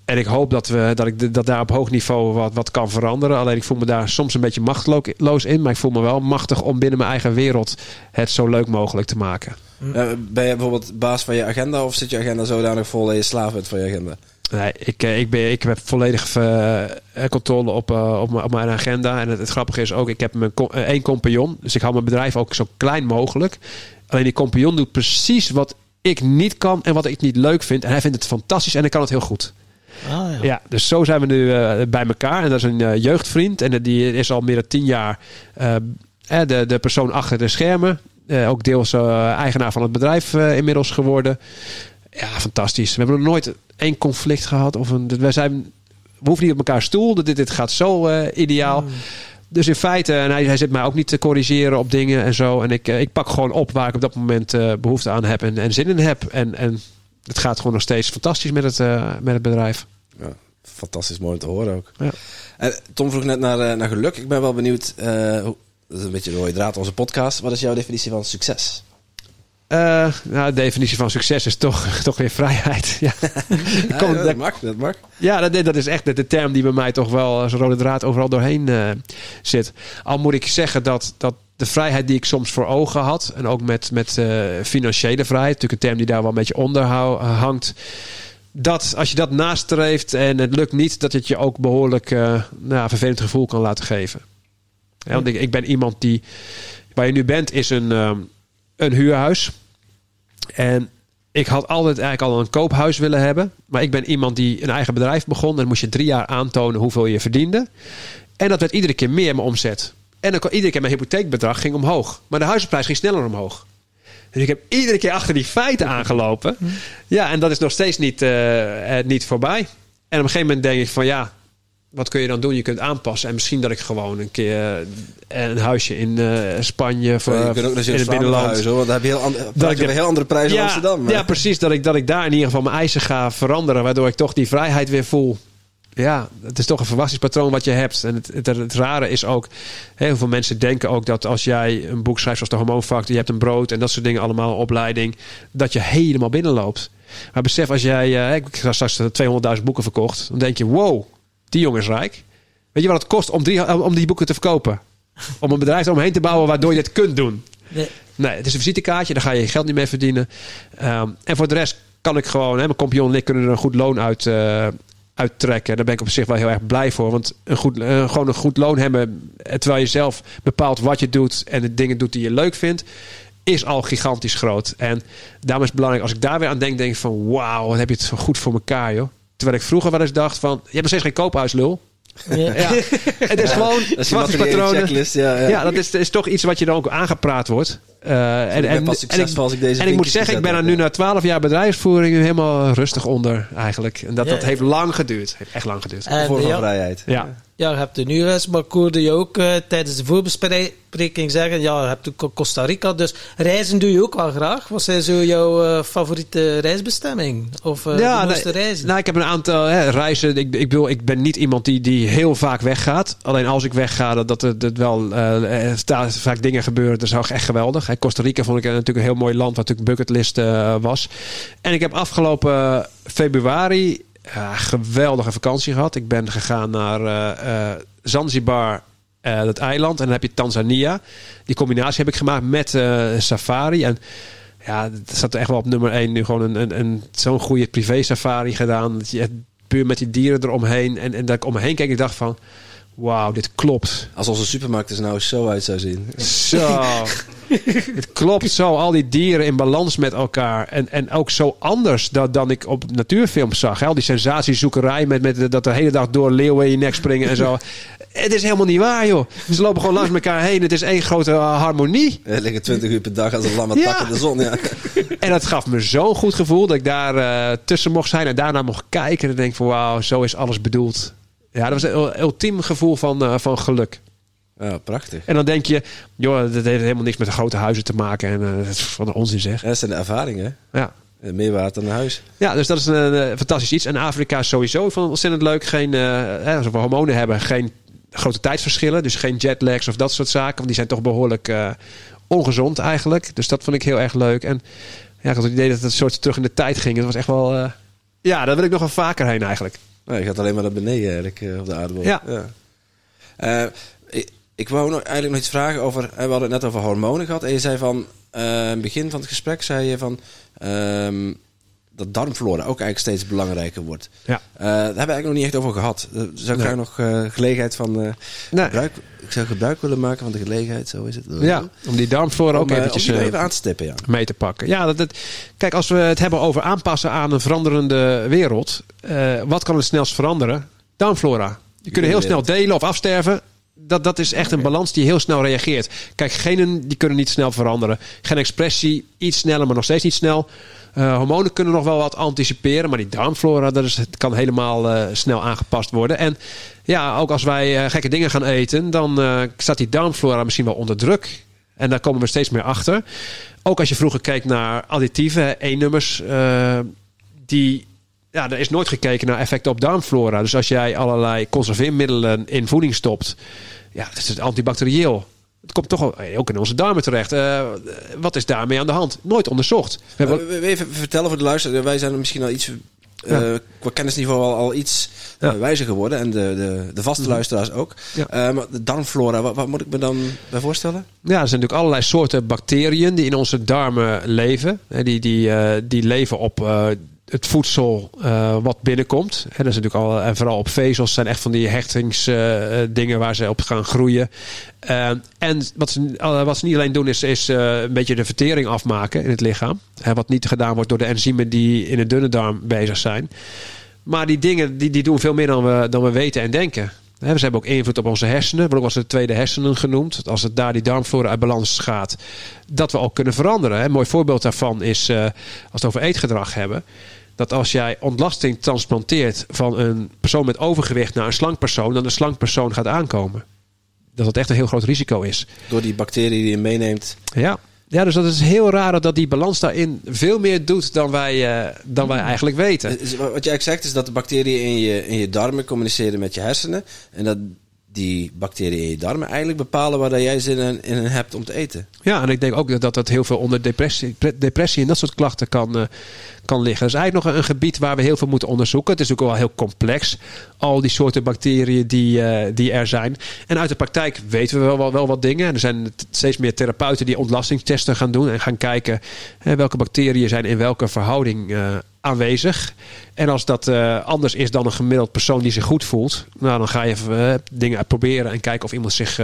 en ik hoop dat, we, dat ik dat daar op hoog niveau wat, wat kan veranderen. Alleen ik voel me daar soms een beetje machteloos in. Maar ik voel me wel machtig om binnen mijn eigen wereld het zo leuk mogelijk te maken. Eh, ben je bijvoorbeeld baas van je agenda of zit je agenda zodanig vol dat je slaaf bent van je agenda? Nee, ik, eh, ik, ben, ik heb volledig eh, controle op, eh, op, mijn- op mijn agenda. En het, het grappige is ook, ik heb mijn eh, één compagnon. Dus ik hou mijn bedrijf ook zo klein mogelijk. Alleen die compagnon doet precies wat ik niet kan en wat ik niet leuk vind. En hij vindt het fantastisch en hij kan het heel goed. Ah, ja. Ja, dus zo zijn we nu eh, bij elkaar. En dat is een eh, jeugdvriend. En die is al meer dan tien jaar eh, eh, de, de persoon achter de schermen. Eh, ook deels eh, eigenaar van het bedrijf eh, inmiddels geworden. Ja, fantastisch. We hebben nog nooit één conflict gehad. Of een, wij zijn, we hoeven niet op elkaar stoel. Dit, dit gaat zo eh, ideaal. Dus in feite, en hij, hij zit mij ook niet te corrigeren op dingen en zo. En ik, eh, ik pak gewoon op waar ik op dat moment eh, behoefte aan heb en, en zin in heb. En, en het gaat gewoon nog steeds fantastisch met het, eh, met het bedrijf. Ja, fantastisch mooi om te horen ook. Ja. En Tom vroeg net naar, eh, naar geluk. Ik ben wel benieuwd, eh, hoe, dat is een beetje de rode draad onze podcast. Wat is jouw definitie van succes? Eh, nou, de definitie van succes is toch, toch weer vrijheid. Ja, Ja, Kom, dat dat- mag, dat mag. ja dat, dat is echt de, de term die bij mij toch wel als rode draad overal doorheen eh, zit. Al moet ik zeggen dat, dat de vrijheid die ik soms voor ogen had, en ook met, met eh, financiële vrijheid, natuurlijk een term die daar wel een beetje onder hangt. Dat als je dat nastreeft en het lukt niet, dat het je ook behoorlijk eh nou, een vervelend gevoel kan laten geven. Ja, want ik, ik ben iemand die. Waar je nu bent, is een, een huurhuis. En ik had altijd eigenlijk al een koophuis willen hebben. Maar ik ben iemand die een eigen bedrijf begon. En dan moest je drie jaar aantonen hoeveel je verdiende. En dat werd iedere keer meer mijn omzet. En dan kwam iedere keer mijn hypotheekbedrag ging omhoog. Maar de huizenprijs ging sneller omhoog. Dus ik heb iedere keer achter die feiten aangelopen. Ja, en dat is nog steeds niet, eh, eh, niet voorbij. En op een gegeven moment denk ik van ja, wat kun je dan doen? Je kunt aanpassen. En misschien dat ik gewoon een keer eh, een huisje in eh, Spanje voor, je kunt ook naar in het binnenland. verhuizen, hoor, want dan heb je heel, andere, Dat ik de- heel andere prijzen ja, dan Amsterdam. Ja, precies. Dat ik, dat ik daar in ieder geval mijn eisen ga veranderen. Waardoor ik toch die vrijheid weer voel. Ja, het is toch een verwachtingspatroon wat je hebt. En het, het, het rare is ook... Heel veel mensen denken ook dat als jij een boek schrijft... zoals de hormoonfactor, je hebt een brood en dat soort dingen allemaal, een opleiding... dat je helemaal binnenloopt. Maar besef, als jij... eh, ik heb straks 200.000 boeken verkocht... dan denk je, wow, die jongen is rijk. Weet je wat het kost om, drie, om die boeken te verkopen? Om een bedrijf eromheen te bouwen waardoor je dit kunt doen. Nee. Nee, het is een visitekaartje, daar ga je je geld niet mee verdienen. Ehm, en voor de rest kan ik gewoon, hè, mijn compagnon en ik kunnen er een goed loon uit, eh, uittrekken. Daar ben ik op zich wel heel erg blij voor. Want een goed, eh, gewoon een goed loon hebben, eh, terwijl je zelf bepaalt wat je doet en de dingen doet die je leuk vindt, is al gigantisch groot. En daarom is het belangrijk, als ik daar weer aan denk, denk ik van wauw, wat heb je het zo goed voor elkaar, joh. Terwijl ik vroeger wel eens dacht van, je hebt nog steeds geen koophuis, lul. Ja. Ja, het is gewoon Dat is ja. Ja, dat is, is toch iets wat je dan ook aangepraat wordt. Eh, ik ben pas succesvol als ik deze en ik moet zeggen, ik ben er nu na 12 jaar bedrijfsvoering helemaal rustig onder eigenlijk. En dat, Ja. dat heeft lang geduurd. Heeft echt lang geduurd. En, vorm van ja, vrijheid. Ja. Ja, je hebt de nieuwsreis, maar ik hoorde je ook eh, tijdens de voorbespreking zeggen, ja, je hebt ook Costa Rica, dus reizen doe je ook wel graag. Wat zijn zo jouw eh, favoriete reisbestemming? Of eh de nee, reizen? nou, ik heb een aantal hè, reizen. Ik, ik, bedoel, ik ben niet iemand die, die heel vaak weggaat. Alleen als ik wegga, dat, dat, dat wel vaak dingen gebeuren. Dat is ook echt geweldig. Costa Rica vond ik natuurlijk een heel mooi land, wat natuurlijk bucketlist eh, was. En ik heb afgelopen februari ja, geweldige vakantie gehad. Ik ben gegaan naar eh, eh, Zanzibar, eh, dat eiland. En dan heb je Tanzania. Die combinatie heb ik gemaakt met eh, safari. En ja, dat staat echt wel op nummer 1 nu gewoon een, een, een, zo'n goede privé safari gedaan. Dat je puur met die dieren eromheen. En, en dat ik om me heen keek, ik dacht van... Wauw, dit klopt. Als onze supermarkt er nou zo uit zou zien. Zo. het klopt zo. Al die dieren in balans met elkaar. En, en ook zo anders dan, dan ik op natuurfilms zag. Hè? Al die sensatiezoekerij met, met dat de hele dag door leeuwen in je nek springen en zo. Het is helemaal niet waar, joh. Ze lopen gewoon langs elkaar heen. Het is één grote eh, harmonie. Er liggen 20 uur per dag als een lam Ja. tak in de zon. Ja. En dat gaf me zo'n goed gevoel dat ik daar eh, tussen mocht zijn en daarna mocht kijken. En denk van wauw, zo is alles bedoeld. Ja, dat was een ul- ultiem gevoel van, eh, van geluk. ja, prachtig. En dan denk je, joh, dat heeft helemaal niks met de grote huizen te maken. En eh, dat is van de onzin zeg. Ja, dat zijn de ervaringen. Ja. hè. Meer waard dan huis. ja, dus dat is een eh, fantastisch iets. En Afrika is sowieso het ontzettend leuk. Geen, eh, als we hormonen hebben, geen grote tijdsverschillen. Dus geen jetlags of dat soort zaken. Want die zijn toch behoorlijk eh, ongezond eigenlijk. Dus dat vond ik heel erg leuk. En ja, ik had het idee dat het een soort terug in de tijd ging. Het was echt wel... eh, ja, daar wil ik nog wel vaker heen eigenlijk. Nee, je gaat alleen maar naar beneden eigenlijk eh, op de aardbol. Ja. Eh, ik, ik wou nog, eigenlijk nog iets vragen over... eh, We hadden het net over hormonen gehad. En je zei van... het begin van het gesprek zei je van... ehm, dat darmflora ook eigenlijk steeds belangrijker wordt. Ja. Eh, daar hebben we eigenlijk nog niet echt over gehad. Daar zou ik Nee. graag nog eh, gelegenheid van... eh, Nee. gebruik, ik zou gebruik willen maken van de gelegenheid, zo is het. Ja, om die darmflora ook om, eh, eventjes om eh, even aan te stippen, ja. mee te pakken. Ja, dat, dat- kijk, als we het hebben over aanpassen aan een veranderende wereld. eh, wat kan het snelst veranderen? Darmflora. Die kunnen heel snel delen of afsterven. Dat, dat is echt een balans die heel snel reageert. Kijk, genen die kunnen niet snel veranderen. Geen expressie, iets sneller, maar nog steeds niet snel. Eh, hormonen kunnen nog wel wat anticiperen, maar die darmflora dat is, het kan helemaal eh, snel aangepast worden. En ja, ook als wij eh, gekke dingen gaan eten, dan staat die darmflora misschien wel onder druk. En daar komen we steeds meer achter. Ook als je vroeger keek naar additieven, E-nummers, die ja, er is nooit gekeken naar effecten op darmflora. Dus als jij allerlei conserveermiddelen in voeding stopt, ja, is antibacterieel. Het komt toch ook- ook in onze darmen terecht. Eh, wat is daarmee aan de hand? Nooit onderzocht. We hebben, Eh, we- we Even vertellen voor de luisteraar. Wij zijn er misschien al iets... eh, qua kennisniveau al, al iets Ja. Mhm. eh, wijzer geworden. En de, de, de vaste luisteraars ook. Ja. Eh, maar de darmflora, wat, wat moet ik me dan bij voorstellen? Ja, er zijn natuurlijk allerlei soorten bacteriën die in onze darmen leven. Die, die, eh, die leven op eh, het voedsel eh, wat binnenkomt. Hè, dat is natuurlijk al, en vooral op vezels zijn echt van die hechtingsdingen waar ze op gaan groeien. Eh, en wat ze, eh, wat ze niet alleen doen is, is eh, een beetje de vertering afmaken in het lichaam. Wat niet gedaan wordt door de enzymen die in de dunne darm bezig zijn. Maar die dingen die, die doen veel meer dan we, dan we weten en denken. Hè, Ze hebben ook invloed op onze hersenen. Wordt eens de tweede hersenen genoemd. Als het daar die darmflora uit balans gaat. Dat we ook kunnen veranderen. Een mooi voorbeeld daarvan is eh, als we het over eetgedrag hebben. Dat als jij ontlasting transplanteert van een persoon met overgewicht naar een slank persoon. Dan de slank persoon gaat aankomen. Dat het echt een heel groot risico is. Door die bacterie die je meeneemt. Ja. Ja, dus dat is heel raar dat die balans daarin veel meer doet dan wij, eh, dan wij eigenlijk weten. Eh, Wat jij eigenlijk zegt is dat de bacteriën in je, in je darmen communiceren met je hersenen. En dat die bacteriën in je darmen eigenlijk bepalen waar dat jij zin in, in hebt om te eten. Ja, en ik denk ook dat dat, dat heel veel onder depressie, pre- depressie en dat soort klachten kan, eh, kan liggen. Dat is eigenlijk nog een, gebied waar we heel veel moeten onderzoeken. Het is natuurlijk wel heel complex, al die soorten bacteriën die, uh, die er zijn. En uit de praktijk weten we wel, wel, wat dingen. Er zijn steeds meer therapeuten die ontlastingstesten gaan doen en gaan kijken welke bacteriën zijn in welke verhouding uh, aanwezig. En als dat uh, anders is dan een gemiddeld persoon die zich goed voelt, nou, dan ga je uh, dingen proberen en kijken of iemand zich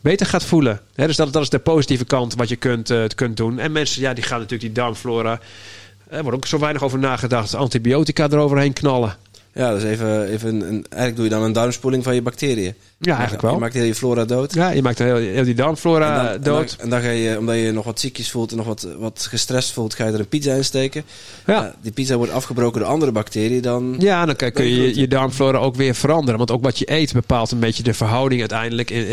beter gaat voelen. Dus dat, dat is de positieve kant wat je kunt, kunt doen. En mensen, ja, die gaan natuurlijk die darmflora. Er wordt ook zo weinig over nagedacht. Antibiotica eroverheen knallen. Ja, dus even, even een, eigenlijk doe je dan een darmspoeling van je bacteriën. Ja, eigenlijk wel. Je maakt heel je flora dood. Ja, je maakt heel, heel die darmflora en dan, dood. En dan, en dan, ga je, omdat je nog wat ziekjes voelt en nog wat, wat gestrest voelt, ga je er een pizza in steken. Ja. die pizza wordt afgebroken door andere bacteriën. Dan ja, dan kun je je, je darmflora ook weer veranderen. Want ook wat je eet bepaalt een beetje de verhouding uiteindelijk. Uh,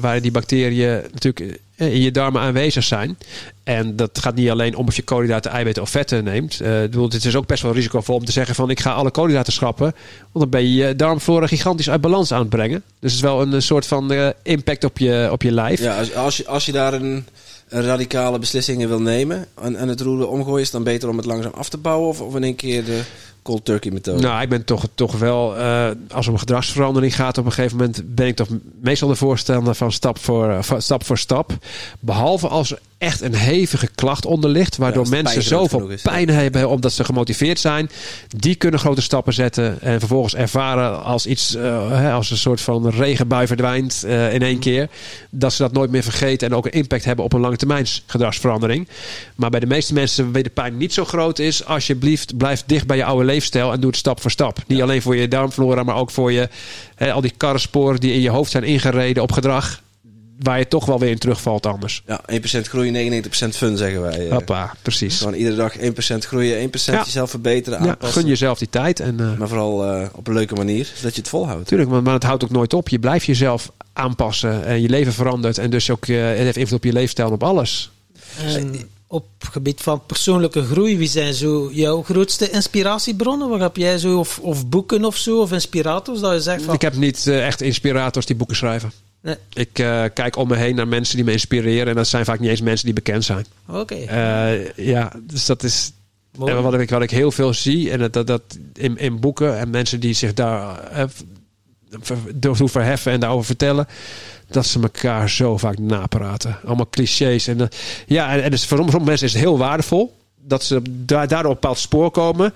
waar die bacteriën natuurlijk in je darmen aanwezig zijn. En dat gaat niet alleen om of je koolhydraten, eiwitten of vetten neemt. Uh, bedoel, het is ook best wel risicovol om te zeggen van ik ga alle koolhydraten schrappen. Want dan ben je je darmflora gigantisch uit balans aan het brengen. Dus het is wel een soort van uh, impact op je, op je lijf. Ja, als, als, je, als je daar een, een radicale beslissingen wil nemen en, en het roeren omgooien, is dan beter om het langzaam af te bouwen of, of in één keer de cold turkey methode? Nou, ik ben toch, toch wel, uh, als het om gedragsverandering gaat, op een gegeven moment ben ik toch meestal de voorstander van stap voor, uh, stap, voor stap. Behalve als er echt een hevige klacht onder ligt, waardoor ja, mensen zoveel is, pijn ja. hebben omdat ze gemotiveerd zijn. Die kunnen grote stappen zetten en vervolgens ervaren als iets, uh, als een soort van regenbui verdwijnt in één keer. Dat ze dat nooit meer vergeten en ook een impact hebben op een lange termijn gedragsverandering. Maar bij de meeste mensen waar de pijn niet zo groot is, alsjeblieft blijf dicht bij je oude leefstijl en doe het stap voor stap. Niet alleen voor je darmflora, maar ook voor je, hè, al die karrensporen die in je hoofd zijn ingereden op gedrag. Waar je toch wel weer in terugvalt anders. Ja, 1% groeien, 99% fun zeggen wij. Hoppa, precies. Gewoon iedere dag 1% groeien, 1% ja. jezelf verbeteren, aanpassen. Ja, gun jezelf die tijd. En, uh, maar vooral uh, op een leuke manier, zodat je het volhoudt. Tuurlijk, maar, maar het houdt ook nooit op. Je blijft jezelf aanpassen en je leven verandert. En dus ook, uh, het heeft invloed op je leefstijl en op alles. En op gebied van persoonlijke groei, wie zijn zo jouw grootste inspiratiebronnen? Wat heb jij zo, of, of boeken of zo, of inspirators, dat je zegt van... Ik heb niet uh, echt inspirators die boeken schrijven. Nee. Ik uh, kijk om me heen naar mensen die me inspireren. En dat zijn vaak niet eens mensen die bekend zijn. Oké. Okay. Uh, ja, dus dat is... En wat ik, wat ik heel veel zie en dat, dat, dat in, in boeken en mensen die zich daar door verheffen en daarover vertellen, dat ze elkaar zo vaak napraten. Allemaal clichés. En, uh, ja, en, en dus voor sommige mensen is het heel waardevol dat ze daar, daardoor op een bepaald spoor komen.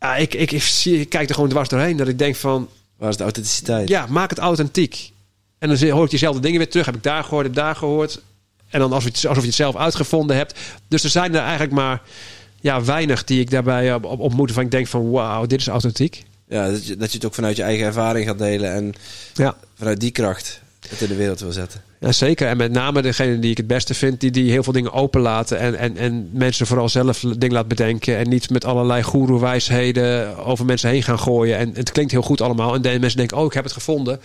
Uh, ik, ik, ik, zie, ik kijk er gewoon dwars doorheen dat ik denk van... Waar is de authenticiteit? Ja, maak het authentiek. En dan hoor ik diezelfde dingen weer terug. Heb ik daar gehoord, heb daar gehoord. En dan alsof je, alsof je het zelf uitgevonden hebt. Dus er zijn er eigenlijk maar ja, weinig die ik daarbij op, op, op moeten van. Ik denk van wauw, dit is authentiek. Ja, dat je, dat je het ook vanuit je eigen ervaring gaat delen. En ja. vanuit die kracht het in de wereld wil zetten. Ja, zeker. En met name degene die ik het beste vind, die, die heel veel dingen openlaten. En, en, en mensen vooral zelf dingen laat bedenken. En niet met allerlei goeroe-wijsheden over mensen heen gaan gooien. En het klinkt heel goed allemaal. En de mensen denken, oh, ik heb het gevonden.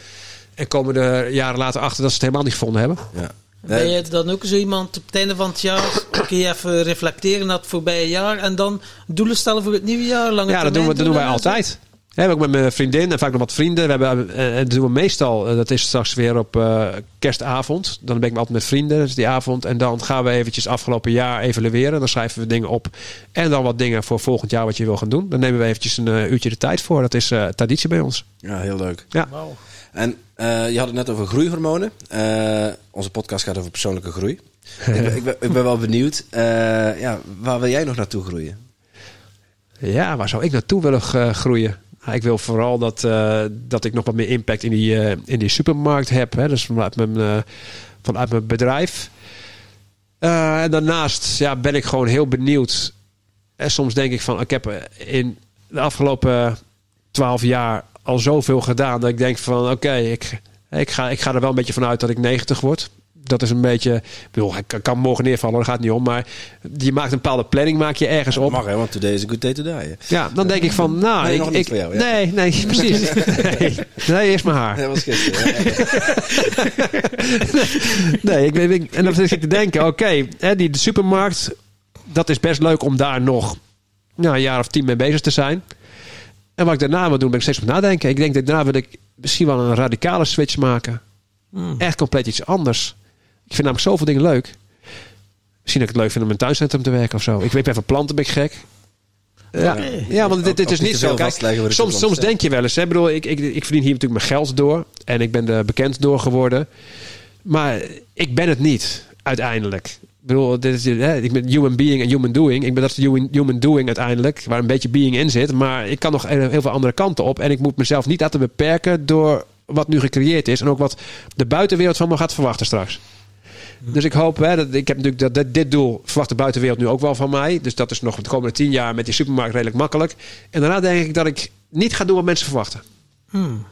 En komen er jaren later achter dat ze het helemaal niet gevonden hebben. Ja. Ben je dan ook zo iemand op het einde van het jaar kun je even reflecteren naar het voorbije jaar en dan doelen stellen voor het nieuwe jaar? Lange ja, dat doen, we, dat doen wij altijd. We hebben ook met mijn vriendin en vaak nog wat vrienden. We hebben, en dat doen we meestal, dat is straks weer op uh, kerstavond. Dan ben ik altijd met vrienden, dus die avond. En dan gaan we eventjes afgelopen jaar evalueren. Dan schrijven we dingen op. En dan wat dingen voor volgend jaar wat je wil gaan doen. Dan nemen we eventjes een uh, uurtje de tijd voor. Dat is uh, traditie bij ons. Ja, heel leuk. Ja. Wow. En uh, je had het net over groeihormonen. Uh, onze podcast gaat over persoonlijke groei. ik, ben, ik, ben, ik, ben, wel benieuwd. Uh, ja, waar wil jij nog naartoe groeien? Ja, waar zou ik naartoe willen groeien? Ik wil vooral dat, dat ik nog wat meer impact in die, in die supermarkt heb. Hè? Dus vanuit mijn, vanuit mijn bedrijf. en daarnaast ja, ben ik gewoon heel benieuwd. En soms denk ik van, ik heb in de afgelopen twaalf jaar al zoveel gedaan dat ik denk van oké, ik, ik, ga, ik ga er wel een beetje vanuit dat ik 90 word. Dat is een beetje, ik, bedoel, kan morgen neervallen, daar gaat het niet om. Maar je maakt een bepaalde planning, maak je ergens op. Mag hè, want today is a good day to die. Ja, dan denk ik van, nou, nee, ik, nog ik, voor jou, ja. nee, nee, precies. nee, nee, eerst mijn haar. Dat was gisteren. nee, ik, ik, en dan zit ik te denken, oké, okay, die de supermarkt, dat is best leuk om daar nog nou, een jaar of tien mee bezig te zijn. En wat ik daarna wil doen, ben ik steeds op nadenken. Ik denk dat daarna wil ik misschien wel een radicale switch maken. Hmm. Echt compleet iets anders. Ik vind namelijk zoveel dingen leuk. Misschien dat ik het leuk vind om in een tuincentrum te werken of zo. Ik weet even planten ben ik gek. Ja, Oké. ja want dit, dit is niet zo. Kijk, soms, soms denk je wel eens. Hè, Ik, bedoel, ik, ik, ik verdien hier natuurlijk mijn geld door. En ik ben er bekend door geworden. Maar ik ben het niet, uiteindelijk. Ik bedoel, dit is, hè, ik ben human being en human doing. Ik ben dat human, doing uiteindelijk. Waar een beetje being in zit. Maar ik kan nog heel heel veel andere kanten op. En ik moet mezelf niet laten beperken door wat nu gecreëerd is. En ook wat de buitenwereld van me gaat verwachten straks. Dus ik hoop, hè, dat, ik heb natuurlijk dat, dat dit doel verwacht de buitenwereld nu ook wel van mij. Dus dat is nog de komende tien jaar met die supermarkt redelijk makkelijk. En daarna denk ik dat ik niet ga doen wat mensen verwachten. Hmm.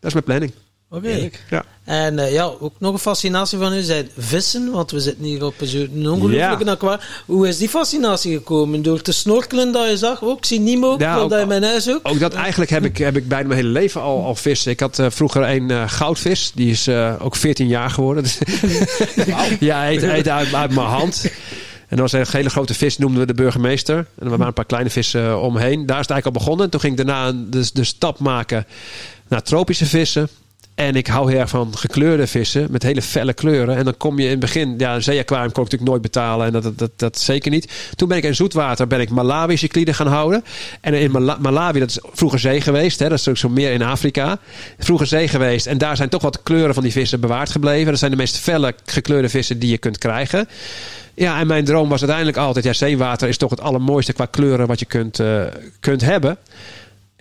Dat is mijn planning. Oké. Ja. En eh, ja, ook nog een fascinatie van u zijn vissen, want we zitten hier op een zo'n ongelooflijke Ja. aquarium. Hoe is die fascinatie gekomen? Door te snorkelen dat je zag? Ook, ik zie Nemo, Ja, ook- dat in mijn huis ook. Ook dat eigenlijk heb ik, heb ik bijna mijn hele leven al, al vissen. Ik had eh, vroeger een eh, goudvis. Die is eh, ook 14 jaar geworden. Ja, hij eet, uit, uit mijn hand. En dat was een hele grote vis, noemden we de burgemeester. En er waren een paar kleine vissen omheen. Daar is het eigenlijk al begonnen. Toen ging ik daarna de stap maken naar tropische vissen. En ik hou heel erg van gekleurde vissen met hele felle kleuren. En dan kom je in het begin, ja, een zeeaquarium kon ik natuurlijk nooit betalen. En dat, dat, dat, zeker niet. Toen ben ik in zoetwater ben ik Malawi cycliden gaan houden. En in Mala- Malawi, dat is vroeger zee geweest. Hè, dat is ook zo meer in Afrika. Vroeger zee geweest. En daar zijn toch wat kleuren van die vissen bewaard gebleven. Dat zijn de meest felle gekleurde vissen die je kunt krijgen. Ja, en mijn droom was uiteindelijk altijd... Ja, zeewater is toch het allermooiste qua kleuren wat je kunt, eh, kunt hebben.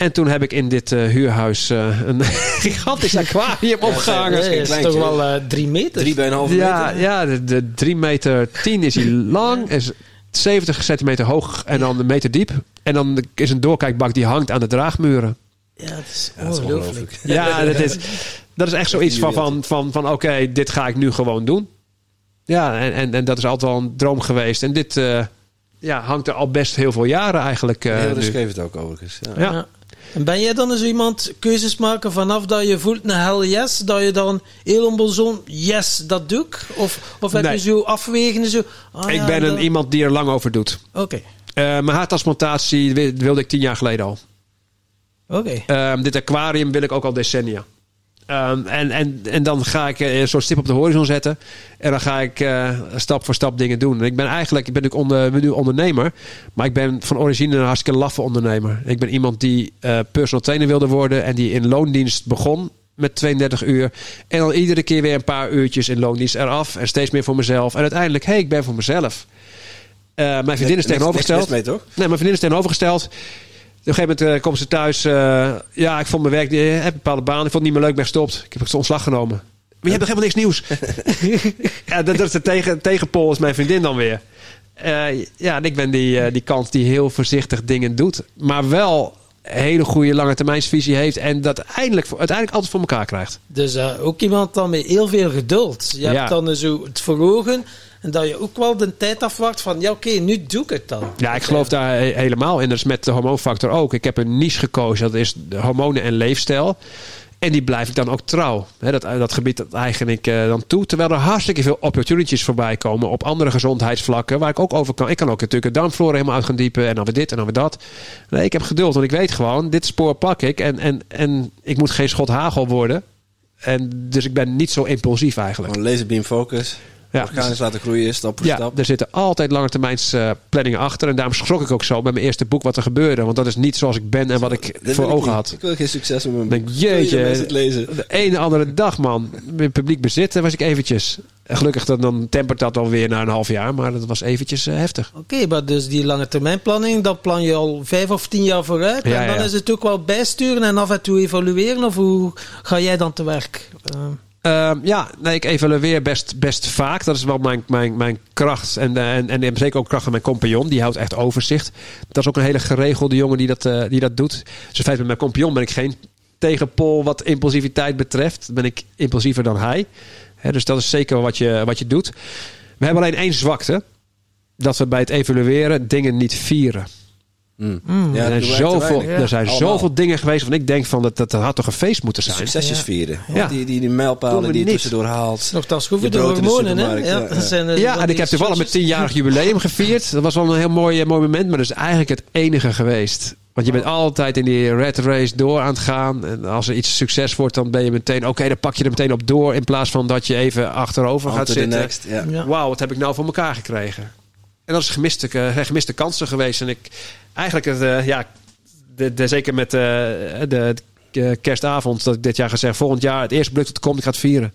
En toen heb ik in dit eh, huurhuis eh, een gigantisch aquarium opgehangen. geen is toch wel eh, drie meter? Drie bij een halve Ja, meter. ja de, de 3 meter 10 is hij lang, is 70 centimeter hoog en dan een meter diep. En dan is een doorkijkbak die hangt aan de draagmuren. Ja, dat is Ja, dat is ongelooflijk. Ja, dat is, dat is echt zoiets van, van, van, van oké, dit ga ik nu gewoon doen. Ja, en, en, en dat is altijd wel een droom geweest. En dit eh, ja, hangt er al best heel veel jaren eigenlijk eh, Heel nu. schreef het ook overigens. Ja. Ja. En ben jij dan zo iemand keuzes maken vanaf dat je voelt een hell yes, dat je dan heel onbezonnen yes, dat doe ik? Of, of heb Nee. je zo afwegen zo? ah Ik ja, ben een, iemand die er lang over doet. Oké, Eh, mijn haartransplantatie wi- wilde ik tien jaar geleden al. oké. Ehm, dit aquarium wil ik ook al decennia. Ehm, en, en, en dan ga ik eh, zo'n stip op de horizon zetten. En dan ga ik eh, stap voor stap dingen doen. En ik ben eigenlijk, ik ben natuurlijk onder, ben nu ondernemer. Maar ik ben van origine een hartstikke laffe ondernemer. Ik ben iemand die eh, personal trainer wilde worden. En die in loondienst begon met 32 uur. En dan iedere keer weer een paar uurtjes in loondienst eraf. En steeds meer voor mezelf. En uiteindelijk, hé, hey, ik ben voor mezelf. Eh, mijn vriendin is tegenovergesteld. mee, toch? Nee, mijn vriendin is tegenovergesteld. Op een gegeven moment eh, komt ze thuis. eh, ja, ik vond mijn werk. Ik heb een bepaalde baan. Ik vond het niet meer leuk, ben gestopt. Ik heb het ontslag genomen. Maar je hebt nog helemaal niks nieuws. ja, dat, is de tegen, tegenpol, is mijn vriendin dan weer. Eh, ja, en ik ben die, eh, die kant die heel voorzichtig dingen doet. Maar wel een hele goede lange termijnsvisie heeft. En dat uiteindelijk, uiteindelijk altijd voor elkaar krijgt. Dus eh, ook iemand dan met heel veel geduld. Je Ja. hebt dan zo het voor ogen en dat je ook wel de tijd afwacht van ja oké, nu doe ik het dan. Ja, ik geloof daar he- helemaal in. Dat is met de hormoonfactor ook. Ik heb een niche gekozen. Dat is de hormonen en leefstijl. En die blijf ik dan ook trouw. Hè, dat, dat gebied dat eigen ik eh, dan toe. Terwijl er hartstikke veel opportunities voorbij komen op andere gezondheidsvlakken. Waar ik ook over kan. Ik kan ook natuurlijk de darmflora helemaal uit gaan diepen. En dan weer dit en dan weer dat. Nee, ik heb geduld. Want ik weet gewoon, dit spoor pak ik. En, en, en ik moet geen schot hagel worden. En dus ik ben niet zo impulsief eigenlijk. Gewoon laserbeam focus. Ja, Organisch laten groeien, stap voor ja, stap. er zitten altijd langetermijns eh planningen achter. En daarom schrok ik ook zo met mijn eerste boek wat er gebeurde. Want dat is niet zoals ik ben en wat ik voor ik ogen niet. had. Ik wil geen succes met mijn denk, boek. Jeetje. het lezen? De ene andere dag, man. In publiek bezitten was ik eventjes. En gelukkig dan, dan tempert dat alweer na een half jaar. Maar dat was eventjes eh, heftig. Oké, maar dus die lange termijn planning, dan plan je al vijf of tien jaar vooruit. Ja, en dan ja. is het ook wel bijsturen en af en toe evalueren. Of hoe ga jij dan te werk? Eh, Ehm, ja, nee, ik evalueer best, best vaak. Dat is wel mijn, mijn, mijn kracht. En, eh, en, en zeker ook kracht van mijn compagnon. Die houdt echt overzicht. Dat is ook een hele geregelde jongen die dat, eh, die dat doet. Dus in feite met mijn compagnon ben ik geen tegenpol wat impulsiviteit betreft. Ben ik impulsiever dan hij. Dus dat is zeker wat je, wat je doet. We hebben alleen één zwakte. Dat we bij het evalueren dingen niet vieren. Mm. Mm. Ja, er zijn, zoveel, weinig. er zijn Allemaal. zoveel dingen geweest waarvan ik denk van dat, dat, dat had toch een feest moeten zijn. Succesjes Ja. vieren. Ja. Die, die, die mijlpalen die je tussendoor haalt. Nogthans, hoeveel Je de brood in de hormonen, hè? Ja, ja, zijn, eh, Ja, van en ik heb toevallig mijn tienjarig jubileum gevierd. Dat was wel een heel mooi, mooi moment, maar dat is eigenlijk het enige geweest. Want je bent altijd in die red race door aan het gaan. En als er iets succes wordt, dan ben je meteen... Oké, dan pak je er meteen op door. In plaats van dat je even achterover gaat zitten. next. Ja. Ja. Wauw, wat heb ik nou voor elkaar gekregen? En dat is gemiste, eh, gemiste kansen geweest. En ik eigenlijk, het, eh, ja, de, zeker met eh, de, de kerstavond, dat ik dit jaar gezegd, volgend jaar het eerste product dat komt, ik ga het vieren.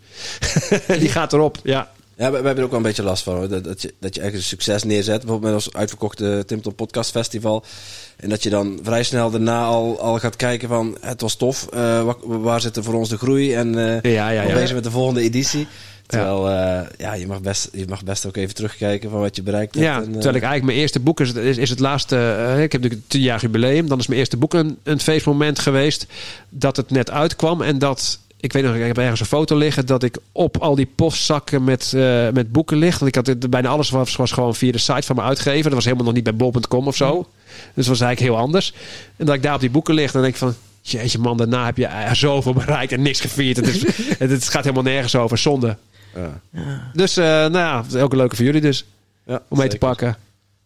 Die gaat erop, ja. Ja, we, hebben er ook wel een beetje last van. Hoor. Dat, dat, je, dat je een succes neerzet. Bijvoorbeeld met ons uitverkochte Timton Podcast Festival. En dat je dan vrij snel daarna al, al gaat kijken van... Het was tof. eh, wa- waar, zit er voor ons de groei? En eh Ja, ja, bezig met de volgende editie. Terwijl, ja, ja je, mag best, je mag best ook even terugkijken van wat je bereikt hebt. Ja, en, eh, terwijl ik eigenlijk mijn eerste boek is, is, is het laatste. eh, ik heb natuurlijk een tienjarig jubileum. Dan is mijn eerste boek een, een feestmoment geweest. Dat het net uitkwam. En dat. Ik weet nog, ik heb ergens een foto liggen dat ik op al die postzakken met, eh, met boeken ligt. Want ik had bijna alles was, was gewoon via de site van mijn uitgever. Dat was helemaal nog niet bij bol.com of zo. Dus dat was eigenlijk heel anders. En dat ik daar op die boeken lig, dan denk ik van. Jeetje man, daarna heb je zoveel bereikt en niks gevierd. Het, is, het, gaat helemaal nergens over, zonde. ja. Dus eh, nou ja, ook leuke voor jullie dus. Ja, Om mee te pakken.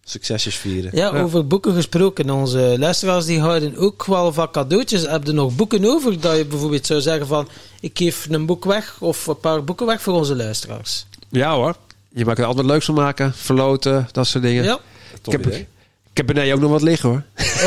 Succesjes vieren. Ja, Ja. over boeken gesproken. Onze luisteraars die houden ook wel van cadeautjes. Heb je nog boeken over dat je bijvoorbeeld zou zeggen van... Ik geef een boek weg of een paar boeken weg voor onze luisteraars. Ja hoor. Je maakt er altijd leuks van maken. Verloten, dat soort dingen. Ja, Top ik, heb, idee. Ik heb beneden ook nog wat liggen hoor.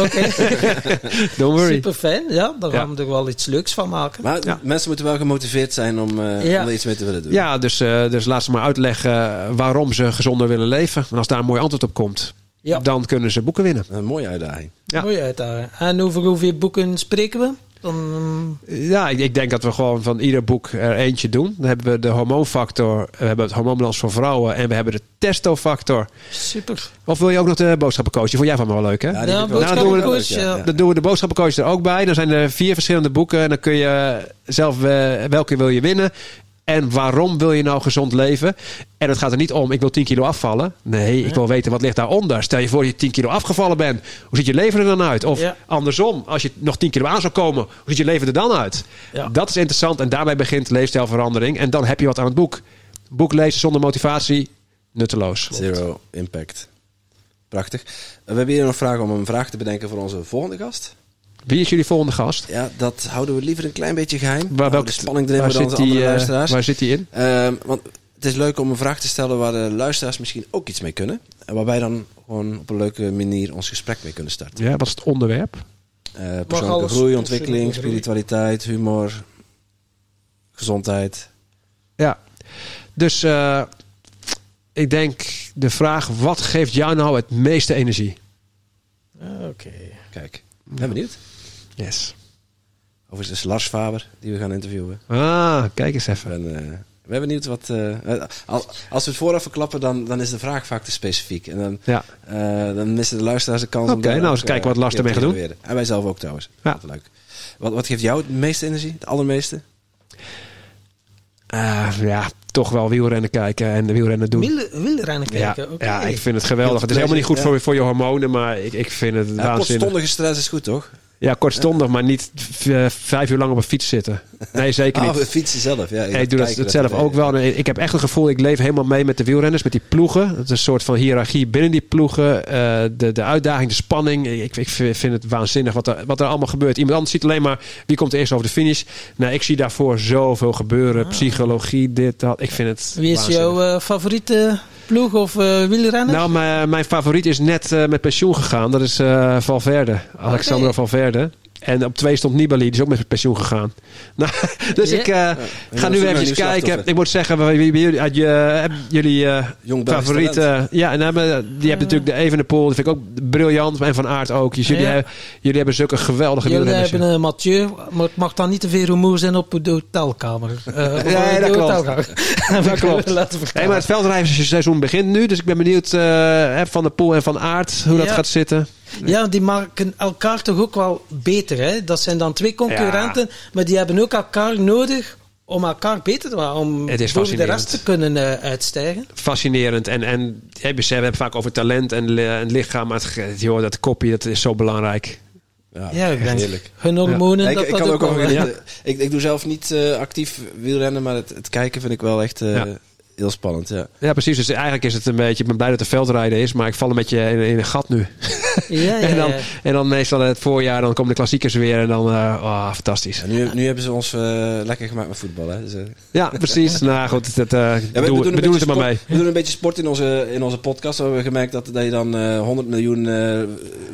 oké. Don't worry. Super fijn. Ja, daar Ja. gaan we er wel iets leuks van maken. Maar Ja. mensen moeten wel gemotiveerd zijn om, eh, Ja. om er iets mee te willen doen. Ja, dus, eh, dus laat ze maar uitleggen waarom ze gezonder willen leven. En als daar een mooi antwoord op komt, Ja. dan kunnen ze boeken winnen. Een mooie uitdaging. Ja. Mooi uitdaging. En over hoeveel boeken spreken we? Dan, Ja, ik, ik denk dat we gewoon van ieder boek er eentje doen. Dan hebben we de hormoonfactor, we hebben het hormoonbalans voor vrouwen en we hebben de testofactor. super. Of wil je ook nog de boodschappencoach? Die vond jij van me wel leuk hè? Ja, Nou, doen we de- Ja, ja. Dan doen we de boodschappencoach er ook bij. Dan zijn er vier verschillende boeken. En dan kun je zelf eh, welke wil je winnen. En waarom wil je nou gezond leven? En het gaat er niet om, ik wil 10 kilo afvallen. Nee, ik wil weten wat ligt daaronder. Stel je voor dat je 10 kilo afgevallen bent. Hoe ziet je leven er dan uit? Of Ja. andersom, als je nog 10 kilo aan zou komen. Hoe ziet je leven er dan uit? Ja. Dat is interessant. En daarbij begint leefstijlverandering. En dan heb je wat aan het boek. Boek lezen zonder motivatie, nutteloos. Zero impact. Prachtig. We hebben hier nog vragen om een vraag te bedenken voor onze volgende gast. Wie is jullie volgende gast? Ja, dat houden we liever een klein beetje geheim. Waar, welke de spanning erin waar zit die, andere eh, luisteraars. waar zit die in? Ehm, want het is leuk om een vraag te stellen waar de luisteraars misschien ook iets mee kunnen. En waar wij dan gewoon op een leuke manier ons gesprek mee kunnen starten. Ja, wat is het onderwerp? Eh, persoonlijke alles groei, ontwikkeling, spiritualiteit, humor, gezondheid. Ja, dus eh, ik denk de vraag: wat geeft jou nou het meeste energie? Oké. Kijk, ben benieuwd. Yes. Overigens is Lars Faber die we gaan interviewen. Ah, kijk eens even. En, eh, we ben benieuwd wat... eh, al- als we het vooraf verklappen, dan, dan is de vraag vaak te specifiek. En dan, Ja, eh, dan missen de luisteraars de kans om... Oké, nou, eens kijken wat eh, Lars ermee te gaat doen. En wij zelf ook trouwens. Ja. Dat is leuk. Wat, wat geeft jou het meeste energie? Het allermeeste? Ah, ja, toch wel wielrennen kijken en de wielrennen doen. Wiel, wielrennen Ja, kijken. oké. ja, ik vind het geweldig. Het is helemaal niet goed voor, voor je hormonen, maar ik, ik vind het Ja, waanzinnig. kortstondige stress is goed, toch? Ja, kortstondig, maar niet eh, vijf uur lang op een fiets zitten. Nee, zeker Ah, niet. we fietsen zelf. Ja, ik doe dat, dat zelf ook wel. Ik heb echt een gevoel, ik leef helemaal mee met de wielrenners, met die ploegen. Het is een soort van hiërarchie binnen die ploegen. eh, de, de uitdaging, de spanning. Ik, ik vind het waanzinnig wat er, wat er allemaal gebeurt. Iemand anders ziet alleen maar wie komt eerst over de finish. Nou, ik zie daarvoor zoveel gebeuren. Psychologie, dit, dat. Ik vind het Wie is waanzinnig. jouw eh, favoriete ploeg of eh wielrenner? Nou, mijn, mijn favoriet is net eh, met pensioen gegaan. Dat is eh, Valverde. Alexander Oké. Valverde. En op twee stond Nibali, die is ook met pensioen gegaan. Nou, dus Ja. ik eh, Ja, ga nu even kijken. Ik moet zeggen, wie, wie, wie jullie, hebben jullie eh, Jong Belgisch favoriete... talent. Ja, en hebben, die hebben natuurlijk de Evenepoel. Die vind ik ook briljant. En Van Aert ook. Dus jullie, Ja. hebben, jullie hebben zulke geweldige Jullie wielrenners. hebben een Mathieu, maar het mag dan niet te veel rumoer zijn op de hotelkamer. Eh, de dat klopt. Dat klopt. Hey, maar het veldrijversseizoen begint nu. Dus ik ben benieuwd eh, hè, Van der Poel en Van Aert hoe dat Ja. gaat zitten. Ja, die maken elkaar toch ook wel beter. Hè? Dat zijn dan twee concurrenten, maar die hebben ook elkaar nodig om elkaar beter te maken. Om Het is boven de rest te kunnen eh, uitstijgen. fascinerend. En, en hè, we hebben het vaak over talent en, en lichaam. Maar het, joh, dat kopje dat is zo belangrijk. Ja, heerlijk. hun hormonen, Ja, ik, dat ik, dat kan ook ook wel... ja. ik, ik doe zelf niet eh, actief wielrennen, maar het, het kijken vind ik wel echt... eh, Ja. Heel spannend, ja. Ja, precies. Dus eigenlijk is het een beetje... Ik ben blij dat er veldrijden is, maar ik val een beetje in, in een gat nu. Ja, ja, en, dan, ja. en dan meestal het voorjaar, dan komen de klassiekers weer en dan... eh oh, fantastisch. En nu, nu hebben ze ons eh, lekker gemaakt met voetbal, hè. Dus, eh, Ja, precies. nou goed, dat, Ja, we, doen, we een doen beetje het er maar sport- mee. We doen een beetje sport in onze, in onze podcast. We hebben gemerkt dat, dat je dan eh 100 miljoen eh,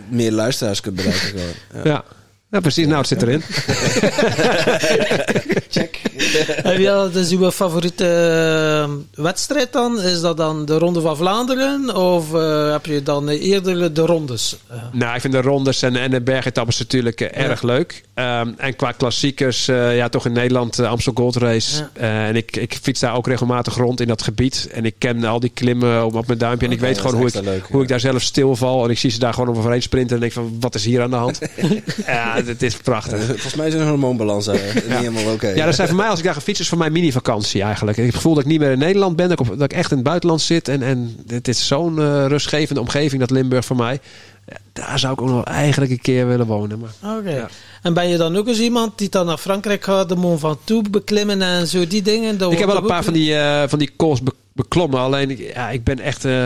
meer luisteraars kunt bereiken. gewoon. Ja. Ja. precies. Nou, het zit erin. Check. Heb je al dus uw favoriete eh, wedstrijd dan? Is dat dan de Ronde van Vlaanderen? Of eh, heb je dan eerder de rondes? Eh, Nou, ik vind de rondes en, en de bergetappes natuurlijk erg leuk. Ehm, en qua klassiekers, eh, ja, toch in Nederland uh, Amstel Gold Race. Ja. Eh, en ik, ik fiets daar ook regelmatig rond in dat gebied. En ik ken al die klimmen op, op mijn duimpje. En ik weet dat gewoon hoe, is ik, leuk, hoe ja. ik daar zelf stilval. En ik zie ze daar gewoon overheen sprinten. En denk van, wat is hier aan de hand? ja, het is prachtig. Volgens mij is een hormoonbalans eh, niet helemaal oké. Ja, dat zijn voor mij, als ik daar ga fietsen, is voor mij mini-vakantie eigenlijk. Ik heb het gevoel dat ik niet meer in Nederland ben, dat ik, op- dat ik echt in het buitenland zit. En, en het is zo'n eh, rustgevende omgeving, dat Limburg voor mij. Ja, daar zou ik ook nog eigenlijk een keer willen wonen. Maar. Ja. En ben je dan ook eens iemand die dan naar Frankrijk gaat, de Mont Ventoux beklimmen en zo die dingen? Dat ik heb wel een paar van die, eh, van die calls be- beklommen. Alleen, ik- ja, ik ben echt eh,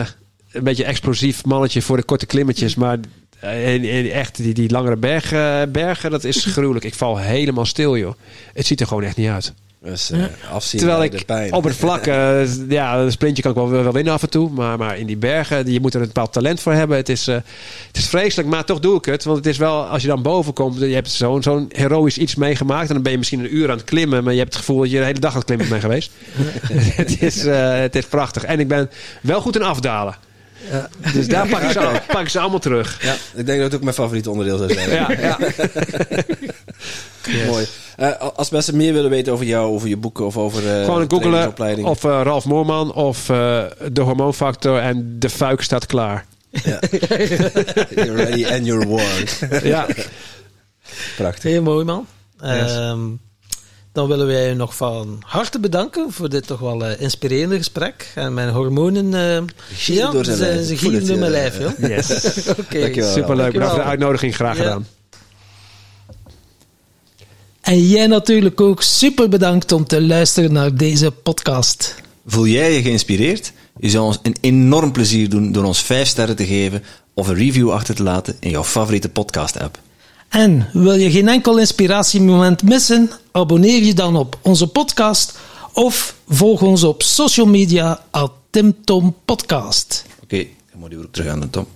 een beetje explosief mannetje voor de korte klimmetjes. Maar echt, die, die langere berg, eh, bergen, dat is gruwelijk. Ik val helemaal stil, joh. Het ziet er gewoon echt niet uit. Dus eh, afzien Terwijl bij de ik pijn. op het vlak, eh, ja, een sprintje kan ik wel, wel winnen af en toe. Maar, maar in die bergen, je moet er een bepaald talent voor hebben. Het is, eh, het is vreselijk, maar toch doe ik het. Want het is wel, als je dan boven komt, je hebt zo'n zo'n heroïsch iets meegemaakt. En dan ben je misschien een uur aan het klimmen. Maar je hebt het gevoel dat je de hele dag aan het klimmen bent geweest. het, is, eh, het is prachtig. En ik ben wel goed in afdalen. Dus daar pak ik, ze, pak ik ze allemaal terug. Ja, ik denk dat het ook mijn favoriete onderdeel zou zijn. Ja, ja. Mooi. Eh, als mensen meer willen weten over jou, over je boeken of over eh Gewoon googelen of eh, Ralf Moorman of eh, de hormoonfactor en de fuik staat klaar. Ja. you're ready and you're warned. Ja. Prachtig. Heel mooi, man. Yes. Ehm, dan willen wij je nog van harte bedanken voor dit toch wel eh, inspirerende gesprek. En mijn hormonen, eh ja, door zijn ze, gieren door mijn eh, lijf, joh. Yes. Oké, Dankjewel. Superleuk. Bedankt voor de uitnodiging. Graag Ja. gedaan. En jij natuurlijk ook super bedankt om te luisteren naar deze podcast. Voel jij je geïnspireerd? Je zou ons een enorm plezier doen door ons 5 sterren te geven of een review achter te laten in jouw favoriete podcast-app. En wil je geen enkel inspiratiemoment missen? Abonneer je dan op onze podcast of volg ons op social media at Tim Podcast. Oké, okay, moet je terug aan de Tom.